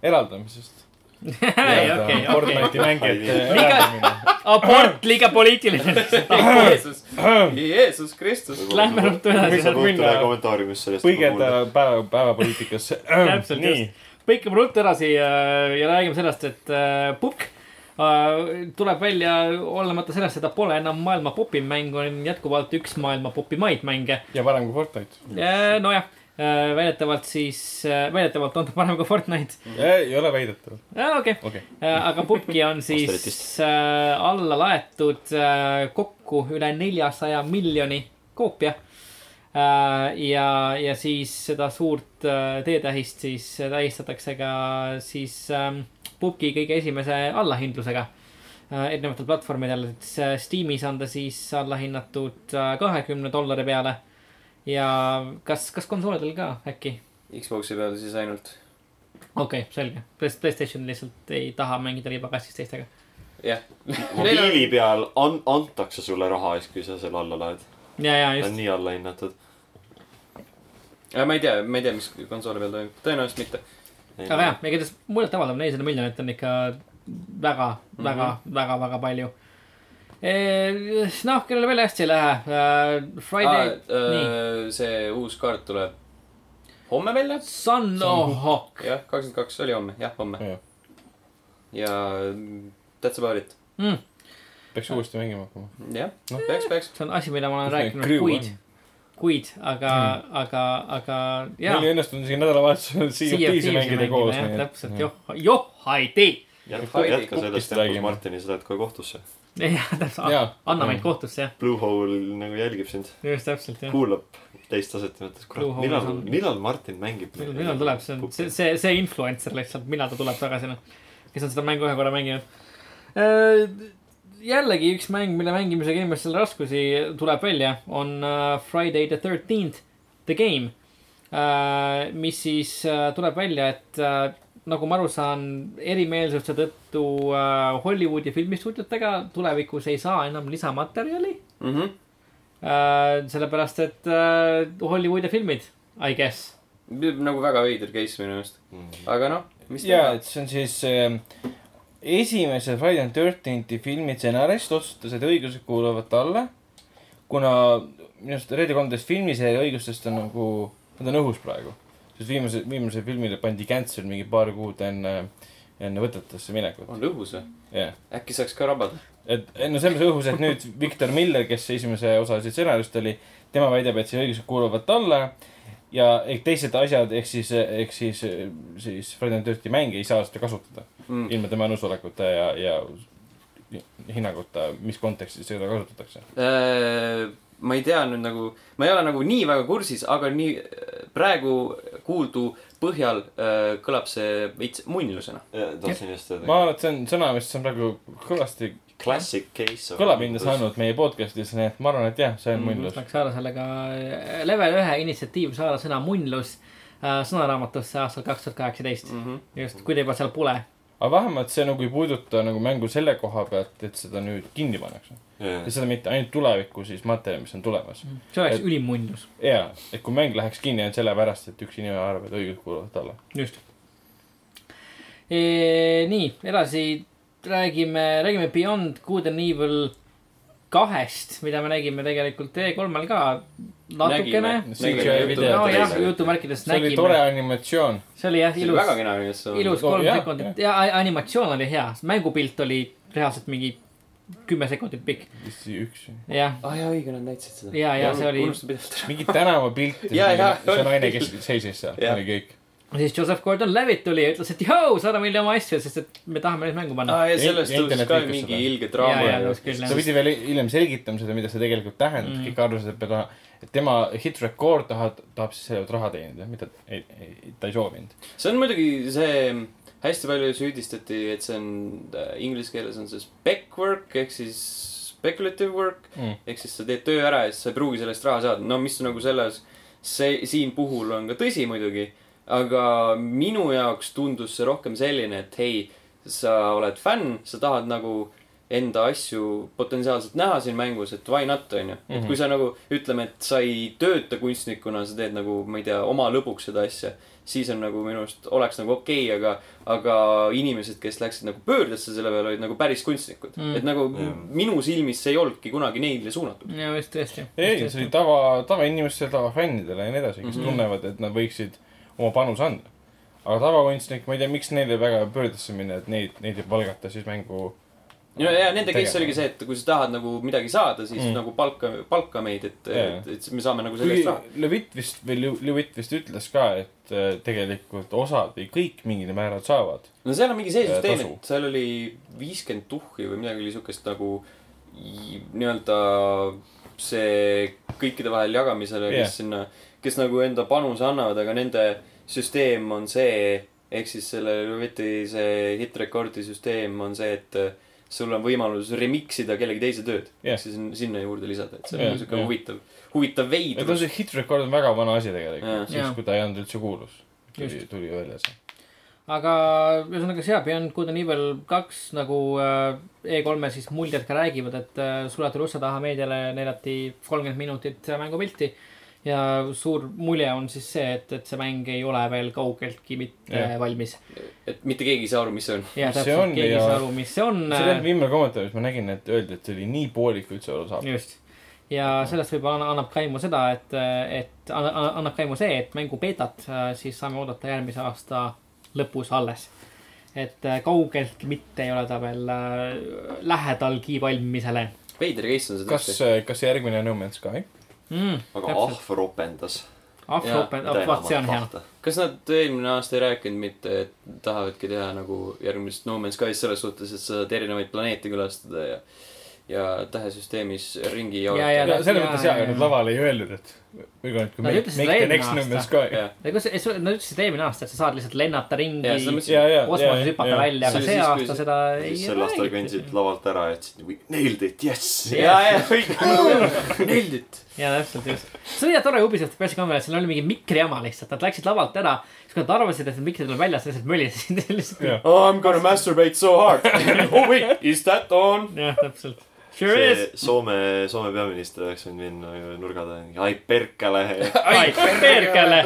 eraldamisest. okei, okei. Mängijate abort liiga poliitiline. Jeesus, Jeesus Kristus. Lähme ruttu edasi. Põigeda päeva, päevapoliitikasse. Täpselt, nii, põikame ruttu edasi ja, ja räägime sellest, et äh, Pukk äh, tuleb välja, olenemata sellest, et ta pole enam maailma popim mäng, on jätkuvalt üks maailma popimaid mänge. ja parem kui Fortnite. nojah, väidetavalt siis, väidetavalt on ta parem kui Fortnite. ei ole väidetav, okei, okei. aga Pukki on siis äh, alla laetud äh, kokku üle neljasaja miljoni koopia äh,. ja, ja siis seda suurt äh, teetähist siis tähistatakse ka siis ähm, Pupki kõige esimese allahindlusega äh, erinevatel platvormidel, et s- Steamis on ta siis allahinnatud kahekümne dollari peale. ja kas, kas konsoolidel ka äkki? Xbox'i peal siis ainult. okei okay,, selge. Playstation lihtsalt ei taha mängida liibakassis teistega. jah. mobiili peal an-, antakse sulle raha siis, kui sa selle alla ja ta on nii alla hinnatud. ma ei tea, ma ei tea, mis konsooli peal toimub, tõenäoliselt mitte. Aga jah, igatahes muljetavaldav, nelisada miljonit on ikka väga, väga mm, -hmm. väga, väga palju. noh, kellele veel hästi ei lähe uh,. Friday ah,, äh, see uus kaart tuleb homme välja. Sun of Hawk jah, kakskümmend kaks oli homme, jah, homme. Jah. ja that's about it. mm,. peaks uuesti mängima hakkama. jah, peaks, peaks. see on asi, mida ma olen rääkinud kuid kuid, aga mm., aga, aga jaa meil ei. õnnestunud isegi nädalavahetusel Sea of Thieves'i mängida koos. täpselt, joh, joh, ei tee. jätka, jätka sellest tempos. Martini, sa lähed kohe kohtusse. jah, täpselt anna meid Mm. kohtusse, jah, Blue Hole nagu jälgib sind, just täpselt, jah. kuulab teist taset ja mõtled, Blue kurat, millal on-, millal Martin mängib. millal tuleb, see on, see, see, see influencer lihtsalt, millal ta tuleb tagasi, noh. kes on seda mängu ühe korra mänginud. Jällegi üks mäng, mille mängimisega inimestel raskusi tuleb välja, on uh, Friday the thirteenth, The Game uh,. mis siis uh, tuleb välja, et nagu ma aru saan, erimeelsuste tõttu Hollywoodi filmistuudiotega tulevikus ei saa enam lisamaterjali Mhm. uh,. sellepärast, et Hollywoodi filmid, I guess. nagu väga veider case minu meelest, Mm. aga noh, mis teha. et see on siis äh, esimese Friday the Thirteenthi filmi stsenarist otsustas, et õigused kuuluvad talle. kuna minu arust Red kolmteist filmiseeria õigustest on nagu, nad on õhus praegu. sest viimase, viimasele filmile pandi cancel mingi paar kuud enne, enne võtetesse minekut. on õhus või? jah, äkki saaks ka rabada? et no selles mõttes õhus, et nüüd Victor Miller, kes esimese osa siis stsenarist oli, tema väidab, et see õigused kuuluvad talle ja ehk teised asjad, ehk siis, ehk siis, siis Friday the Thirteenthi mäng ei saa seda kasutada Mm. ilma tema nõusolekuta ja, ja hinnanguta, mis kontekstis seda kasutatakse. Äh, ma ei tea nüüd nagu, ma ei ole nagu nii väga kursis, aga nii äh, praegu kuuldu põhjal äh, kõlab see veits muinlusena. tahtsin just ma arvan, et see on sõna, mis on praegu kõvasti Classic case. kõlapinda saanud meie podcast'is, nii et ma arvan, et jah, see on muinlus. saaks saada sellega äh, level ühe initsiatiiv saada sõna munnlus äh, sõnaraamatusse aastal kaks tuhat kaheksateist. Mhm. just, kui ta juba seal pole. aga vähemalt see nagu ei puuduta nagu mängu selle koha pealt, et seda nüüd kinni pannakse. ja seda mitte ainult tuleviku siis materjali, mis on tulemas. see oleks ülim munnlus, ja, et kui mäng läheks kinni ainult sellepärast, et üks inimene arvab, et õigused kuuluvad talle. just. nii, edasi räägime, räägime Beyond Good and Evil kahest, mida me nägime tegelikult E3-l ka natukene. Nägime. nojah, jutumärkides see oli nägime tore. animatsioon. see oli jah, see oli ilus väga, kena animatsioon. ilus Oh, kolm jah, sekundit ja animatsioon oli hea, mängupilt oli reaalselt mingi kümme sekundit pikk. vist üks. jah, ah jaa, õige, nad näitasid seda. Ja, ja see oli- unustan pidevalt ära. mingi tänavapilt. See oli. naine, kes seisis seal, Jah. oli kõik. Siis Joseph Gordon-Levitt tuli ja ütles, et joo, saada meile oma asju, sest et me tahame neid mängu panna. aa, ja sellest tõusis ka mingi ilge draama ta pidi veel hiljem selgitama seda, mida see tegelikult tähendab mm., kõik arvasid, et ta, et tema hit record tahab, tahab siis selle pealt raha teenida, mida ei, ei, ta ei soovinud. see on muidugi see, hästi palju süüdistati, et see on äh, inglise keeles on see spec work ehk siis speculative work Mm. ehk siis sa teed töö ära ja siis sa ei pruugi selle eest raha saada, no mis nagu selles, see siin puhul on ka tõsi muidugi. Aga minu jaoks tundus see rohkem selline, et hei, sa oled fänn, sa tahad nagu enda asju potentsiaalselt näha siin mängus, et why not, onju. et Mhm. kui sa nagu ütleme, et sa ei tööta kunstnikuna, sa teed nagu, ma ei tea, oma lõbuks seda asja, siis on nagu minu arust oleks nagu okei okay,, aga, aga inimesed, kes läksid nagu pöördesse selle peale, olid nagu päris kunstnikud Mm. mm.. et nagu Jah. minu silmis see ei olnudki kunagi neile suunatud. ja just tõesti. ei, see oli tava, tavainimestele, tavafännidele ja nii edasi, kes mm. -hmm. tunnevad, et nad võiksid oma panuse anda. aga tavakunstnik, ma ei tea, miks neile väga pöördesse minna, et neid, neid ei palgata siis mängu. ja, ja nende case oligi see, et kui sa tahad nagu midagi saada, siis Mm. nagu palka, palka meid, et et, et me saame nagu selle eest raha. Levitt vist või Levitt vist ütles ka, et äh, tegelikult osad või kõik mingil määral saavad. no seal on mingi see Äh, süsteem, et seal oli viiskümmend tuhhi või midagi oli siukest nagu nii-öelda see kõikide vahel jagamisele, kes yeah. sinna, kes nagu enda panuse annavad, aga nende süsteem on see, ehk siis selle Leviti see hit record'i süsteem on see, et äh, sul on võimalus remix ida kellegi teise tööd Jah. ehk siis sinna juurde lisada, et see on nagu siuke jah. huvitav, huvitav veidrus. see hit record on väga vana asi tegelikult, siis Jaa. kui ta ei olnud üldse kuulus. tuli tuli välja see. aga ühesõnaga see Beyond Good and Evil kaks nagu äh, E3-e siis muljed ka räägivad, et äh, suletud uste taha meediale näidati kolmkümmend minutit mängupilti. Ja suur mulje on siis see, et, et see mäng ei ole veel kaugeltki mitte Jah. valmis. et mitte keegi ei saa aru, mis see on. ja see täpselt on keegi ei ja- saa aru, mis see on. see oli viimane kommentaar, mis ma nägin, et öeldi, et see oli nii poolik, kui üldse olla saab. just. ja sellest võib-olla anna- annab kaimu seda, et, et anna- anna- annab kaimu see, et mängu beetat äh, siis saame oodata järgmise aasta lõpus alles. et äh, kaugeltki mitte ei ole ta veel äh, lähedalgi valmimisele veider case on see kas tõesti., kas järgmine No Man's Sky? mm,. aga ahv ropendas. Afropen, vaat see on hea. kas nad eelmine aasta ei rääkinud mitte, et tahavadki teha nagu järgmist No Man's Sky's selles suhtes, et sa saad erinevaid planeete külastada ja, ja tähesüsteemis ringi Ja, jaurata ja, no selles mõttes jaa, aga nad laval ei öelnud, et või kui next No Sky. jah, ja kus, nad ütlesid eelmine aasta, et sa saad lihtsalt lennata ringi ja seda mõtlesin. ja, ja, kosmoses hüpata välja, aga See siis, kui aasta seda ei siis sel aastal kõndsid lavalt ära ja ütlesid nailed it, yes. ja, ja õige. Nailed it. ja täpselt just. see oli hea tore Ubisofti pressikonverents, seal oli mingi mikri jama lihtsalt, nad läksid lavalt ära. siis kui nad arvasid, et need mikrid tuleb väljas, lihtsalt mölisesid lihtsalt. Jah. Oh, I m gonna masturbate so hard. oh wait, is that on? jah, täpselt. Sure see is. Soome, Soome peaminister oleks võinud minna nurga taha, ai perkele. ai, perkele,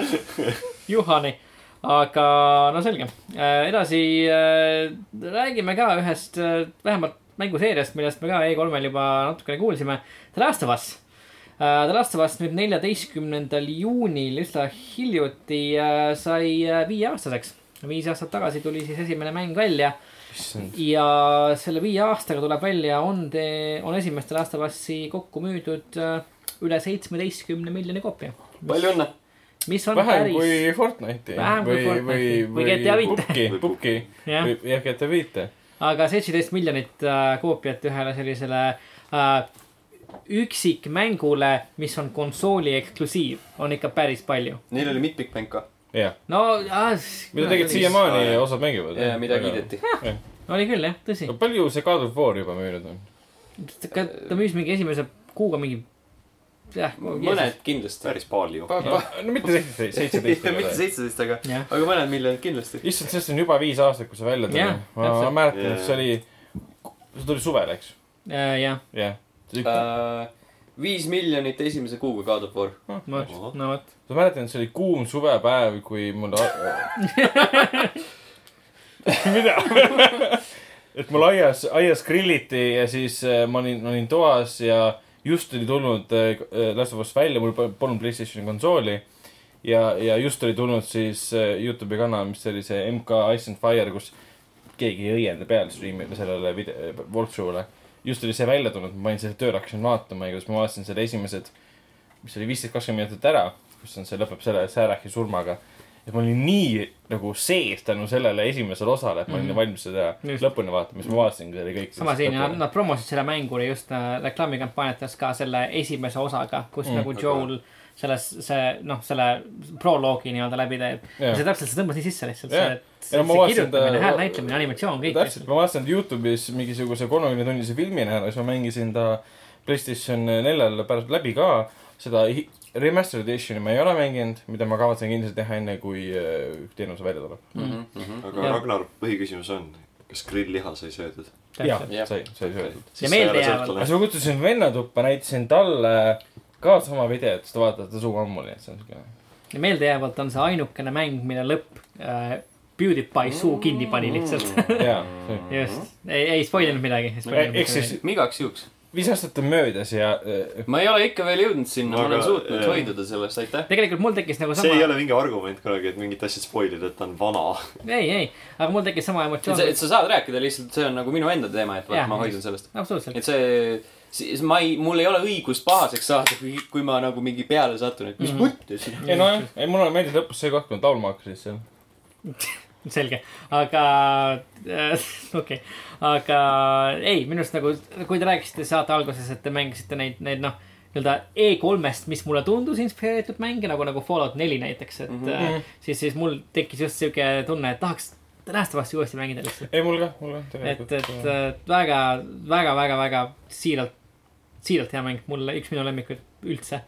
Juhani. aga no selge, edasi äh, räägime ka ühest äh, vähemalt mänguseeriast, millest me ka E3-l juba natukene kuulsime. The Last of Us. The Last of Us nüüd neljateistkümnendal juunil üsna hiljuti äh, sai äh, viieaastaseks. viis aastat tagasi tuli siis esimene mäng välja issand, ja selle viie aastaga tuleb välja, on te, on esimeste Last of Us'i kokku müüdud äh, üle seitsmeteistkümne miljoni koopia. palju õnne. mis on vähem päris, kui Fortnite'i. Vähem kui Fortnite'i. Või GTA viite. Pupki, Pupki jah, või jah, GTA viite. aga seitseteist miljonit äh, koopiat ühele sellisele äh, üksikmängule, mis on konsooli eksklusiiv, on ikka päris palju. Neil oli mitmikmäng ka. jah, no äh, mida tegelikult siiamaani osad mängivad. ja mida. kiideti. oli küll jah, tõsi. palju see God of War juba müünud on? ta ta müüs mingi esimese kuuga mingi, jah. mõned kindlasti. päris palju. no mitte seitseteist, mitte. seitseteist, aga, aga mõned miljonid kindlasti. issand, sellest on juba viis aastat, kui see välja tuli ma ma mäletan, et see oli, see tuli suvel, eks? jah, jah. Äh, viis miljonit esimese kuuga God of War. no no vot. ma mäletan, et see oli kuum suvepäev, kui mul. mida? et mul aias, aias grilliti ja siis äh, ma olin, olin toas ja just oli tulnud äh, Last of Us välja, mul pol- polnud Playstationi konsooli. ja, ja just oli tulnud siis äh, Youtube'i kanal, mis oli see MK Ice and Fire, kus keegi ei õienda peale striimile sellele video, walkthrough'le. Just oli see välja tulnud, ma panin selle tööle, hakkasin vaatama ja kuidas ma vaatasin selle esimesed, mis oli viisteist, kakskümmend minutit ära, kus on see lõpeb selle Särachi surmaga. ja ma olin nii nagu sees tänu sellele esimesele osale, et ma olin mm -hmm. valmis seda Just. lõpuni vaatama, siis ma vaatasingi, see oli kõik. sama siin ja nad promosid selle mänguri just äh, reklaamikampaaniates ka selle esimese osaga, kus Mm, mm, nagu Joel selles, see noh, selle proloogi nii-öelda läbi teeb. Jah. see täpselt, see tõmbas nii sisse lihtsalt, Jah. see, Ja see vaatasin kirjutamine, ta- hääl näitlemine, animatsioon, kõik. täpselt, ma vaatasin Youtube'is mingisuguse kolmekümne tunnise filmina ja siis ma mängisin ta Playstation neljal pärast läbi ka. seda remastered edition'i ma ei ole mänginud, mida ma kavatsen kindlasti teha enne, kui äh, teenus välja tuleb. Mhm. aga Jah. Ragnar, põhiküsimus on, kas grillliha sai söödud? jah sai, sai söödud. Ja meeldejäävalt. aga siis ma kutsusin venna tuppa, näitasin talle ka sama videot, siis ta vaatas, ta suu ammu, nii et see on siuke. ja meeldejäävalt on see ainukene mäng, mille lõpp äh, PewDiePie suu kinni pani lihtsalt. jaa, just, ei, ei spoil inud midagi. ehk siis igaks juhuks. viis aastat on möödas ja äh, ma ei ole ikka veel jõudnud sinna, ma Aga, olen suutnud jah. hoiduda sellest, aitäh. tegelikult mul tekkis nagu see ei sama, ole mingi argument kunagi, et mingit asja spoil ida, et ta on vana. ei, ei, aga mul tekkis sama emotsioon et. sa saad rääkida lihtsalt, see on nagu minu enda teema, et vaat ma hoidun sellest. absoluutselt, et see, siis ma ei, mul ei ole õigust pahaseks saada, kui, kui ma nagu mingi peale satun, et mis Mhm. mõttes. ei nojah, ei mulle meeldis lõpus see koht, kui nad laulma hakkasid seal. selge, aga äh, okei okay., aga ei, minu arust nagu, kui te rääkisite saate alguses, et te mängisite neid, neid noh, nii-öelda E3-st, mis mulle tundus inspireeritud mänge nagu, nagu Fallout neli näiteks, et mm Mhm. -hmm. siis, siis mul tekkis just siuke tunne, et tahaks tänastevasti uuesti mängida lihtsalt. ei, mul ka, mul ka et, et äh, väga, väga, väga, väga siiralt, siiralt hea mäng, mulle üks minu lemmikuid üldse.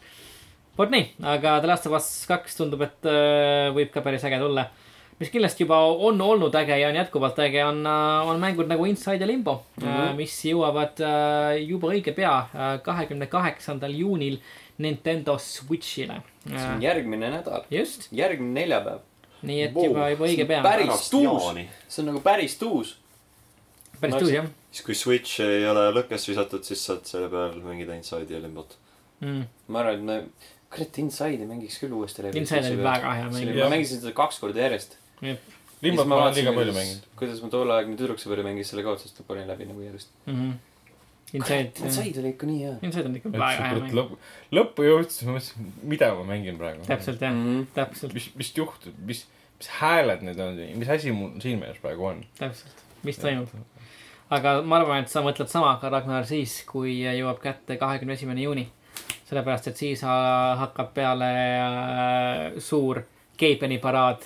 vot nii, aga The Last of Us kaks tundub, et äh, võib ka päris äge tulla. mis kindlasti juba on olnud äge ja on jätkuvalt äge, on, on mängud nagu Inside ja Limbo mm. -hmm. mis jõuavad äh, juba õige pea, kahekümne kaheksandal juunil Nintendo Switch'ile. see on järgmine nädal, just, järgmine neljapäev. nii et Wow, juba, juba õige pea. päris tuus see on nagu päris tuus. Päris tuus jah siis kui Switch ei ole lõkkes visatud, siis saad selle peal mängida Inside'i ja Limbot. mm.. ma arvan, et me, kurat, Inside'i mängiks küll uuesti läbi. Inside oli väga hea mäng. ma mängisin seda kaks korda järjest. limbot ma olen liiga palju mänginud. kuidas mu tolleaegne tüdruksõber mängis selle ka otsast, panin läbi nagu järjest. Mhm. Inside, Inside oli ikka nii hea. Inside on ikka väga hea mäng. lõppu, lõppu jõudis, ma mõtlesin, mida ma mängin praegu. täpselt jah, Mhm. täpselt, mis, mis juhtub, mis, mis hääled need on, mis asi mul silme ees praegu on? täpselt, mis toimub. Aga ma arvan, et sa mõtled sama Ragnar siis, kui jõuab kätte kahekümne esimene juuni. sellepärast, et siis ha- hakkab peale äh, suur Geibeni paraad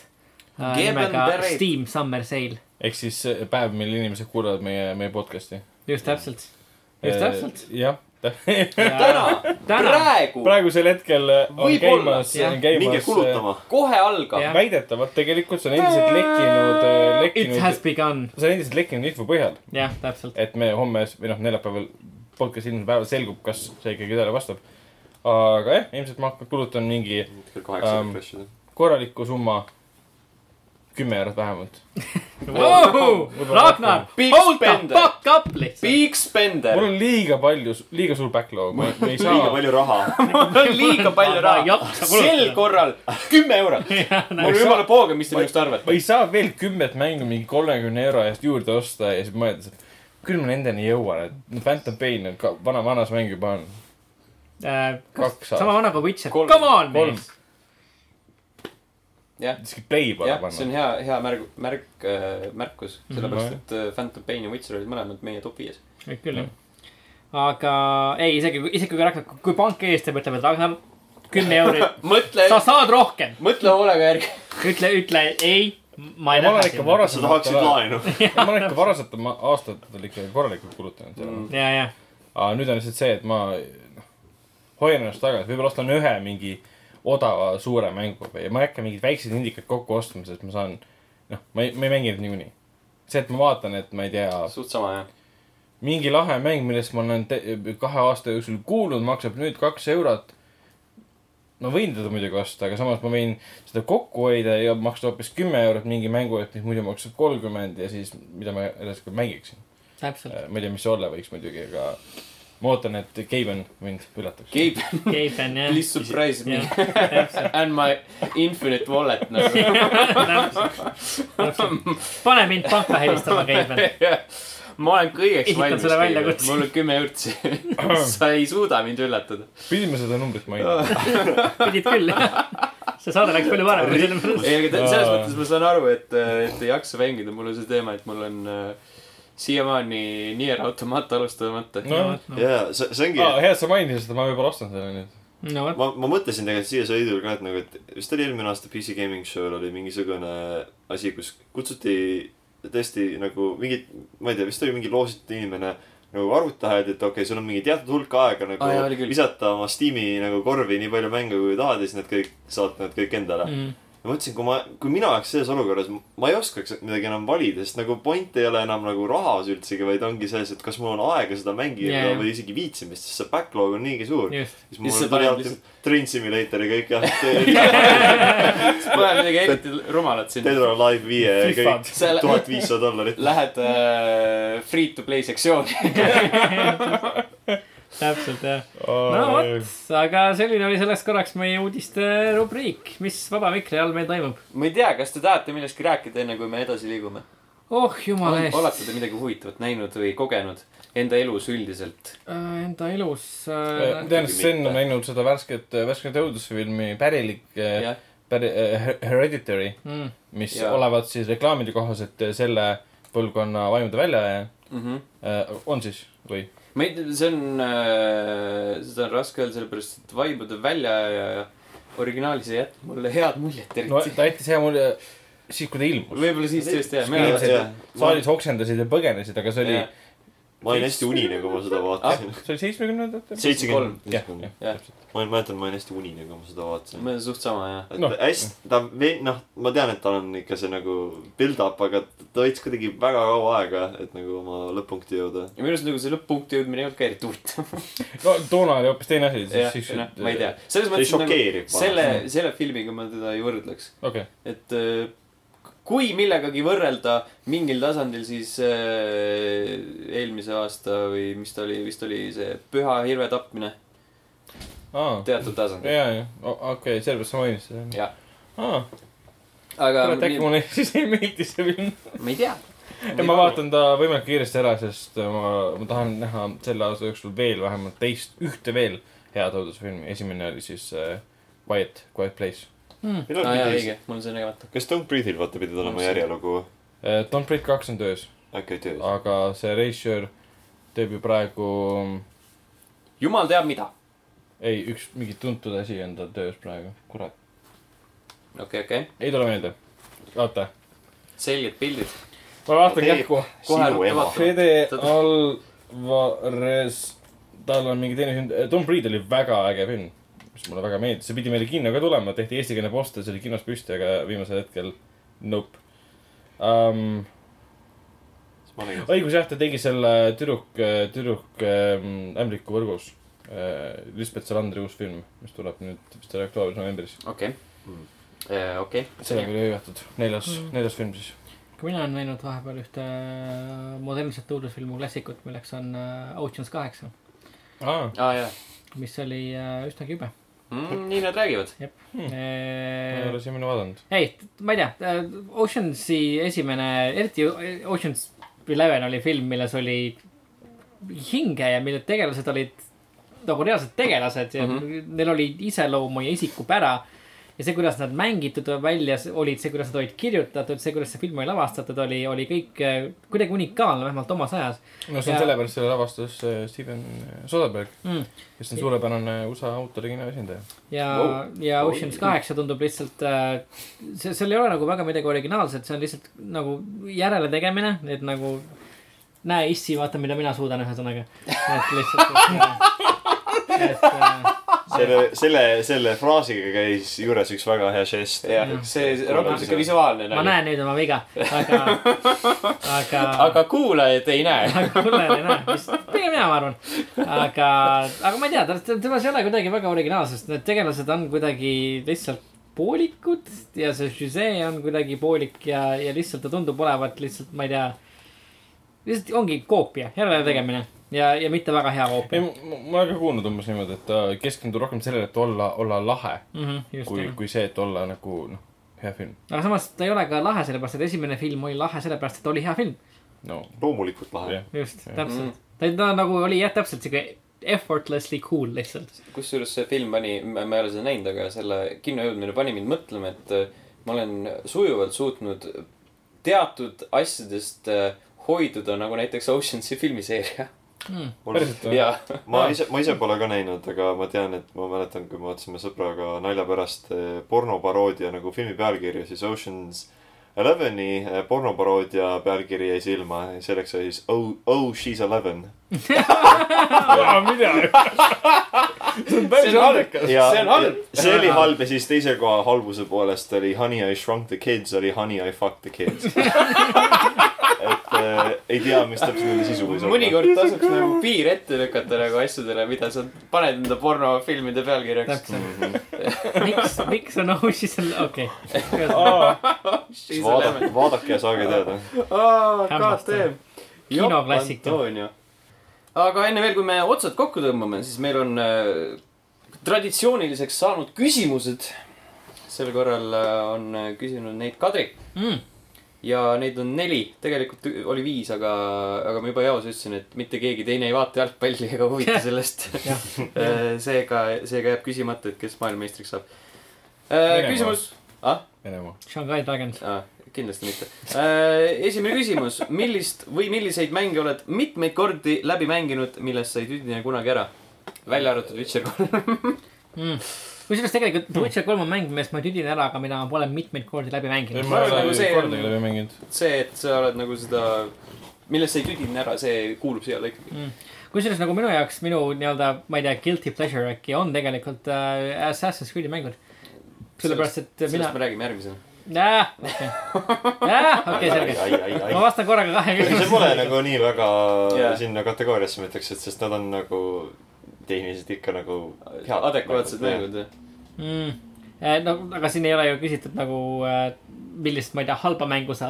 äh, nimega. Steam Summer Sale. ehk siis päev, mil inimesed kuulavad meie, meie podcast'i. just täpselt, just täpselt. jah, täna, praegu, praegusel hetkel on käimas, jah. käimas minge kulutama. kohe algab väidetavalt tegelikult see on endiselt lekkinud, it has lekkinud, begun, see on endiselt lekkinud info põhjal, jah, täpselt. et me homme või noh, neljapäeval podcast'i ilmumise päeval selgub, kas see ikkagi tõele vastab. aga jah, ilmselt ma hakkan, kulutan mingi kell kaheksa Ähm, refresh ida. korraliku summa kümme eurot vähemalt. Ragnar, Big hold the spender. fuck up lihtsalt. Big spender mul. on liiga palju, liiga suur backlog, ma ma ei liiga saa. palju raha. liiga palju Ma ei raha sel korral kümme eurot. mul jumala pooga, mis te minust ma arvate. ei saa veel kümmet mängu mingi kolmekümne euro eest juurde osta ja siis mõeldes, et küll ma nendeni jõuan, et Phantom Pain on ka vana, vanas mäng juba on. Kaks sama vana kui Witcher. Come on, mees., isegi play pole jah, see on hea, hea märg, märk, märkus, sellepärast Mhm. et äh, Phantom Pain ja Witcher olid mõlemad meie top viies. võib küll jah. aga ei, isegi, isegi kui Ragnar, kui pank ees teeb, ütleb, et Ragnar, kümme eurot, sa, saad rohkem. mõtle hoolega järgi. ütle, ütle ei, ma ei lähe ikka sinna. sa tahaksid, laenu. ma olen ikka varasematel ma- aastatel ikka korralikult kulutanud sellele. ja, ja, aga nüüd on lihtsalt see, et ma noh, hoian ennast tagasi, võib-olla ostan ühe mingi odava suure mängu või ja ma ei hakka mingeid väikseid indikaid kokku ostma, sest ma saan, noh, ma ei, ma ei mängi neid niikuinii. see, et ma vaatan, et ma ei tea, suht sama jah. mingi lahe mäng, millest ma olen kahe aasta jooksul kuulnud, maksab nüüd kaks eurot. ma võin teda muidugi osta, aga samas ma võin seda kokku hoida ja maksta hoopis kümme eurot mingi mängu eest, mis muidu maksab kolmkümmend ja siis, mida ma edasi mängiksin. täpselt. ma ei tea, mis see olla võiks muidugi, aga ma ootan, et Gaben mind üllataks. Gabe, Gaben jah. please surprise me and my infinite wallet nagu. pane mind panka helistama, Gaben. ma olen kõigeks Esitan valmis sulle. väljakutse. mul on kümme ürtsi. sa ei suuda mind üllatada. pidime seda numbrit mainima. pidid küll, jah. see saade läks palju paremini selle ei, aga selles mõttes ma saan aru, et, et ei jaksa mängida, mul on see teema, et mul on äh, siiamaani Nier Automata alustamata. no, jaa, see, see ongi, hea, et sa mainisid seda, ma võib-olla ostan selle nüüd. no ma, ma mõtlesin tegelikult siia sõidul ka, et nagu, et vist oli eelmine aasta PC Gaming Show'l oli mingisugune asi, kus kutsuti tõesti nagu mingid, ma ei tea, vist oli mingi loositud inimene nagu öeldi, et okei okay,, sul on mingi teatud hulk aega nagu oli küll. visata oma Steam'i nagu korvi nii palju mänge kui tahad ja siis need kõik, saad need kõik endale mm.. Ma mõtlesin, kui ma, kui mina oleks selles olukorras, ma ei oskaks midagi enam valida, sest nagu point ei ole enam nagu rahas üldsegi, vaid ongi selles, et kas mul on aega seda mängida yeah. või isegi viitsimist, sest see backlog on niigi suur. just. siis mul Lihtsalt tuli alati Train Simulator ja kõik jah. Pole midagi eriti rumalat siin. Dead or Alive viie ja kõik tuhat viissada dollarit. Lähed äh, free to play sektsiooni. täpselt jah. no vot, aga selline oli selleks korraks meie uudiste rubriik, mis vaba mikri all meil toimub. ma ei tea, kas te tahate millestki rääkida, enne kui me edasi liigume? oh jumala eest. olete te midagi huvitavat näinud või kogenud enda elus üldiselt? Enda elus ma äh,. tean, et Sten on näinud seda värsket, värsket õudusfilmi Pärilik, jah, Päri-, Hereditary, Mm. mis Jaa. olevat siis reklaamide kohaselt selle põlvkonna vaimude väljajääja. on siis või? Ma ei see on äh,, seda on raske öelda, sellepärast et vaibude välja ja, ja originaalis ei jätnud mulle head muljet no eriti ta jättis hea mulje siis, kui ta ilmus. võib-olla siis tõesti jah, saalis oksendasid ja põgenesid, aga see oli, Jah. Ma olin hästi unine, kui ma seda vaatasin. see oli seitsmekümnendatel. seitsekümmend. jah, ma jah, jah, mäletan, ma olin hästi unine, kui ma seda vaatasin. ma olen suht sama jah. et no. hästi, ta ve-, noh, ma tean, et tal on ikka see nagu build-up, aga ta võttis kuidagi väga kaua aega, et nagu oma lõpp-punkti jõuda. ja minu arust nagu see lõpp-punkti jõudmine ei olnud ka eriti huvitav. no toona oli hoopis teine asi. jah, noh, ma ei tea. selles mõttes nagu selle, selle filmiga ma teda ei võrdleks. okei, et äh, kui millegagi võrrelda mingil tasandil, siis äh, eelmise aasta või mis ta oli, vist oli see Püha hirve tapmine aa, teatud tasandil. ja, ja, okei, sellepärast sa mainisid seda. jah, aa, aga kurat, äkki mulle siis ei meeldi see film. ma ei tea. ja ma vaatan ta võimalikult kiiresti ära, sest ma, ma tahan näha selle aasta jooksul veel vähemalt teist, ühte veel head õudusfilmi. esimene oli siis äh, Quiet, Quiet Place millal aa jaa, pidi õige, mul on see nägemata. kas Don't Breathe'il vaata pidi olema järjelugu äh,. Don't Breathe kaks on töös, äkki oli töös? aga see režissöör teeb ju praegu, jumal teab mida. ei, üks mingi tuntud asi on tal töös praegu, kurat, okei, okei, ei tule meelde. oota, selged pildid. ma vaatan kähku. Fede Alvarez, tal on mingi teine film, Don't Breathe oli väga äge film, mis mulle väga meeldis, see pidi meile kinno ka tulema, tehti eestikeelne poster, see oli kinos püsti, aga viimasel hetkel nope um,. õigus jah, ta tegi selle tüdruk, tüdruk ähm, ämbliku võrgus äh,. Lisbeth Salandri uus film, mis tuleb nüüd vist oli oktoobris, novembris. okei, okei. sellega oli hõivatud, neljas Mm., neljas film siis. ka mina olen näinud vahepeal ühte modernset õudusfilmu klassikut, milleks on äh, Ocean's kaheksa, aa, aa jaa mis oli äh, üsnagi jube. mm,. nii nad räägivad. ma ei ei ole siiamaani vaadanud. ma ei tea, Oceansi esimene, eriti Ocean's Eleven oli film, milles oli hinge ja mille tegelased olid nagu reaalsed tegelased ja mm. -hmm. neil oli iseloomu ja isikupära. Ja see, kuidas nad mängitud välja olid, see, kuidas nad olid kirjutatud, see, kuidas see film oli lavastatud, oli, oli kõik äh, kuidagi unikaalne, vähemalt omas ajas no see on Ja- sellepärast, selle lavastas äh, Steven Soderbergh, mm.. kes on suurepärane USA autorikina esindaja. ja Wow. wow., ja Wow. Ocean's kaheksa tundub lihtsalt äh,, see, seal ei ole nagu väga midagi originaalset, see on lihtsalt nagu järeletegemine, et nagu näe issi, vaata, mida mina suudan, ühesõnaga. et lihtsalt, et, et äh, selle, selle, selle fraasiga käis juures üks väga hea žest. jah, see rohkem siuke visuaalne ma. näen nüüd oma viga, aga, aga, aga kuulajad ei näe. aga kuulajad ei näe, mis, pigem mina, ma arvan. aga, aga ma ei tea, temas ei ole kuidagi väga originaalne, sest need tegelased on kuidagi lihtsalt poolikud ja see žüsee on kuidagi poolik ja, ja lihtsalt ta tundub olevat lihtsalt, ma ei tea. lihtsalt ongi koopia, järele tegemine ja, ja mitte väga hea ei, koopia. ma olen ka kuulnud umbes niimoodi, et ta keskendub rohkem sellele, et olla, olla lahe, just kui, jah. kui see, et olla nagu noh, hea film. aga samas ta ei ole ka lahe, sellepärast et esimene film oli lahe sellepärast, et oli hea film. no loomulikult lahe jah. just, Jah. täpselt. ta, ta nagu oli jah, täpselt siuke effortlessly cool lihtsalt. kusjuures see film pani, ma ma ei ole seda näinud, aga selle kinno jõudmine pani mind mõtlema, et äh, ma olen sujuvalt suutnud teatud asjadest äh, hoiduda, nagu näiteks Oceansi filmiseeria. Mm. ma ise, ma ise pole ka näinud, aga ma tean, et ma mäletan, kui me vaatasime sõbraga nalja pärast eh, pornoparoodia nagu filmi pealkirja, siis Ocean's Eleveni eh, pornoparoodia pealkiri jäi silma. selleks oli siis Oh, Oh she's eleven. mida? see on päris halb. See on halb. see oli halb ja siis teise koha halvuse poolest oli Honey I shrunk the kids oli Honey I fucked the kids. Äh, ei tea, mis täpselt nende sisu võis olla. mõnikord tasuks nagu piir ette lükata nagu asjadele, mida sa paned enda pornofilmide pealkirjaks. täpselt. miks, miks on ausis seal, okei. vaadake, vaadake ja saage teada. Hämmastav. Kinoklassika. aga enne veel, kui me otsad kokku tõmbame, siis meil on äh, traditsiooniliseks saanud küsimused. sel korral äh, on äh, küsinud neid Kadri Mm. Ja neid on neli, tegelikult oli viis, aga, aga ma juba jaos ütlesin, et mitte keegi teine ei vaata jalgpalli ega huvita sellest. jah, seega, seega jääb küsimata, et kes maailmameistriks saab. Venemaa. küsimus, ah, Venemaa. Shanghai Dragons. ah, kindlasti mitte. esimene küsimus, millist või milliseid mänge oled mitmeid kordi läbi mänginud, millest sa ei tüdine kunagi ära? välja arvatud Witcher kolm. Mm. kusjuures tegelikult The Witcher kolm on mäng, millest ma tüdin ära, aga mida ma pole mitmeid kordi läbi mänginud. ma ei ole nagu see on- see, et sa oled nagu seda, millest sa ei tüdine ära, see kuulub siia alla ikkagi. kusjuures nagu minu jaoks minu nii-öelda, ma ei tea, guilty pleasure äkki on tegelikult äh, Assassin's Creed'i mängud. sellepärast, et sellest mina, me räägime järgmisena. jaa, okei, selge. ma. vastan korraga kahe see pole küsimusele. nagu nii väga Jaa. sinna kategooriasse, ma ütleks, et sest nad on nagu tehniliselt ikka nagu adekvaatsed mängud, jah. mm.. no aga siin ei ole ju küsitud nagu äh,, millist, ma ei tea, halba mängu sa.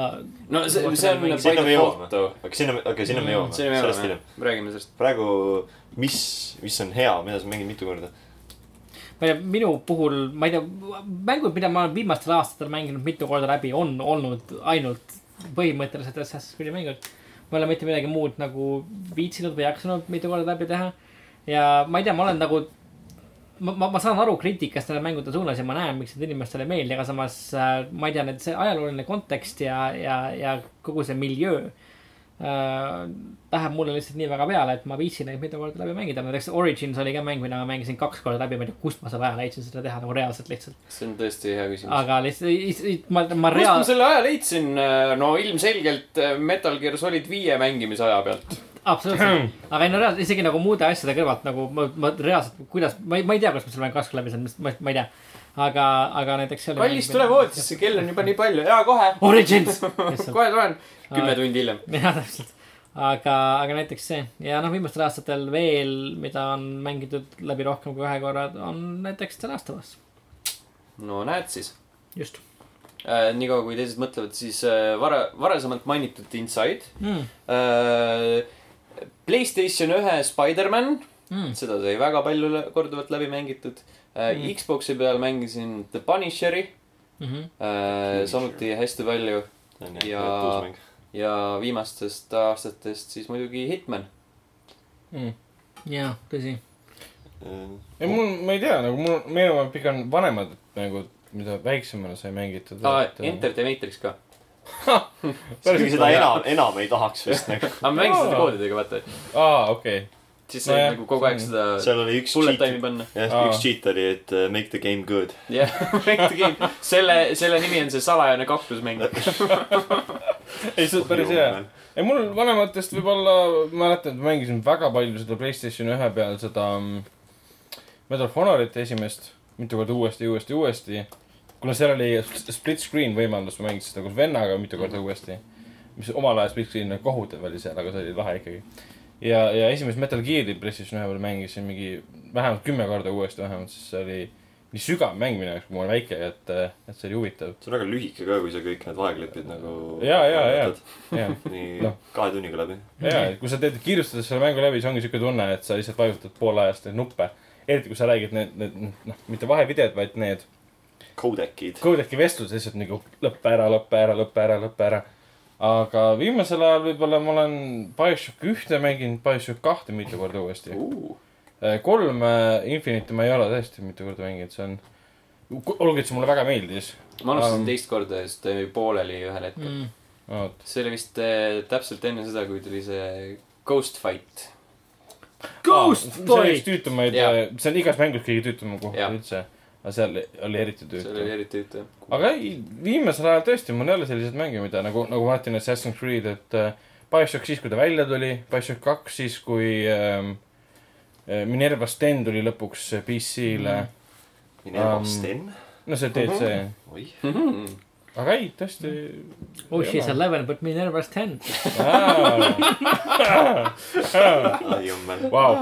no see, see on sinna me jõuame, aga sinna, okei okay,, sinna me Mm, jõuame, sellest hiljem. räägime sellest. praegu, mis, mis on hea, mida sa mängid mitu korda? ma ei tea, minu puhul, ma ei tea, mängud, mida ma olen viimastel aastatel mänginud mitu korda läbi, on olnud ainult põhimõtteliselt Assassin's Creed'i mängud. ma ei ole mitte midagi muud nagu viitsinud või jaksanud mitu korda läbi teha. Ja ma ei tea, ma olen nagu, ma, ma, ma saan aru kriitikast nende mängude suunas ja ma näen, miks need inimestele ei meeldi, aga samas äh, ma ei tea, need, see ajalooline kontekst ja, ja, ja kogu see miljöö äh, läheb mulle lihtsalt nii väga peale, et ma viitsin neid mitu korda läbi mängida. näiteks Origins oli ka mäng, mida ma mängisin kaks korda läbi, ma ei tea, kust ma selle aja leidsin seda teha nagu reaalselt lihtsalt. see on tõesti hea küsimus. aga lihtsalt, ma, ma kust ma selle aja leidsin? no ilmselgelt äh, Metal Gear Solid viie mängimise aja pealt. absoluutselt, aga ei no reaalselt isegi nagu muude asjade kõrvalt nagu ma, ma reaalselt, kuidas, ma ei, ma ei tea, kuidas ma selle kaks korda läbi saan, ma, ma ei tea. aga, aga näiteks kallis, tule voodisse, kell on juba nii palju. jaa, kohe. Origins kohe tulen. kümme tundi hiljem. jah, täpselt. aga, aga näiteks see ja noh, viimastel aastatel veel, mida on mängitud läbi rohkem kui ühe korra, on näiteks The Last of Us. no näed siis. just äh,. niikaua kui teised mõtlevad, siis äh, vara, varasemalt mainitud Inside mm.. äh,. Playstation ühe Spider-man, Mm. seda sai väga palju korduvalt läbi mängitud äh,. Mm. Xbox'i peal mängisin The Punisheri Mm -hmm. äh,, samuti hästi palju Ja- mäng. ja viimastest aastatest siis muidugi Hitman. mm.. jaa, tõsi. ei, mul, ma ei tea, nagu mul meenuvad pigem vanemad mängud, mida väiksemana sai mängitud. aa, Enter the Matrix ka. kuigi seda enam, enam ei tahaks vist nagu. aga ma mängisin seda koodidega, vaata. aa, okei. siis sai Nojah. nagu kogu aeg seda seal oli üks bullet cheat, time'i panna. jah, üks cheat oli, et uh, make the game good. jah, Make the Game, selle, selle nimi on see salajane kaklusmäng. ei, see on päris hea. ei, mul vanematest võib-olla, mäletan, et ma mängisin väga palju seda Playstation ühe peal seda mm, Medal of Honorit esimest, mitu korda uuesti, uuesti, uuesti. Kuna seal oli split screen võimalus, ma mängisin seda koos vennaga mitu korda uuesti. mis omal ajal split screen kohutav oli seal, aga see oli lahe ikkagi. ja, ja esimest Metal Gear'i Playstation ühe peal mängisin mingi vähemalt kümme korda uuesti vähemalt, sest see oli nii sügav mäng minu jaoks, kui ma olin väike, et, et see oli huvitav. see on väga lühike ka, kui sa kõik need vaheklipid nagu. Jaa, jaa, jaa.. jah nii Noh. kahe tunniga läbi. ja, et kui sa teed kiirustades selle mängu läbi, siis ongi siuke tunne, et sa lihtsalt vajutad poole ajast neid nuppe. eriti kui sa räägid need, need noh, mitte vahevideod, vaid need Codecid. Codec'i vestlused lihtsalt nagu lõppe ära, lõppe ära, lõppe ära, lõppe ära. aga viimasel ajal võib-olla ma olen BioShock ühte mänginud, BioShock kahte mitu korda uuesti. kolm äh, Infinite'i ma ei ole tõesti mitu korda mänginud, see on, olgugi, et see mulle väga meeldis. ma alustasin Um, teist korda ja siis ta jäi pooleli ühel hetkel. Mm. vot, see oli vist äh, täpselt enne seda, kui tuli see Ghost Fight. Ghost see oli üks Fight. tüütumaid Jaa., see on igas mängus kõige tüütum koht üldse. Aga seal oli eriti see oli tüütu. eriti huvitav. aga ei, viimasel ajal tõesti, mul ei ole selliseid mänge, mida nagu, nagu ma ütlen, Assassin's Creed, et äh, BioShock siis, kui ta välja tuli, BioShock kaks siis, kui ähm, äh, Minerva Sten tuli lõpuks PC-le mm.. Minerva Um, Sten. no see DLC, oih. Aga ei, tõesti. Oh she's eleven but Minerva's ten. Vau,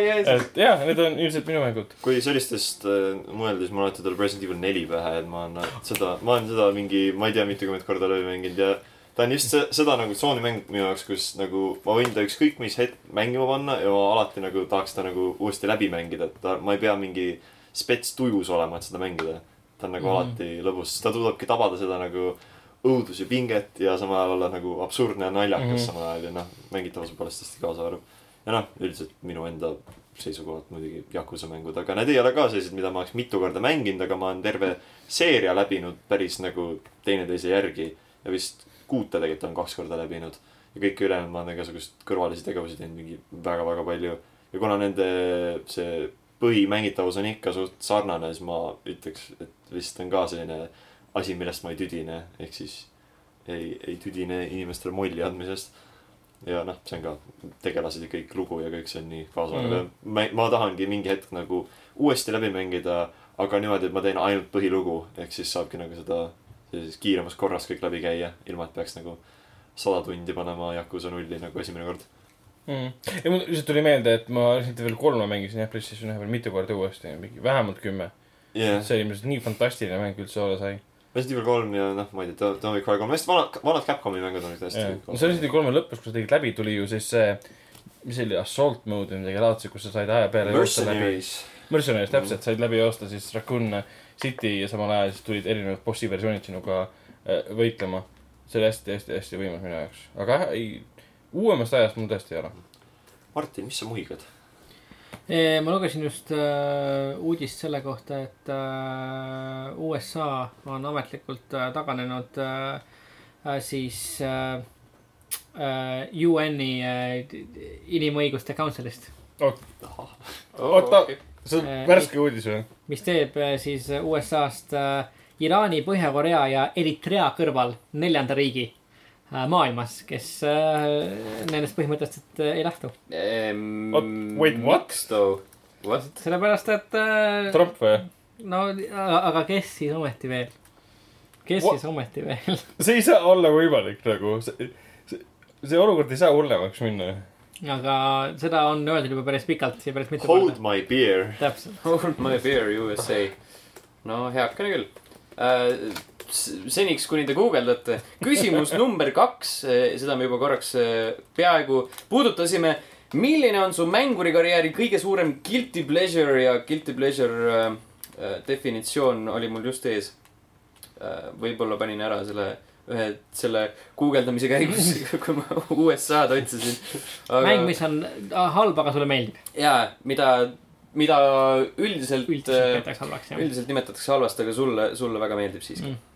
et jah, need on ilmselt minu mängud. kui sellistest äh, mõelda, siis mul alati tuleb Resident Evil neli pähe, et ma olen seda, ma olen seda mingi, ma ei tea, mitukümmend korda läbi mänginud ja ta on just see, seda nagu tsooni mäng minu jaoks, kus nagu ma võin ta ükskõik mis hetk mängima panna ja ma alati nagu tahaks ta nagu uuesti läbi mängida, et ta, ma ei pea mingi spets tujus olema, et seda mängida. Ta on nagu mm. -hmm. alati lõbus, ta suudabki tabada seda nagu õudus ja pinget ja samal ajal olla nagu absurdne ja naljakas mm. -hmm. samal ajal ja noh, mängitavuse poolest hästi kaasaarv. ja noh, üldiselt minu enda seisukohalt muidugi Yakuza mängud, aga need ei ole ka sellised, mida ma oleks mitu korda mänginud, aga ma olen terve seeria läbinud päris nagu teineteise järgi ja vist kuute tegelikult olen kaks korda läbinud. ja kõike ülejäänud ma olen igasugust kõrvalisi tegevusi teinud mingi väga-väga palju. ja kuna nende see põhimängitavus on ikka suht sarnane, siis ma ütleks, et vist on ka selline asi, millest ma ei tüdine, ehk siis ei, ei tüdine inimestele molli andmisest. ja noh, see on ka tegelased ja kõik lugu ja kõik see on nii Mhm. mm.. ma, ma tahangi mingi hetk nagu uuesti läbi mängida, aga niimoodi, et ma teen ainult põhilugu, ehk siis saabki nagu seda sellises kiiremas korras kõik läbi käia, ilma et peaks nagu sada tundi panema Yakuza nulli nagu esimene kord. mm.. ja mul lihtsalt tuli meelde, et ma Resident Evil kolme mängisin jah, PlayStation ühe peal mitu korda uuesti, mingi vähemalt kümme. jah, see oli ilmselt nii fantastiline mäng üldse olla sai. Resident Evil kolm ja noh, ma ei tea, May Cry kolm, hästi vanad, vanad Capcomi mängud olid hästi. no see Resident Evil kolme lõpus, kui sa tegid läbi, tuli ju siis see, mis see oli, assault mode või midagi laadset, kus sa said aja peale. Mercenaries. Mercenaries, täpselt, said läbi joosta siis Raccoon City ja samal ajal siis tulid erinevad bossi versioonid sinuga äh, võitlema. see oli hästi-hästi-hästi võimas minu jaoks, aga ei, uuemast ajast mul tõesti ei ole. Martin, mis sa muhigad? ma lugesin just äh, uudist selle kohta, et äh, USA on ametlikult äh, taganenud äh, äh, siis äh, äh, UN-i äh, inimõiguste council'ist, oota, see on Äh, värske uudis või? mis teeb äh, siis USA-st äh, Iraani, Põhja-Korea ja Eritrea kõrval neljanda riigi maailmas, kes äh, nendest põhimõtteliselt äh, ei lähtu. What? Wait, what? sellepärast, et äh, Trump või? no aga, kes siis ometi veel? kes What? siis ometi veel? see ei saa olla võimalik nagu, see, see, see olukord ei saa hullemaks minna. aga seda on öeldud juba päris pikalt ja päris mitu Hold korda. my beer. täpselt. Hold my beer USA. no heakene küll. äh, s- seniks, kuni te guugeldate. küsimus number kaks, seda me juba korraks äh, peaaegu puudutasime. milline on su mängurikarjääri kõige suurem guilty pleasure ja guilty pleasure äh, äh, definitsioon oli mul just ees äh,. võib-olla panin ära selle ühe selle guugeldamise käigus, kui ma USA-d otsisin. mäng, mis on äh, halb, aga sulle meeldib. jaa, mida, mida üldiselt, üldiselt jah. üldiselt nimetatakse halvasti, aga sulle, sulle väga meeldib siiski Mm.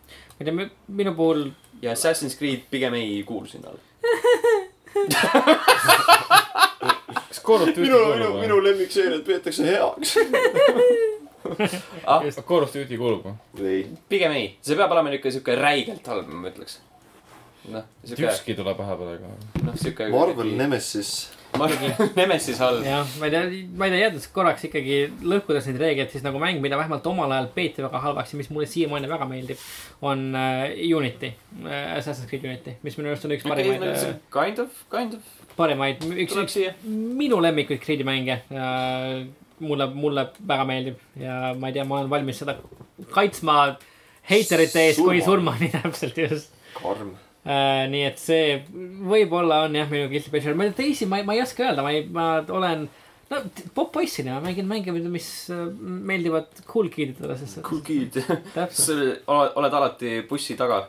Ma ei tea, minu puhul ja Assassin's Creed pigem ei kuulu sinna alla. kas Call of Duty minu, minu, kuulub minu või? lemmikseeriat peetakse heaks. ah, Call of Duty kuulub või? ei, pigem ei, see peab olema niuke siuke räigelt halb, ma ütleks. noh, siuke, ükski ei tule pähe praegu. noh siuke. Marvel. Nemesis. Marvel Nemesis halb. jah, ma ei tea, ma ei tea, jäädes korraks ikkagi lõhkudes neid reegleid, siis nagu mäng, mida vähemalt omal ajal peeti väga halvaks ja mis mulle siiamaani väga meeldib, on äh, Unity äh,, Assassin's Creed Unity, mis minu arust on üks parimaid äh,, kind of, kind of. parimaid, üks, üks siia. minu lemmikuid Creed'i mänge äh,. mulle, mulle väga meeldib ja ma ei tea, ma olen valmis seda kaitsma heiterite eest kui surmani täpselt just karm. äh,. nii et see võib-olla on jah, minu guilty pleasure, ma teisi, ma ei, ma ei oska öelda, ma ei, ma olen. no popp-poissina ma mängin mänge, mis äh, meeldivad cool kid'idele, sest Cool kid. täpselt, sa oled oled alati bussi taga.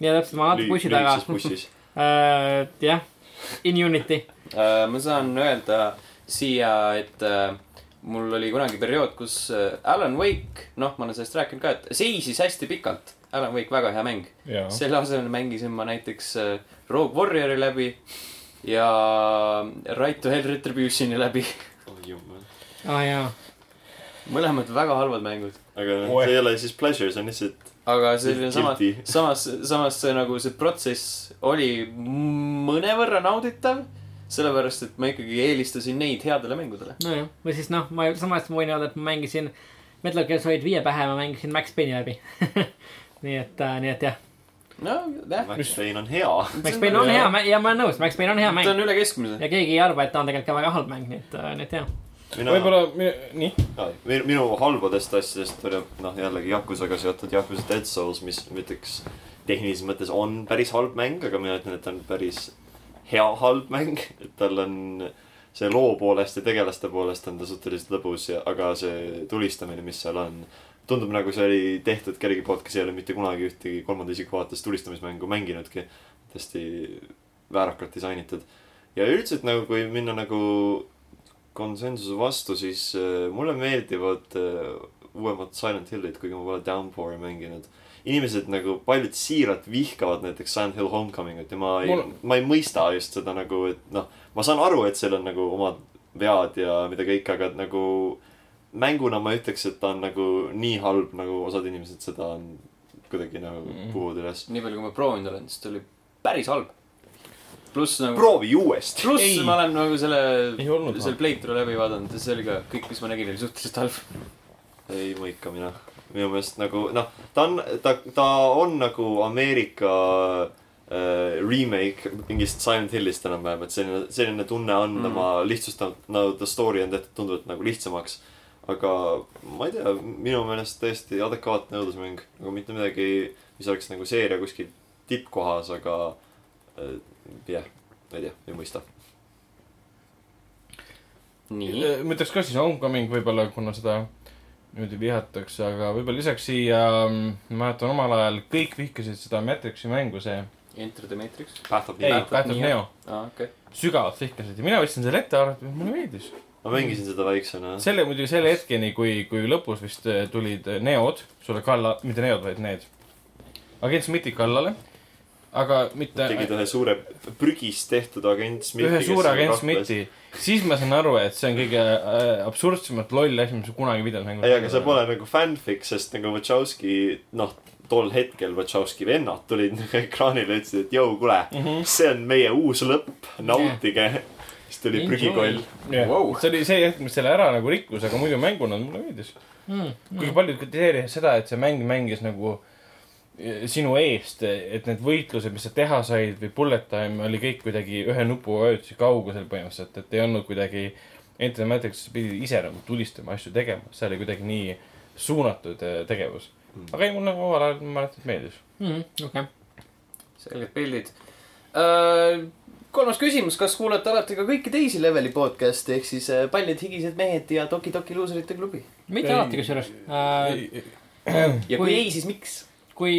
ja täpselt, ma vaatan bussi taga. bussis. äh, jah, in Unity, Äh, ma saan öelda siia, et äh, mul oli kunagi periood, kus Alan Wake, noh, ma olen sellest rääkinud ka, et seisis hästi pikalt. Alan Wake, väga hea mäng. selle asemel mängisin ma näiteks äh, Rogue Warriori läbi ja Right to Hell Retributioni läbi. oh jumal. aa ah, jaa. mõlemad väga halvad mängud. aga noh, Oeh. see ei ole siis pleasure, see on lihtsalt aga selline sama, samas, samas see nagu see protsess oli mõnevõrra nauditav. sellepärast, et ma ikkagi eelistasin neid headele mängudele. nojah, või siis noh, ma samas võin öelda, et ma mängisin Metal Gear Solid viie pähe, ma mängisin Max Payne'i läbi nii et äh,, nii et jah, no jah, Max Payne on hea. Max Payne on hea mäng ja ma olen nõus, Max Payne on hea ta mäng on üle keskmise. ja keegi ei arva, et ta on tegelikult ka väga halb mäng, nii et, nii et jah. võib-olla, nii. minu, minu halbadest asjadest oli noh, jällegi Yakuzaga seotud Yakuza Dead Souls, mis ma ütleks tehnilises mõttes on päris halb mäng, aga mina ütlen, et ta on päris hea halb mäng, et tal on see loo poolest ja tegelaste poolest on ta suhteliselt lõbus ja, aga see tulistamine, mis seal on, tundub nagu see oli tehtud kellegi poolt, kes ei ole mitte kunagi ühtegi kolmanda isiku vaates tulistamismängu mänginudki. hästi väärakalt disainitud. ja üldiselt nagu, kui minna nagu konsensuse vastu, siis äh, mulle meeldivad äh, uuemad Silent Hillid, kuigi ma pole Downpouri mänginud. inimesed nagu paljud siiralt vihkavad näiteks Silent Hill Homecomingut ja ma ei Mul- ma ei mõista just seda nagu, et noh, ma saan aru, et seal on nagu omad vead ja mida kõike, aga nagu mänguna ma ei ütleks, et ta on nagu nii halb, nagu osad inimesed seda on kuidagi nagu Mm. puhuvad üles. nii palju, kui ma proovinud olen, siis ta oli päris halb. pluss nagu. proovi uuesti. pluss ma olen nagu selle selle playthrough läbi vaadanud ja see oli ka, kõik, mis ma nägin, oli suhteliselt halb. ei mõika mina. minu meelest nagu noh, ta on, ta, ta on nagu Ameerika äh, remake mingist Silent Hillist enam-vähem, et selline, selline tunne on Mm. mm., tema lihtsustanud, no ta story on tehtud tunduvalt nagu lihtsamaks. Aga ma ei tea, minu meelest täiesti adekvaatne õudusmäng, aga mitte midagi, mis oleks nagu seeria kuskil tippkohas, aga äh, jah, ma ei tea, ei mõista. nii. ma ütleks ka siis Homecoming võib-olla, kuna seda niimoodi vihatakse, aga võib-olla lisaks siia, ma mäletan omal ajal kõik vihkasid seda Matrixi mängu, see, Enter the Matrix. Path of ei, Neo, Path of Neo. Okei. sügavalt vihkasid ja mina võtsin selle ette, arvasin, et mulle meeldis. Ma mängisin seda väiksena. selle muidugi selle hetkeni, kui, kui lõpus vist eh, tulid eh, Neod sulle kalla, mitte Neod, vaid need, agent Smithi kallale, aga mitte tegid ühe suure prügist tehtud agent Smithi. ühe suure agent Smithi, siis ma saan aru, et see on kõige äh, absurdsemat loll asi, mis ma kunagi videomängus ei, aga see pole nagu fanfic, sest nagu Wachowski, noh, tol hetkel Wachowski vennad tulid ekraanile ütlesid, et jõu, kuule, mm. -hmm. see on meie uus lõpp, nautige. Siis tuli prügikoll. Yeah. Wow. See oli see hetk, mis selle ära nagu rikkus, aga muidu mänguna mulle meeldis. Mm, kuigi paljud kritiseerivad seda, et see mäng mängis nagu eh, sinu eest, et need võitlused, mis sa teha said või bullet time oli kõik kuidagi ühe nupu vajutuse kaugusel põhimõtteliselt, et ei olnud kuidagi. Enter the Matrix pidi ise nagu tulistama, asju tegema, see oli kuidagi nii suunatud äh, tegevus. aga ei, mulle omal ajal, ma mäletan, et meeldis. Mhm, okei. selged pildid. Kolmas küsimus, kas kuulate alati ka kõiki teisi leveli podcast'e ehk siis äh, Paljad higised mehed ja Toki Toki luuserite klubi? mitte Ei. alati, kusjuures. ja kui Kui- ei, siis miks? kui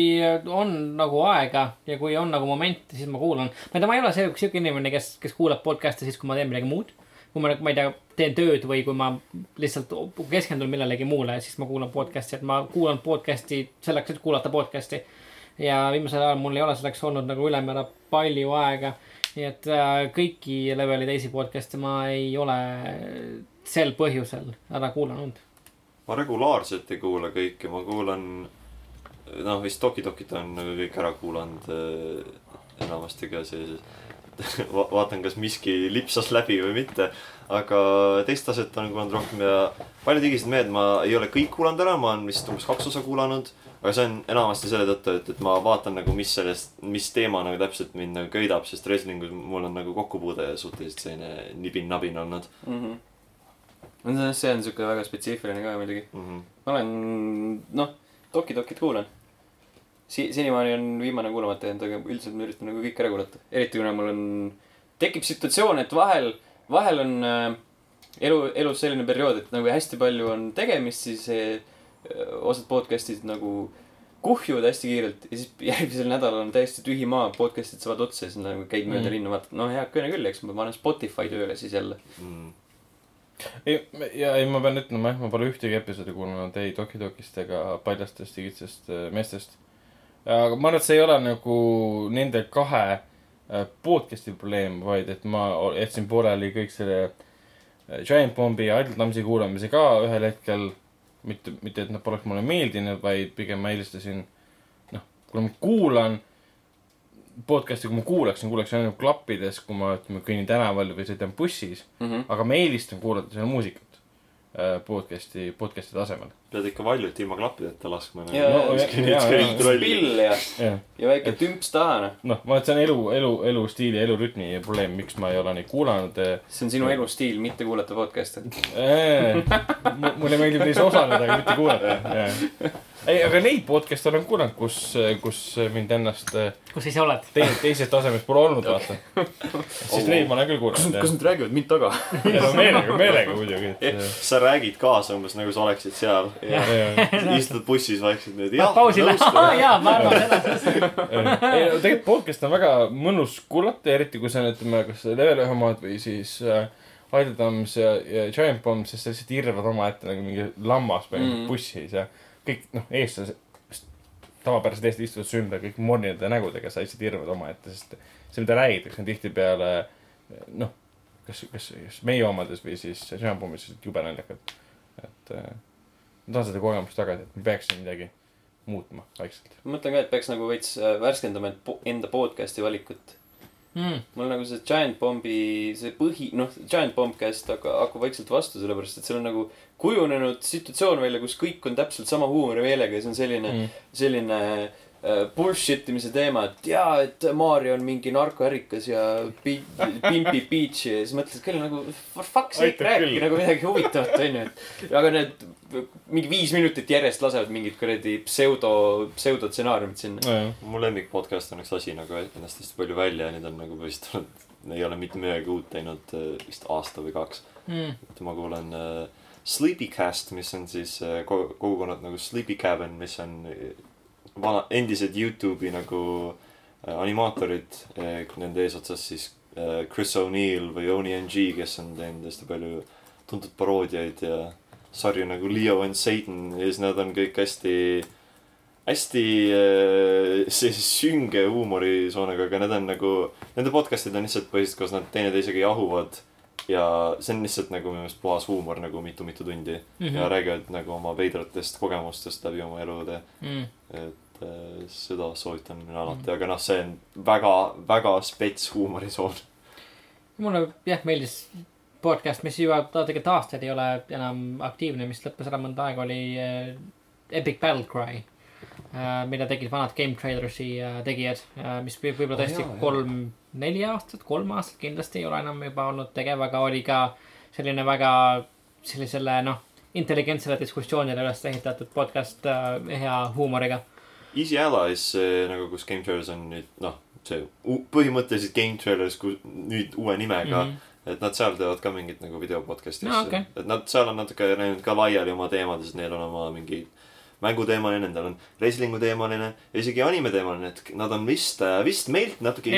on nagu aega ja kui on nagu momente, siis ma kuulan. ma ei tea, ma ei ole see siuke inimene, kes, kes kuulab podcast'e siis, kui ma teen midagi muud. kui ma, ma ei tea, teen tööd või kui ma lihtsalt keskendun millelegi muule, siis ma kuulan podcast'i, et ma kuulan podcast'i selleks, et kuulata podcast'i. ja viimasel ajal mul ei ole selleks olnud nagu ülemäära palju aega. Nii et äh, kõiki leveli teisi podcast'e ma ei ole sel põhjusel ära kuulanud. ma regulaarselt ei kuula kõike, ma kuulan, noh, vist Toki Tokit on kõik ära kuulanud äh, enamasti ka sellises Va. vaatan, kas miski lipsas läbi või mitte, aga teist taset olen kuulanud rohkem ja paljud higised mehed ma ei ole kõik kuulanud ära, ma olen vist umbes kaks osa kuulanud. Aga see on enamasti selle tõttu, et, et ma vaatan nagu, mis sellest, mis teema nagu täpselt mind nagu köidab, sest wrestlingus mul on nagu kokkupuude suhteliselt selline nibin-nabin olnud Mhm. see on siuke väga spetsiifiline ka muidugi. mm. -hmm. ma olen, noh, Toki Tokit kuulan. Si-, senimaani on viimane kuulamata jäänud, aga üldiselt ma üritan nagu kõik ära kuulata. eriti kuna mul on, tekib situatsioon, et vahel, vahel on äh, elu, elus selline periood, et nagu hästi palju on tegemist, siis äh, osad podcast'id nagu kuhjuvad hästi kiirelt ja siis järgmisel nädalal on täiesti tühi maa, podcast'id saavad otsa ja siis nagu käid mööda Mm. linna, vaatad, no heakene küll, eks ma panen Spotify tööle siis jälle. Mm. ei, ja ei, ma pean ütlema jah, ma pole ühtegi episoodi kuulanud ei Toki Tokist ega paljastest digitsest äh, meestest. aga ma arvan, et see ei ole nagu nende kahe äh, podcast'i probleem, vaid et ma jätsin pooleli kõik selle äh, Giant Bombi ja Idle Thumbsi kuulamise ka ühel hetkel. mitte, mitte, et nad poleks mulle meeldinud, vaid pigem ma eelistasin, noh, kui ma kuulan podcast'i, kui ma kuulaksin, kuulaksin ainult klappides, kui ma ütleme kõnnin tänaval või sõidan bussis Mm -hmm. aga ma eelistan kuulata seda muusikat äh, podcast'i, podcast'i tasemel. Pead ikka valjult ilma klappideta laskma. Ja- No, ja- ja- ja- spill ja, ja väike tümps taha, noh. noh, ma, et see on elu, elu, elustiili, elurütmi probleem, miks ma ei ole neid kuulanud äh,. see on sinu elustiil, mitte kuulata podcast'e. mulle meeldib neis osaleda, aga mitte kuulata. ei, aga neid podcast'e olen kuulanud, kus, kus mind ennast äh, kus sa ise oled? teisest, teisest tasemest pole olnud, vaata. siis neid ma olen küll kuulanud, kas nad räägivad mind taga? jah. no meelega, meelega muidugi, et sa räägid kaasa umbes nagu sa oleksid seal. istud bussis vaikselt niimoodi. pausile, jaa, ma arvan seda. ei no tegelikult podcast on väga mõnus kuulata, eriti kui see on, ütleme, kas level ühe omad või siis äh, Idle Thumbs ja, ja Giant Bomb, sest sa lihtsalt irvad omaette nagu mingi lammas või Mm. mm. bussis ja kõik, noh, eestlased, tavapärased eestlased istuvad su ümber kõik mornide nägudega, sa lihtsalt irvad omaette, sest see, mida räägitakse, on tihtipeale noh, kas, kas, kas meie omades või siis lihtsalt jube naljakad. et äh, ma tahan seda kogemust tagasi, et ma peaksin midagi muutma vaikselt. ma mõtlen ka, et peaks nagu veits äh, värskendama enda podcast'i valikut. Mm. mul nagu see Giant Bombi, see põhi, noh, Giant Bomb käest hakkab, hakkab vaikselt vastu, sellepärast et seal on nagu kujunenud situatsioon välja, kus kõik on täpselt sama huumorimeelega ja see on selline mm., selline äh, bullshit imise teema, et jaa, et Mario on mingi narkoärikas ja pi- pimpib Peach'i ja siis mõtled küll nagu for fuck's sake, rääkige nagu midagi huvitavat, onju, et aga need mingi viis minutit järjest lasevad mingit kuradi pseudo, pseudotsenaariumit sinna. mu lemmik podcast on üks asi nagu ennast hästi palju välja ja nüüd on nagu vist olnud, ei ole mitte midagi uut teinud äh, vist aasta või kaks. Mm. et ma kuulan äh, Sleepycast, mis on siis äh, ko- kogukonnad nagu Sleepy Cabin, mis on äh, vana, endised Youtube'i nagu äh, animaatorid nende eesotsas siis Chris O'Neill või Oni NG, kes on teinud hästi palju tuntud paroodiaid ja sarju nagu Leo and Satan ja siis nad on kõik hästi hästi sellise sünge huumorisoonega, aga need on nagu, nende podcast'id on lihtsalt põhiliselt, kus nad teineteisega jahuvad. Ja see on lihtsalt nagu minu meelest puhas huumor nagu mitu-mitu tundi mm -hmm. ja räägivad nagu oma veidratest kogemustest läbi oma elude. Mm. et äh, seda soovitan mina alati, aga noh, see on väga, väga spets huumorisoon. mulle jah meeldis podcast, mis juba tegelikult aastaid ei ole enam aktiivne, mis lõppes ära mõnda aega, oli äh, Epic Battle Cry. Mida tegid vanad Game Trailersi äh, tegijad äh,, mis võib võib-olla Oh, tõesti jaa, jaa. kolm, neli aastat, kolm aastat kindlasti ei ole enam juba olnud tegev, aga oli ka selline väga sellisele noh, intelligentsele diskussioonile üles ehitatud podcast äh, hea huumoriga. Easy Allies, nagu, kus Game Trailers on nüüd noh, see põhimõtteliselt Game Trailers, kus nüüd uue nimega mm. -hmm. et nad seal teevad ka mingit nagu video podcast'i asju okei. et nad seal on natuke läinud ka laiali oma teemades, et neil on oma mingi mänguteemaline, nendel on wrestling'u teemaline ja isegi anime teemaline, et nad on vist, vist meilt natuke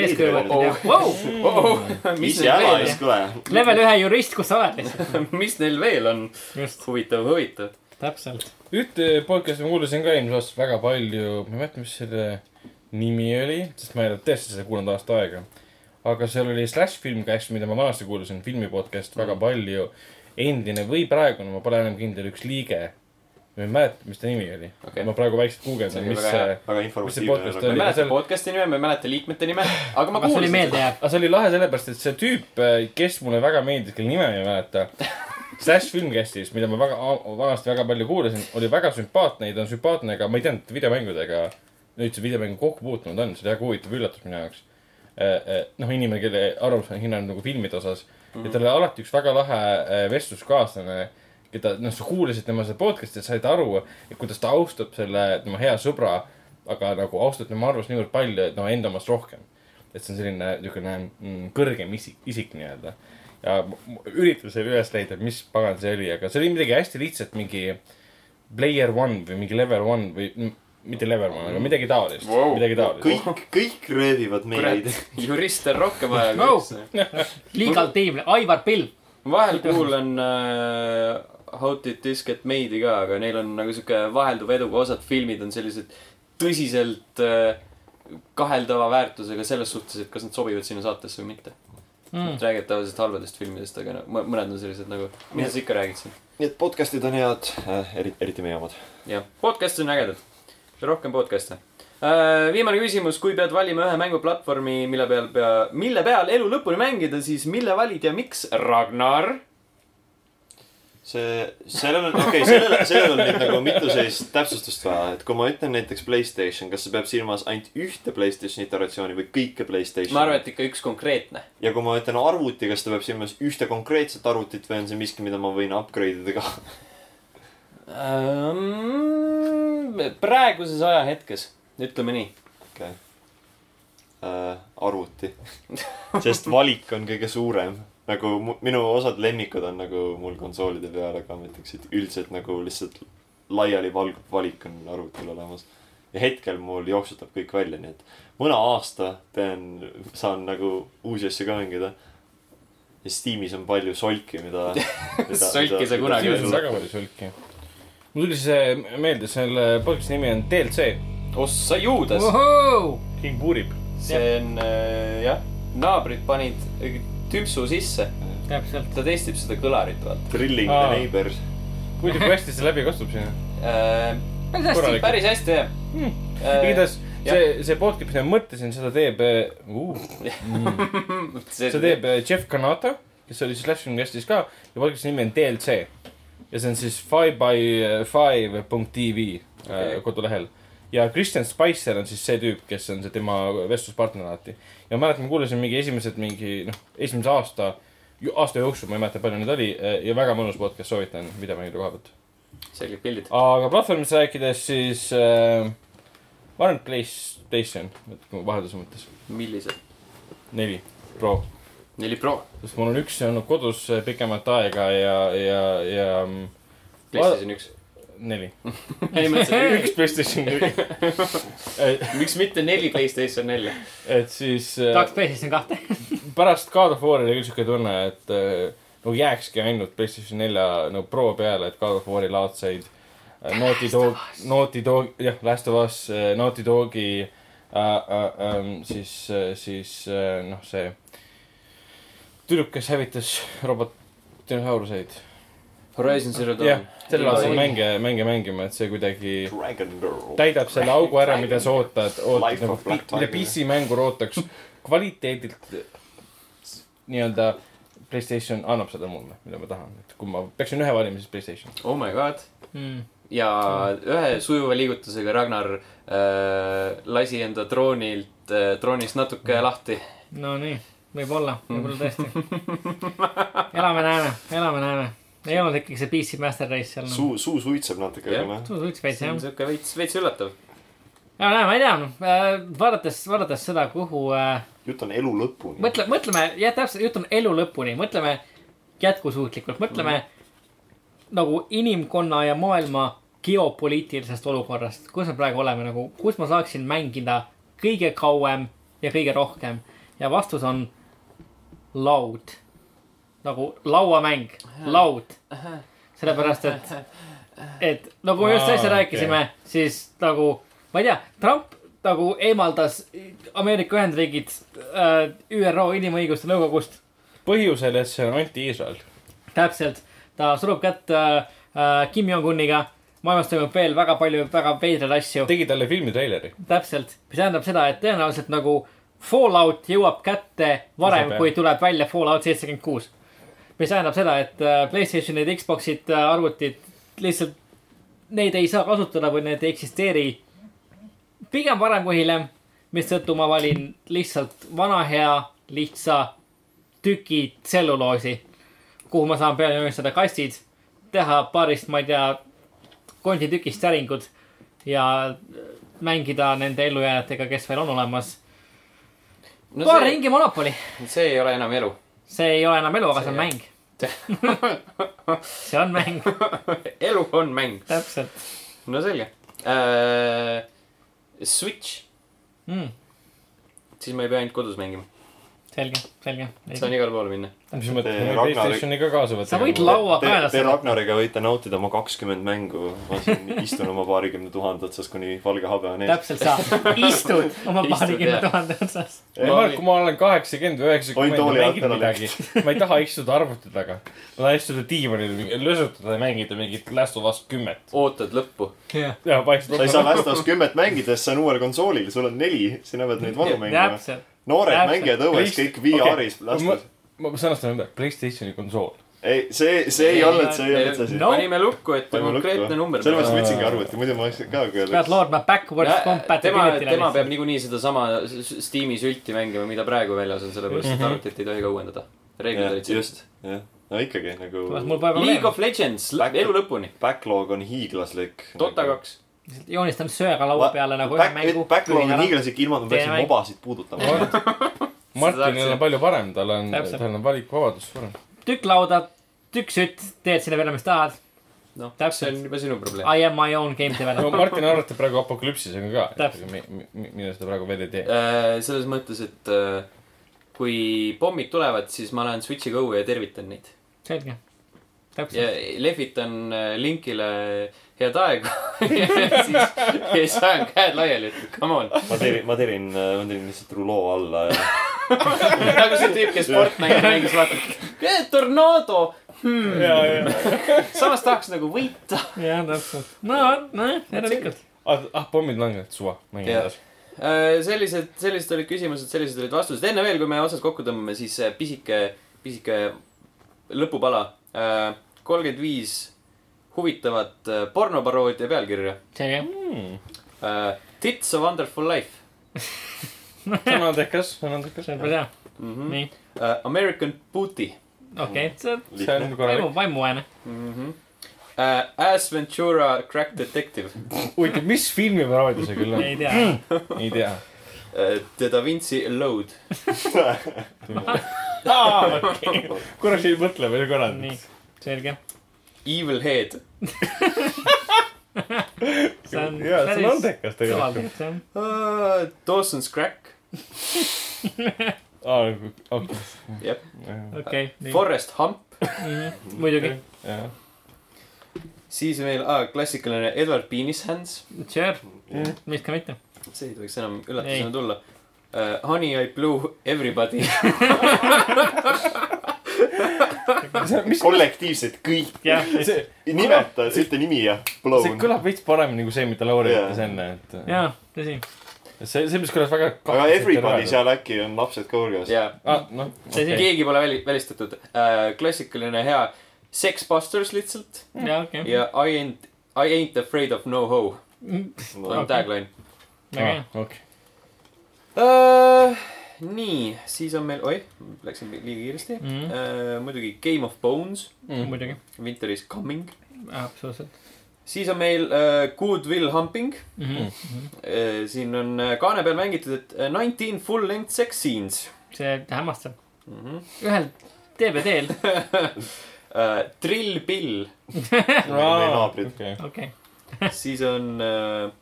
kuule. level ühe jurist, kus sa oled lihtsalt. mis neil veel on just, huvitav, huvitav? täpselt. ühte podcast'i ma kuulasin ka eelmisel aastal väga palju, ma ei mäleta, mis selle nimi oli, sest ma ei ole tõesti seda kuulanud aasta aega. aga seal oli Slash Filmcast, mida ma vanasti kuulasin, filmi podcast väga palju. endine või praegune, ma pole enam kindel, üks liige. Ma ei mäleta, mis ta nimi oli Okei. okay.. ma praegu vaikselt guugeldan, oli mis see Mis see podcast ma ei oli? mäleta seal- podcast'i nime, ma ei mäleta liikmete nime, aga ma aga oli kuulsin seda. aga see oli lahe sellepärast, et see tüüp, kes mulle väga meeldis, kelle nime ma ei mäleta. Slash Filmcastis, mida ma väga, vanasti väga palju kuulasin, oli väga sümpaatne ja ta on sümpaatne ka, ma ei teadnud, et videomängudega üldse videomängu kokku puutunud on, see oli väga huvitav üllatus minu jaoks. noh, inimene, kelle arvamus on hinnanud nagu filmide osas mm -hmm. ja tal oli alati üks väga lahe vestluskaaslane, keda, noh, sa kuulasid tema seda podcast'i ja said aru, et kuidas ta austab selle tema hea sõbra, aga nagu austab tema arvamust niivõrd palju, et noh, enda omast rohkem et see on selline niisugune mm, kõrgem isik, isik nii-öelda. ja ma- ma üritasin üles leida, mis pagan see oli, aga see oli midagi hästi lihtsat, mingi player one või mingi level one või mitte level one, aga midagi taolist Wow. midagi taolist. kõik, kõik röövivad meid juriste on rohkem vaja wow.. Legal team, Aivar Pilv. vahel kuulan äh, How did this get made'i ka, aga neil on nagu sihuke vahelduv eduga, osad filmid on sellised tõsiselt äh, kaheldava väärtusega selles suhtes, et kas nad sobivad sinna saatesse või mitte mm.. Nad räägivad tavaliselt halbadest filmidest, aga no, mõ- mõned on sellised nagu, mida sa ikka räägid siin. nii et podcast'id on head äh,, eriti, eriti meie omad. jah, podcast'id on ägedad. rohkem podcast'e äh,. viimane küsimus, kui pead valima ühe mänguplatvormi, mille peal pea, mille peal elu lõpuni mängida, siis mille valid ja miks, Ragnar? see, sellel on, okei okay,, sellel, sellel on nüüd nagu mitu sellist täpsustust vaja, et kui ma ütlen näiteks Playstation, kas see peab silmas ainult ühte Playstationi iteratsiooni või kõike Playstationi? ma arvan, et ikka üks konkreetne. ja kui ma ütlen arvuti, kas ta peab silmas ühte konkreetset arvutit või on see miski, mida ma võin upgrade ida ka? Ähm, praeguses ajahetkes, ütleme nii. okei okay. äh,. arvuti. sest valik on kõige suurem. Nagu minu osad lemmikud on nagu mul konsoolide peal, aga ma ütleks, et üldiselt nagu lihtsalt laiali val-, valik on arvutil olemas. ja hetkel mul jooksutab kõik välja, nii et mõne aasta teen, saan nagu uusi asju ka mängida. ja Steamis on palju solki, mida, mida. Solki sa kunagi Steamis on väga palju solki. mul tuli see meelde, selle podcast'i nimi on DLC, ossa juudas, keegi puurib. see on äh, jah, naabrid panid tüpsu sisse, täpselt. ta testib seda kõlarit, vaata Drilling Aa. the neighbors. muidu kui hästi see läbi kostub siin? äh,. päris hästi, päris hästi jah Hmm. äh,. igatahes see, see podcast, mida ma mõtlesin, seda teeb uh, seda teeb äh, Jeff Kanata, kes oli siis Lashing Castis ka ja podcast'i nimi on DLC. ja see on siis five by five punkt tv okay. kodulehel. ja Kristjan Spicer on siis see tüüp, kes on see tema vestluspartner alati. Ja ma mäletan, ma kuulasin mingi esimesed mingi noh, esimese aasta, aasta jooksul, ma ei mäleta, palju neid oli ja väga mõnus podcast, soovitan videomängude koha pealt. selged pildid. aga platvormist rääkides, siis äh, ma arvan, et Playstation, vahelduse mõttes, millised? neli Pro, neli Pro, sest mul on üks olnud kodus pikemat aega ja, ja, ja mm, PlayStation üks. neli. ei mõtlesin, üks Playstation neli. miks mitte neli PlayStation nelja. et siis äh, tahaks PlayStation kahte. pärast God of War'i oli küll siuke tunne, et äh, nagu jääkski ainult Playstation nelja no Pro peale, et God of War'i laadseid äh, Naughty Dog, Naughty Dog, jah, Last of Us, Naughty Dogi äh, äh, äh, siis, siis äh, noh, see tüdruk, kes hävitas robot dinosauruseid. Horizon Zero Dawn., selle Oi. mänge, mänge mängima, et see kuidagi Dragon Girl. täidab selle augu ära, mida sa ootad, ootad nagu mida Tiger. PC mängur ootaks kvaliteedilt nii-öelda Playstation annab seda mulle, mida ma tahan, et kui ma peaksin ühe valima, siis Playstation. oh my god. Mm. ja ühe sujuva liigutusega Ragnar äh, lasi enda troonilt äh,, troonist natuke lahti. Nonii, võib-olla, võib-olla tõesti. elame-näeme, elame-näeme. Ei olnud ikkagi see PC Master Race seal. suu, suu suitseb natuke, aga noh. suus võiks veits jah on. siuke veits, veits üllatav. ja näe, ma ei tea, vaadates, vaadates seda, kuhu äh, jutt on elu lõpuni. mõtle, mõtleme, jah, täpselt, jutt on elu lõpuni, mõtleme jätkusuutlikult, mõtleme mm. nagu inimkonna ja maailma geopoliitilisest olukorrast, kus me praegu oleme nagu, kus ma saaksin mängida kõige kauem ja kõige rohkem ja vastus on laud. Nagu lauamäng, laud. sellepärast, et, et nagu me just äsja rääkisime, siis nagu, ma ei tea, Trump nagu eemaldas Ameerika Ühendriigid äh, ÜRO Inimõiguste Nõukogust põhjusel, et see on anti-Iisrael. täpselt, ta surub kätt äh, äh, Kim Jong-uniga. maailmas toimub veel väga palju väga veidraid asju, tegi talle filmitreileri. täpselt, mis tähendab seda, et tõenäoliselt nagu Fallout jõuab kätte varem kui tuleb välja Fallout seitsekümmend kuus. Mis tähendab seda, et äh, Playstationid, Xboxid, arvutid lihtsalt, neid ei saa kasutada või need ei eksisteeri pigem varem kui hiljem, mistõttu ma valin lihtsalt vana hea lihtsa tüki tselluloosi, kuhu ma saan peale joonistada kastid, teha paarist, ma ei tea, konditükist säringud ja mängida nende ellujääjatega, kes veel on olemas. no paar ringi Monopoli, see ei ole enam elu. See ei ole enam elu, aga see on mäng. see on mäng, elu on mäng. täpselt no selge uh,. Switch, mm,. siis ma ei pea ainult kodus mängima. selge, selge. saan igale poole minna. Mis mõttes, Te ma võin Ragnari- Playstationi ka kaasa võtta. Sa võid laua Te, kaelas te. Ragnariga võite nautida oma kakskümmend mängu. ma siin istun oma paarikümne tuhande otsas, kuni valge habe on ees. täpselt, sa istud oma paarikümne tuhande otsas. Mark, kui ma olen kaheksakümmend või üheksakümmend tooli mängin midagi, ma ei taha istuda arvuti taga. ma tahan istuda diivanil, lösutada ja mängida mingit Last of Us kümmet. ootad lõppu. jah, ja paistab. sa ei saa Last of Us kümmet mängida, sest see on uuel konsoolil, sul on neli, sina pead neid vanu mängima. noored Täpselt. mängijad õues kõik VR-is ma, lastes. Ma sõnastan ümber, Playstationi konsool. ei, see, see ei olnud, see ei olnud see asi No.. panime lukku, et Panime konkreetne number. sellepärast võtsingi arvuti, muidu ma oleksin ka pead öelnud. loodma backwards tema, compatibility'le tema peab. niikuinii sedasama Steam'i sülti mängima, mida praegu väljas on, sellepärast et Mhm. arvutit ei tohi ka uuendada. reeglid olid sellised. just, jah. no ikkagi nagu League of Legends, Back- elu lõpuni. backlog on hiiglaslik. Dota. kaks. joonistan sööga laua peale nagu ühe mängu. backlog on hiiglaslik, ilma et ma Teine mäng. mobasid puudutama. Martinil on palju parem, tal on, tal on valikuvabadus suurem. tükk lauda, tükk sütt, teed sinna peale, mis tahad. noh, see Täpselt. on juba sinu probleem. I am my own game no developer. Martin arvatab praegu apokalüpsisega ka, et mina seda praegu veel ei tee. Äh, selles mõttes, et äh, kui pommid tulevad, siis ma lähen Switch'iga õue ja tervitan neid. selge. ja täpselt. lehvitan äh, linkile head aega ja siis, siis ajan käed laiali, et come on. ma terin, ma terin, ma terin lihtsalt ruloo alla ja nagu see tüüp, kes Fortnite'i mängis, vaatab, tornado hmm.. ja, ja. samas tahaks nagu võita. jah, täpselt. no, nojah, järelikult. ah, ah, pommid langevad, suva, mängin Jah. edasi. Äh, sellised, sellised olid küsimused, sellised olid vastused. enne veel, kui me otsad kokku tõmbame, siis äh, pisike, pisike lõpupala. kolmkümmend viis huvitavat äh, pornoparoodia pealkirja. selge. Tits a wonderful life see on andekas, see on andekas see. on päris hea. mm. -hmm. nii, American Booty okei, see see on vaimu vaimuvaene. mm. -hmm. Uh, Ace Ventura Crack Detective huvitav, mis filmiparoodia see küll on? ei tea. ei tea. uh,, The Da Vinci Load korraks ei mõtle veel korra. nii, selge. Evil Head see on jaa, see on andekas tegelikult. uh,, Dawson's Crack aa, okei. Jep. okei. Forest Hump muidugi. jah. siis veel ah, klassikaline Edward Penis Hands Sure, miks ka mitte. see ei tohiks enam üllatusena tulla uh,. Honey I blew everybody kollektiivselt kõik, jah, see, nimeta, ütle nimi ja see blown. kõlab veits paremini kui see, mida Lauri Jaa. ütles enne, et. jaa, tõsi. see, see, mis kõlas väga. aga everybody. seal äkki on lapsed ka hulgas. ja ah, noh, keegi pole väli-, välistatud uh,. klassikaline hea Sex Busters lihtsalt jaa, okei. ja I ain't, I ain't afraid of no ho on Okei. tagline väga hea. nii, siis on meil, oih, läksin liiga kiiresti Mhm. uh,. muidugi Game of Bones, muidugi, Winter is coming. absoluutselt siis on meil uh, Good Will Humping mm. -hmm. uh,. siin on äh, kaane peal mängitud, et nineteen full length sex scenes see hämmastab. mm. -hmm. ühel DVD-l, Uh, Drill Bill, meie naabrid. okei. siis on uh,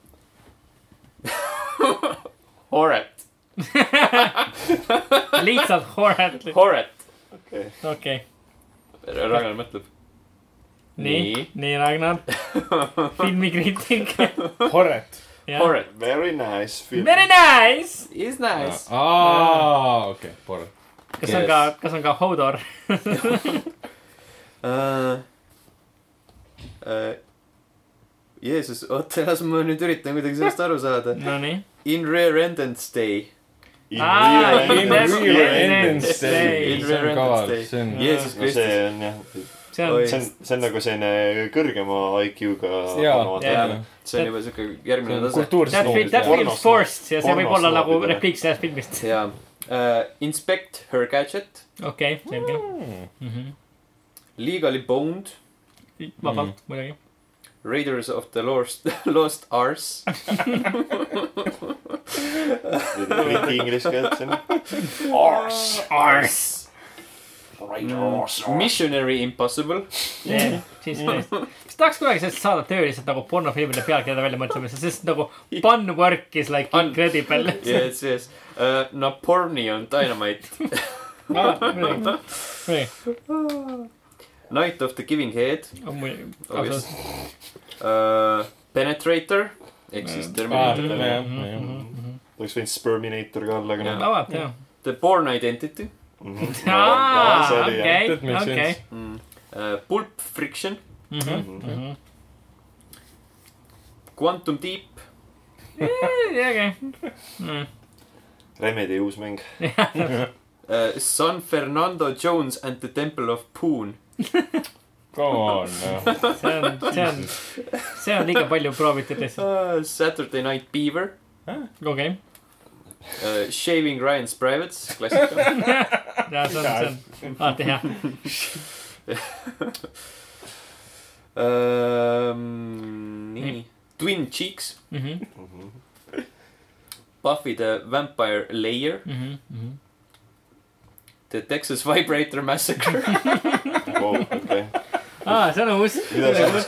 Horet, lihtsalt horror, Horet, okei, okei. Ragnar mõtleb. nii Nii., nii Ragnar, filmikriitik. Horret. Horet very nice film. Very nice. is nice. aa, okei, Horret. kas on Yes. ka, kas on ka Hodor? Uh, uh, Jeesus, oota, las ma nüüd üritan kuidagi sellest aru saada. Nonii. In Independence Independence Day. See on kaval, see on. Jeesus no see Kristus. on jah, see on, see on, see on nagu selline kõrgema IQ-ga. see on juba siuke järgmine tase. that feel, that feels forced ja see võib olla nagu repliik sellest filmist. jaa uh,. Inspect her gadget. okei, selge. Mm. Legally boned. vabalt, muidugi. Raiders of the Lost, Lost Arse. eriti inglise keelt siin. Arse. Missionary Impossible. siis, siis tahaks kunagi sellest saada tööliselt nagu pornofilmide pealkirjade väljamõtlemist, sest nagu fun work is like Un- incredible. Yes, yes uh,. Napornion Dynamite. Night of the Giving Head Obvious. absoluutselt. uh,. Penetrator ehk siis aa, Terminator. jah, Mhm, jah. oleks võinud Sperminator ka olla, aga noh. vabalt, jah. The Born Identity okei, That makes okei. sense. mm.. Uh, Pulp Friction, Mhm, Quantum Deep, okei. Remedi uus mäng. uh, San Fernando Jones and the Temple of Poon Come on, noh. see on, see on, see on liiga palju proovitud lihtsalt. uh,, Saturday Night Beaver. Okei, uh,, Shaving Ryan's Privates, klassika ja see on, see on alati hea. um,. nii, Twin Cheeks, Mhm, Buffy the Vampire Layer, mhm, The Texas Vibrator Massacre okei. aa, see on uus. mida sa siis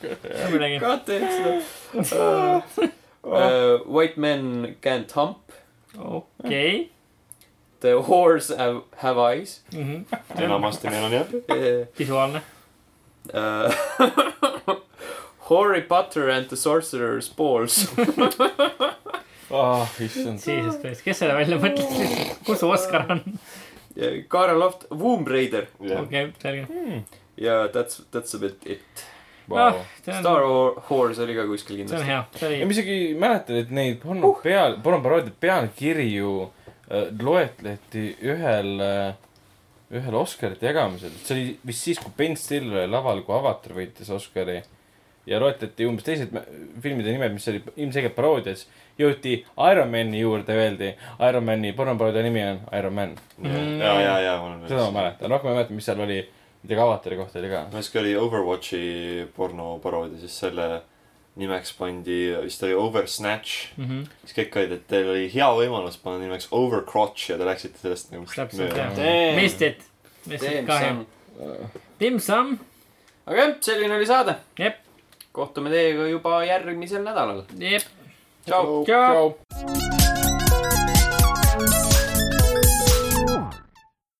kujutad? midagi. God damn seda uh,. Uh, White men can't hump, okei. The whores have, have eyes enamasti meil on jah. uh,. visuaalne. Uh, Harry Potter and the Sorcerer's Balls ah, issand. Jesus Christ, kes selle välja mõtles, kus su Oscar on? Uh, Kaara Loft, Womb Raider okei, selge. ja that's, that's a bit it. ah, see Star on, War- Wars oli ka kuskil see on kindlasti. hea, see ja ma oli, isegi mäletan, et neid porno peal, pornoparoodiate pealkirju äh, loetleti ühel äh,, ühel Oscarite jagamisel. see oli vist siis, kui Ben Stiller oli laval, kui Avatar võitis Oscari. Ja loetleti umbes teised filmide nimed, mis oli ilmselgelt paroodias. jõuti Ironmani juurde, öeldi Ironmani pornoparoodia nimi on Iron Man. ja, ja, ja, ma olen. seda ma mäletan, rohkem ei mäleta, mis seal oli, midagi Avatari kohta oli ka. siis kui oli Overwatchi pornoparoodia, siis selle nimeks pandi, vist oli Oversnatch. Mhm. siis kõik olid, et teil oli hea võimalus panna nimeks Overcrotch ja te läksite sellest nagu täpselt jah. Missed it, missed it ka hea. Tim-Sam, aga jah, selline oli saade. jep, kohtume teiega juba järgmisel nädalal. tšau.